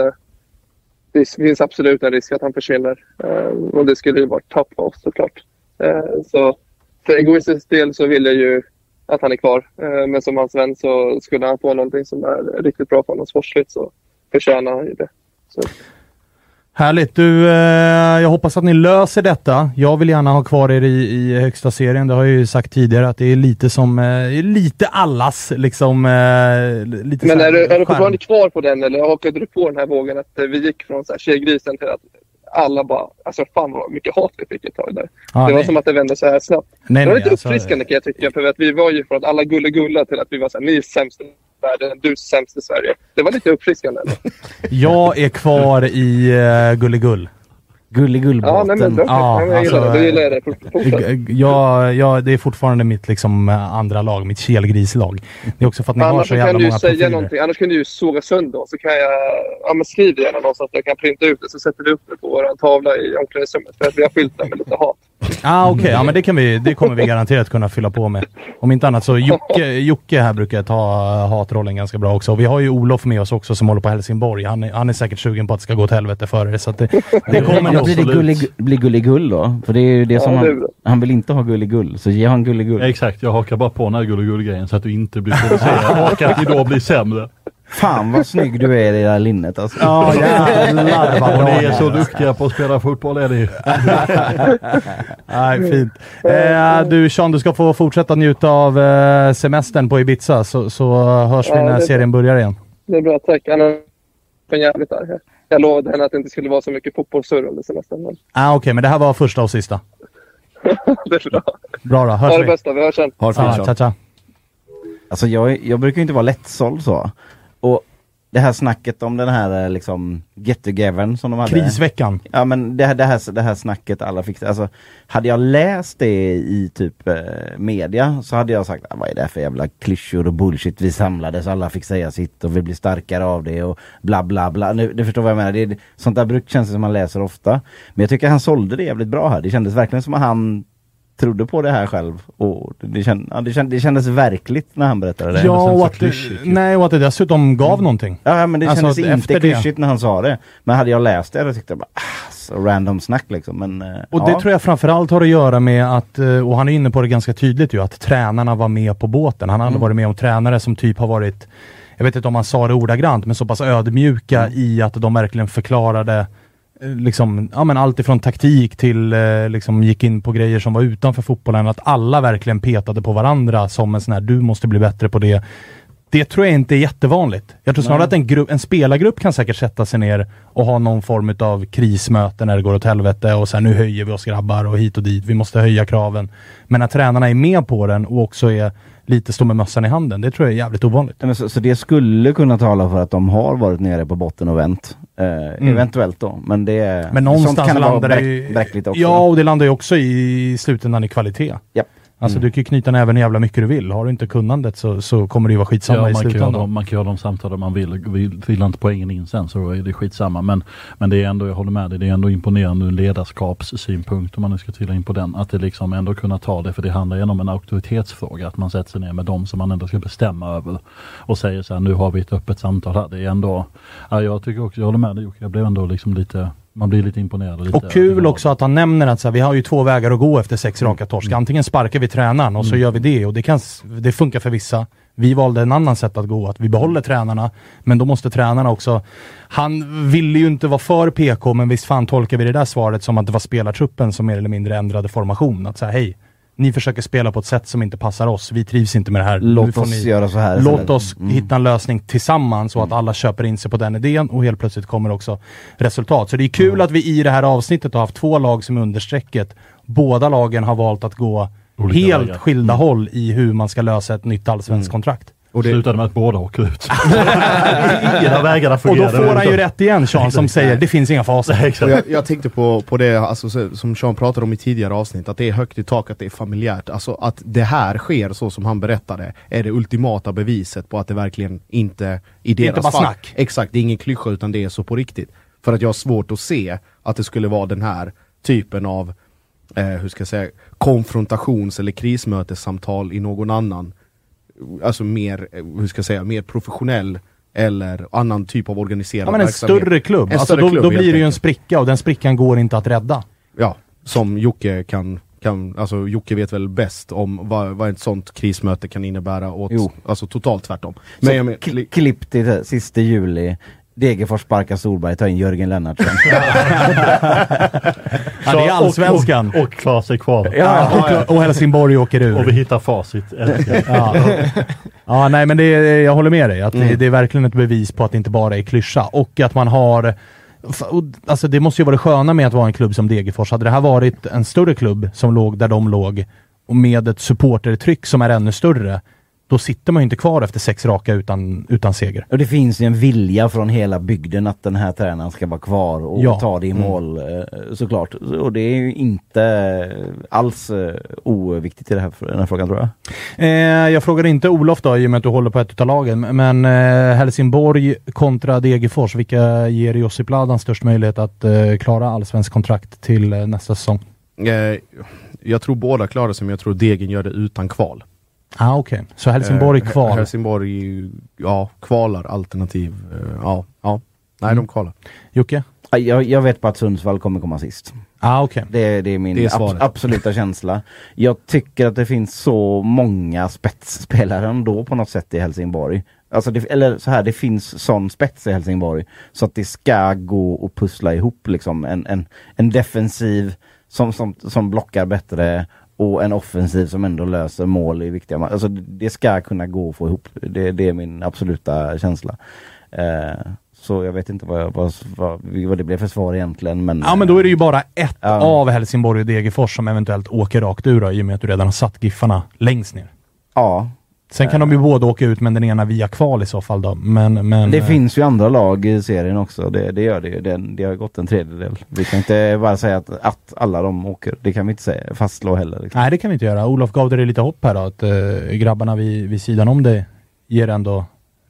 det finns absolut en risk att han försvinner. Eh, Och det skulle ju vara topp för oss såklart. Eh, Så för egoistisk del så vill jag ju att han är kvar. Eh, Men som hans vän så skulle han få någonting som är riktigt bra för honom sportsligt så förtjänar han ju det. Så. Härligt! Du, eh, jag hoppas att ni löser detta. Jag vill gärna ha kvar er i, i högsta serien. Det har jag ju sagt tidigare att det är lite som, eh, lite allas liksom. Eh, lite Men är du, är du fortfarande kvar på den eller hakade du på den här vågen att eh, vi gick från så här tjejgrisen till att alla bara, alltså fan vad mycket hat vi fick ett tag där. Ja, det var nej. som att det vände så här snabbt. Nej, det var nej, lite alltså- uppfriskande kan jag tycka för att vi var ju från att alla gulla till att vi var så här, ni är sämst världen, du är sämst i Sverige. Det var lite uppfriskande. <laughs> Jag är kvar i uh, Gulligull. Gulligullbåten. Ja, nej, men bra. Ja, Ja, jag gillar alltså, det. Då gillar jag det. Fortsätt. Ja, ja, det är fortfarande mitt liksom eh, andra lag, mitt kelgrislag. Det är också för att ni har Annars så så jävla kan du ju många säga någonting. Annars kan du ju såga sönder. Så kan jag... Ja, men skriv det gärna någonstans så att jag kan printa ut det. Så sätter vi upp det på vår tavla i omklädningsrummet. För att vi har fyllt den med lite hat. Ah, Okej, ja, men det, kan vi, det kommer vi garanterat kunna fylla på med. Om inte annat så Jocke, Jocke här brukar ta uh, hatrollen ganska bra också. Och vi har ju Olof med oss också som håller på Helsingborg. Han är, han är säkert sugen på att det ska gå åt helvete för er. Så att det, det kommer nog. blir det gullig, blir gulligull då? För det är ju det som Ja, det han, han vill inte ha gulligull, så ge han gulligull. Exakt, jag hakar bara på den här gulligull-grejen så att du inte blir provocerad <laughs> och att idag blir sämre. Fan vad snygg du är i det där linnet alltså. Ja, <laughs> jävlar vad Och bra ni är så duktiga på att spela fotboll är ju. <laughs> Nej, fint. Eh, du Sean, du ska få fortsätta njuta av eh, semestern på Ibiza så, så hörs vi Ja, när serien börjar igen. Det är bra, tack. Anna var jävligt arg. Jag lovade henne att det inte skulle vara så mycket fotbollssurr under semestern. Men Ah, Okej, men det här var första och sista. <laughs> det är bra. Bra då, hörs Ha det vi. bästa, vi hörs sen. ha det fint Ah, Sean. tja, tja. Alltså jag, jag brukar ju inte vara lättsåld så. Och det här snacket om den här eh, liksom get-togethern som de hade. Krisveckan. Ja men det här, det här, det här snacket alla fick, alltså hade jag läst det i typ eh, media så hade jag sagt, ah, vad är det för jävla klyschor och bullshit, vi samlades, alla fick säga sitt och vi blir starkare av det och bla bla bla. Nu, du förstår vad jag menar, det, är- sånt där bruk känns som man läser ofta. Men jag tycker han sålde det jävligt bra här, det kändes verkligen som att han trodde på det här själv och det, känd, ja, det, känd, det kändes verkligt när han berättade det. Ja, och att, klyschigt nej, och att det dessutom gav någonting. Ja men det Alltså, kändes inte klyschigt när han sa det. Men hade jag läst det då tyckte jag bara, ah, så random snack liksom. Men, eh, Och ja. det tror jag framförallt har att göra med att, eh, och han är inne på det ganska tydligt ju, att tränarna var med på båten. Han hade Mm. varit med om tränare som typ har varit, jag vet inte om han sa det ordagrant, men så pass ödmjuka Mm. i att de verkligen förklarade Liksom, ja, men allt ifrån taktik till eh, liksom gick in på grejer som var utanför fotbollen. Att alla verkligen petade på varandra som en sån här, du måste bli bättre på det. Det tror jag inte är jättevanligt. Jag tror snarare Nej. att en, grupp, en spelargrupp kan säkert sätta sig ner och ha någon form av krismöte när det går åt helvete och sen nu höjer vi oss grabbar och hit och dit. Vi måste höja kraven. Men att tränarna är med på den och också är lite står med mössan i handen, det tror jag är jävligt ovanligt. Men så, så det skulle kunna tala för att de har varit nere på botten och vänt. Eh, Eventuellt då. Men det Mm. Men sånt någonstans kan vara landar det bräck, ju... bräckligt också. Ja, och det landar ju också i slutändan i kvalitet. Japp. Alltså Mm. du kan ju knyta näven jävla mycket du vill. Har du inte kunnandet så, så kommer det ju vara skitsamma Ja, i man, kan slutändan. de, man kan göra de samtalen man vill. Vill, vill inte poängen in sen så är det skitsamma. Men, men det är ändå, jag håller med dig, det är ändå imponerande ur ledarskapssynpunkt om man nu ska trilla in på den. Att det liksom ändå kunna ta det, för det handlar ju om en auktoritetsfråga. Att man sätter sig ner med dem som man ändå ska bestämma över och säger så här, nu har vi ett öppet samtal här. Det är ändå, ja, jag tycker också, jag håller med dig Jocke, jag blev ändå liksom lite, man blir lite imponerad. och Lite Och kul också att han nämner att så här, vi har ju två vägar att gå efter sex raka torsk. Antingen sparkar vi tränaren och så gör vi det och det, kan, det funkar för vissa. Vi valde en annan sätt att gå, att vi behåller tränarna, men då måste tränarna också... Han ville ju inte vara för PK, men visst fan tolkar vi det där svaret som att det var spelartruppen som mer eller mindre ändrade formation. Att säga hej, ni försöker spela på ett sätt som inte passar oss. Vi trivs inte med det här. Låt oss ni- göra så här Låt oss Mm. hitta en lösning tillsammans så att alla köper in sig på den idén och helt plötsligt kommer också resultat. Så det är kul att vi i det här avsnittet har haft två lag som är under strecket. Båda lagen har valt att gå Olika helt vägar. skilda håll i hur man ska lösa ett nytt allsvenskt kontrakt. Och det slutade med att båda åker ut. <laughs> Ingen av vägarna Och då fungerade. får han ju rätt igen Sean som <laughs> säger det finns inga facit. Och jag, jag tänkte på, på det alltså, så- som Sean pratade om i tidigare avsnitt, att det är högt i tak, att det är familjärt. Alltså att det här sker så som han berättade, är det ultimata beviset på att det verkligen inte i deras inte bara fall, snack. Exakt, det är ingen klyscha utan det är så på riktigt. För att jag har svårt att se att det skulle vara den här typen av, eh, hur ska jag säga, konfrontations eller krismötessamtal i någon annan, alltså mer, eh, hur ska jag säga, mer professionell eller annan typ av organiserad Ja, men en verksamhet. större klubb. En alltså, större då, klubb, då blir det ju en spricka och den sprickan går inte att rädda. Ja, som Jocke kan, kan alltså Jocke vet väl bäst om vad, vad ett sånt krismöte kan innebära åt, Jo. alltså totalt tvärtom. Så Men jag men, kli- klipp till sista juli. Degerfors sparkar Solberg, tar in Jörgen Lennartsson. <laughs> Det är allsvenskan. Och, och, och klara sig kvar. Ja, och, och Helsingborg åker ur. Och vi hittar facit. <laughs> Ja. ja, nej men det, jag håller med dig. Att Mm. det, det är verkligen ett bevis på att det inte bara är klyscha. Och att man har... Alltså det måste ju vara det sköna med att vara en klubb som Degerfors. Hade det här varit en större klubb som låg där de låg och med ett supportertryck som är ännu större, då sitter man ju inte kvar efter sex raka utan, utan seger. Och det finns ju en vilja från hela bygden att den här tränaren ska vara kvar och Ja. ta det i mål eh, såklart. Och det är ju inte alls eh, oviktigt i det här, den här frågan tror jag. Eh, jag frågar inte Olof då, i och med att du håller på ett utav lagen, men eh, Helsingborg kontra Degerfors, vilka ger Josip Ladan störst möjlighet att eh, klara allsvensk kontrakt till eh, nästa säsong? eh, jag tror båda klarar sig men jag tror Degen gör det utan kval. Ah, okej. Så Helsingborg Eh, kval. Helsingborg, ja, kvalar alternativ, eh, ja, ja. Nej Mm. de kvalar. Jocke? Ja, Jag, jag vet bara att Sundsvall kommer komma sist. Ah, okej. Det, det är min Det är ab- absoluta känsla. Jag tycker att det finns så många spetsspelare ändå på något sätt i Helsingborg. Alltså det, eller så här, det finns sån spets i Helsingborg så att det ska gå att pussla ihop liksom en, en, en defensiv som, som, som blockar bättre och en offensiv som ändå löser mål i viktiga matcher. Alltså det ska kunna gå att få ihop. Det, det är min absoluta känsla. Eh, så jag vet inte vad, jag, vad, vad, vad det blev för svar egentligen. Men, Ja, men då är det ju bara ett Ja. av Helsingborg och Degerfors som eventuellt åker rakt ur då, i och med att du redan har satt Giffarna längst ner. Ja, Sen kan de ju båda åka ut, men den ena via kval i så fall då. Men, men, Det eh, finns ju andra lag i serien också, det, det gör det ju. Det, det har gått en tredjedel. Vi kan inte bara säga att, att alla de åker. Det kan vi inte säga, fastslå heller. Liksom. Nej, det kan vi inte göra. Olof gav dig lite hopp här då, att eh, grabbarna vid, vid sidan om det ger ändå...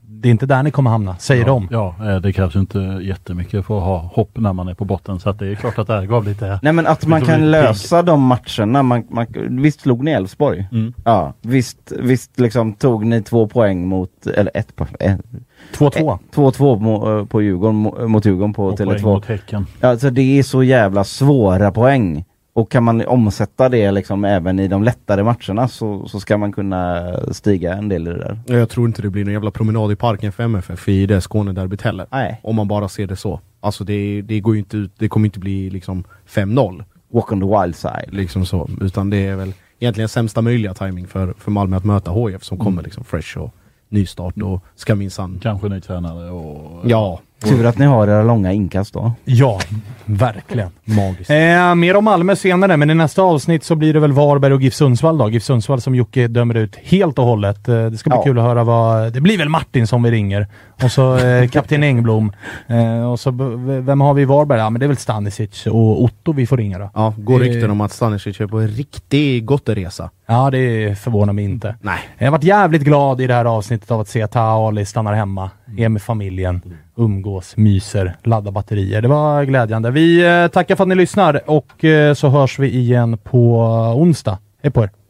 Det är inte där ni kommer hamna, säger ja, de. Ja, eh, det krävs ju inte jättemycket för att ha hopp när man är på botten. Så att det är klart att det här gav lite... Nej men att man kan lösa de matcherna. Man, man, visst slog ni Elfsborg? Mm. Ja, visst, visst liksom tog ni två poäng mot, eller ett poäng. eh, 2-2. 2-2 mo- eh, på Djurgården, mo- mot Djurgården på Och poäng Tele2. mot Häcken. Alltså det är så jävla svåra poäng. Och kan man omsätta det liksom även i de lättare matcherna så, så ska man kunna stiga en del i det där. Jag tror inte det blir någon jävla promenad i parken för MFF i det Skånederbyt heller. Nej. Om man bara ser det så. Alltså det, det går ju inte ut, det kommer inte bli liksom 5-0. Walk on the wild side. Liksom så. Utan det är väl egentligen sämsta möjliga timing för, för Malmö att möta HIF som kommer Mm. liksom fresh och nystart och ska minsann... Kanske ny tränare och... Ja. Tur att ni har era långa inkast då. Ja, verkligen. Magiskt. Eh, mer om Malmö senare, men i nästa avsnitt så blir det väl Varberg och GIF Sundsvall då. GIF Sundsvall som Jocke dömer ut helt och hållet. Eh, det ska bli Ja. kul att höra vad... Det blir väl Martin som vi ringer. Och så eh, <laughs> kapten Engblom. Eh, och så vem har vi i Varberg? Ja, men det är väl Stanisic och Otto vi får ringa då. Ja, går Eh. rykten om att Stanisic är på en riktig gotteresa. Ja, det förvånar mig inte. Nej. Jag har varit jävligt glad i det här avsnittet av att se Taha Ali stannar hemma, är med familjen, umgås, myser, laddar batterier. Det var glädjande. Vi eh, tackar för att ni lyssnar och eh, så hörs vi igen på onsdag. Hej på er!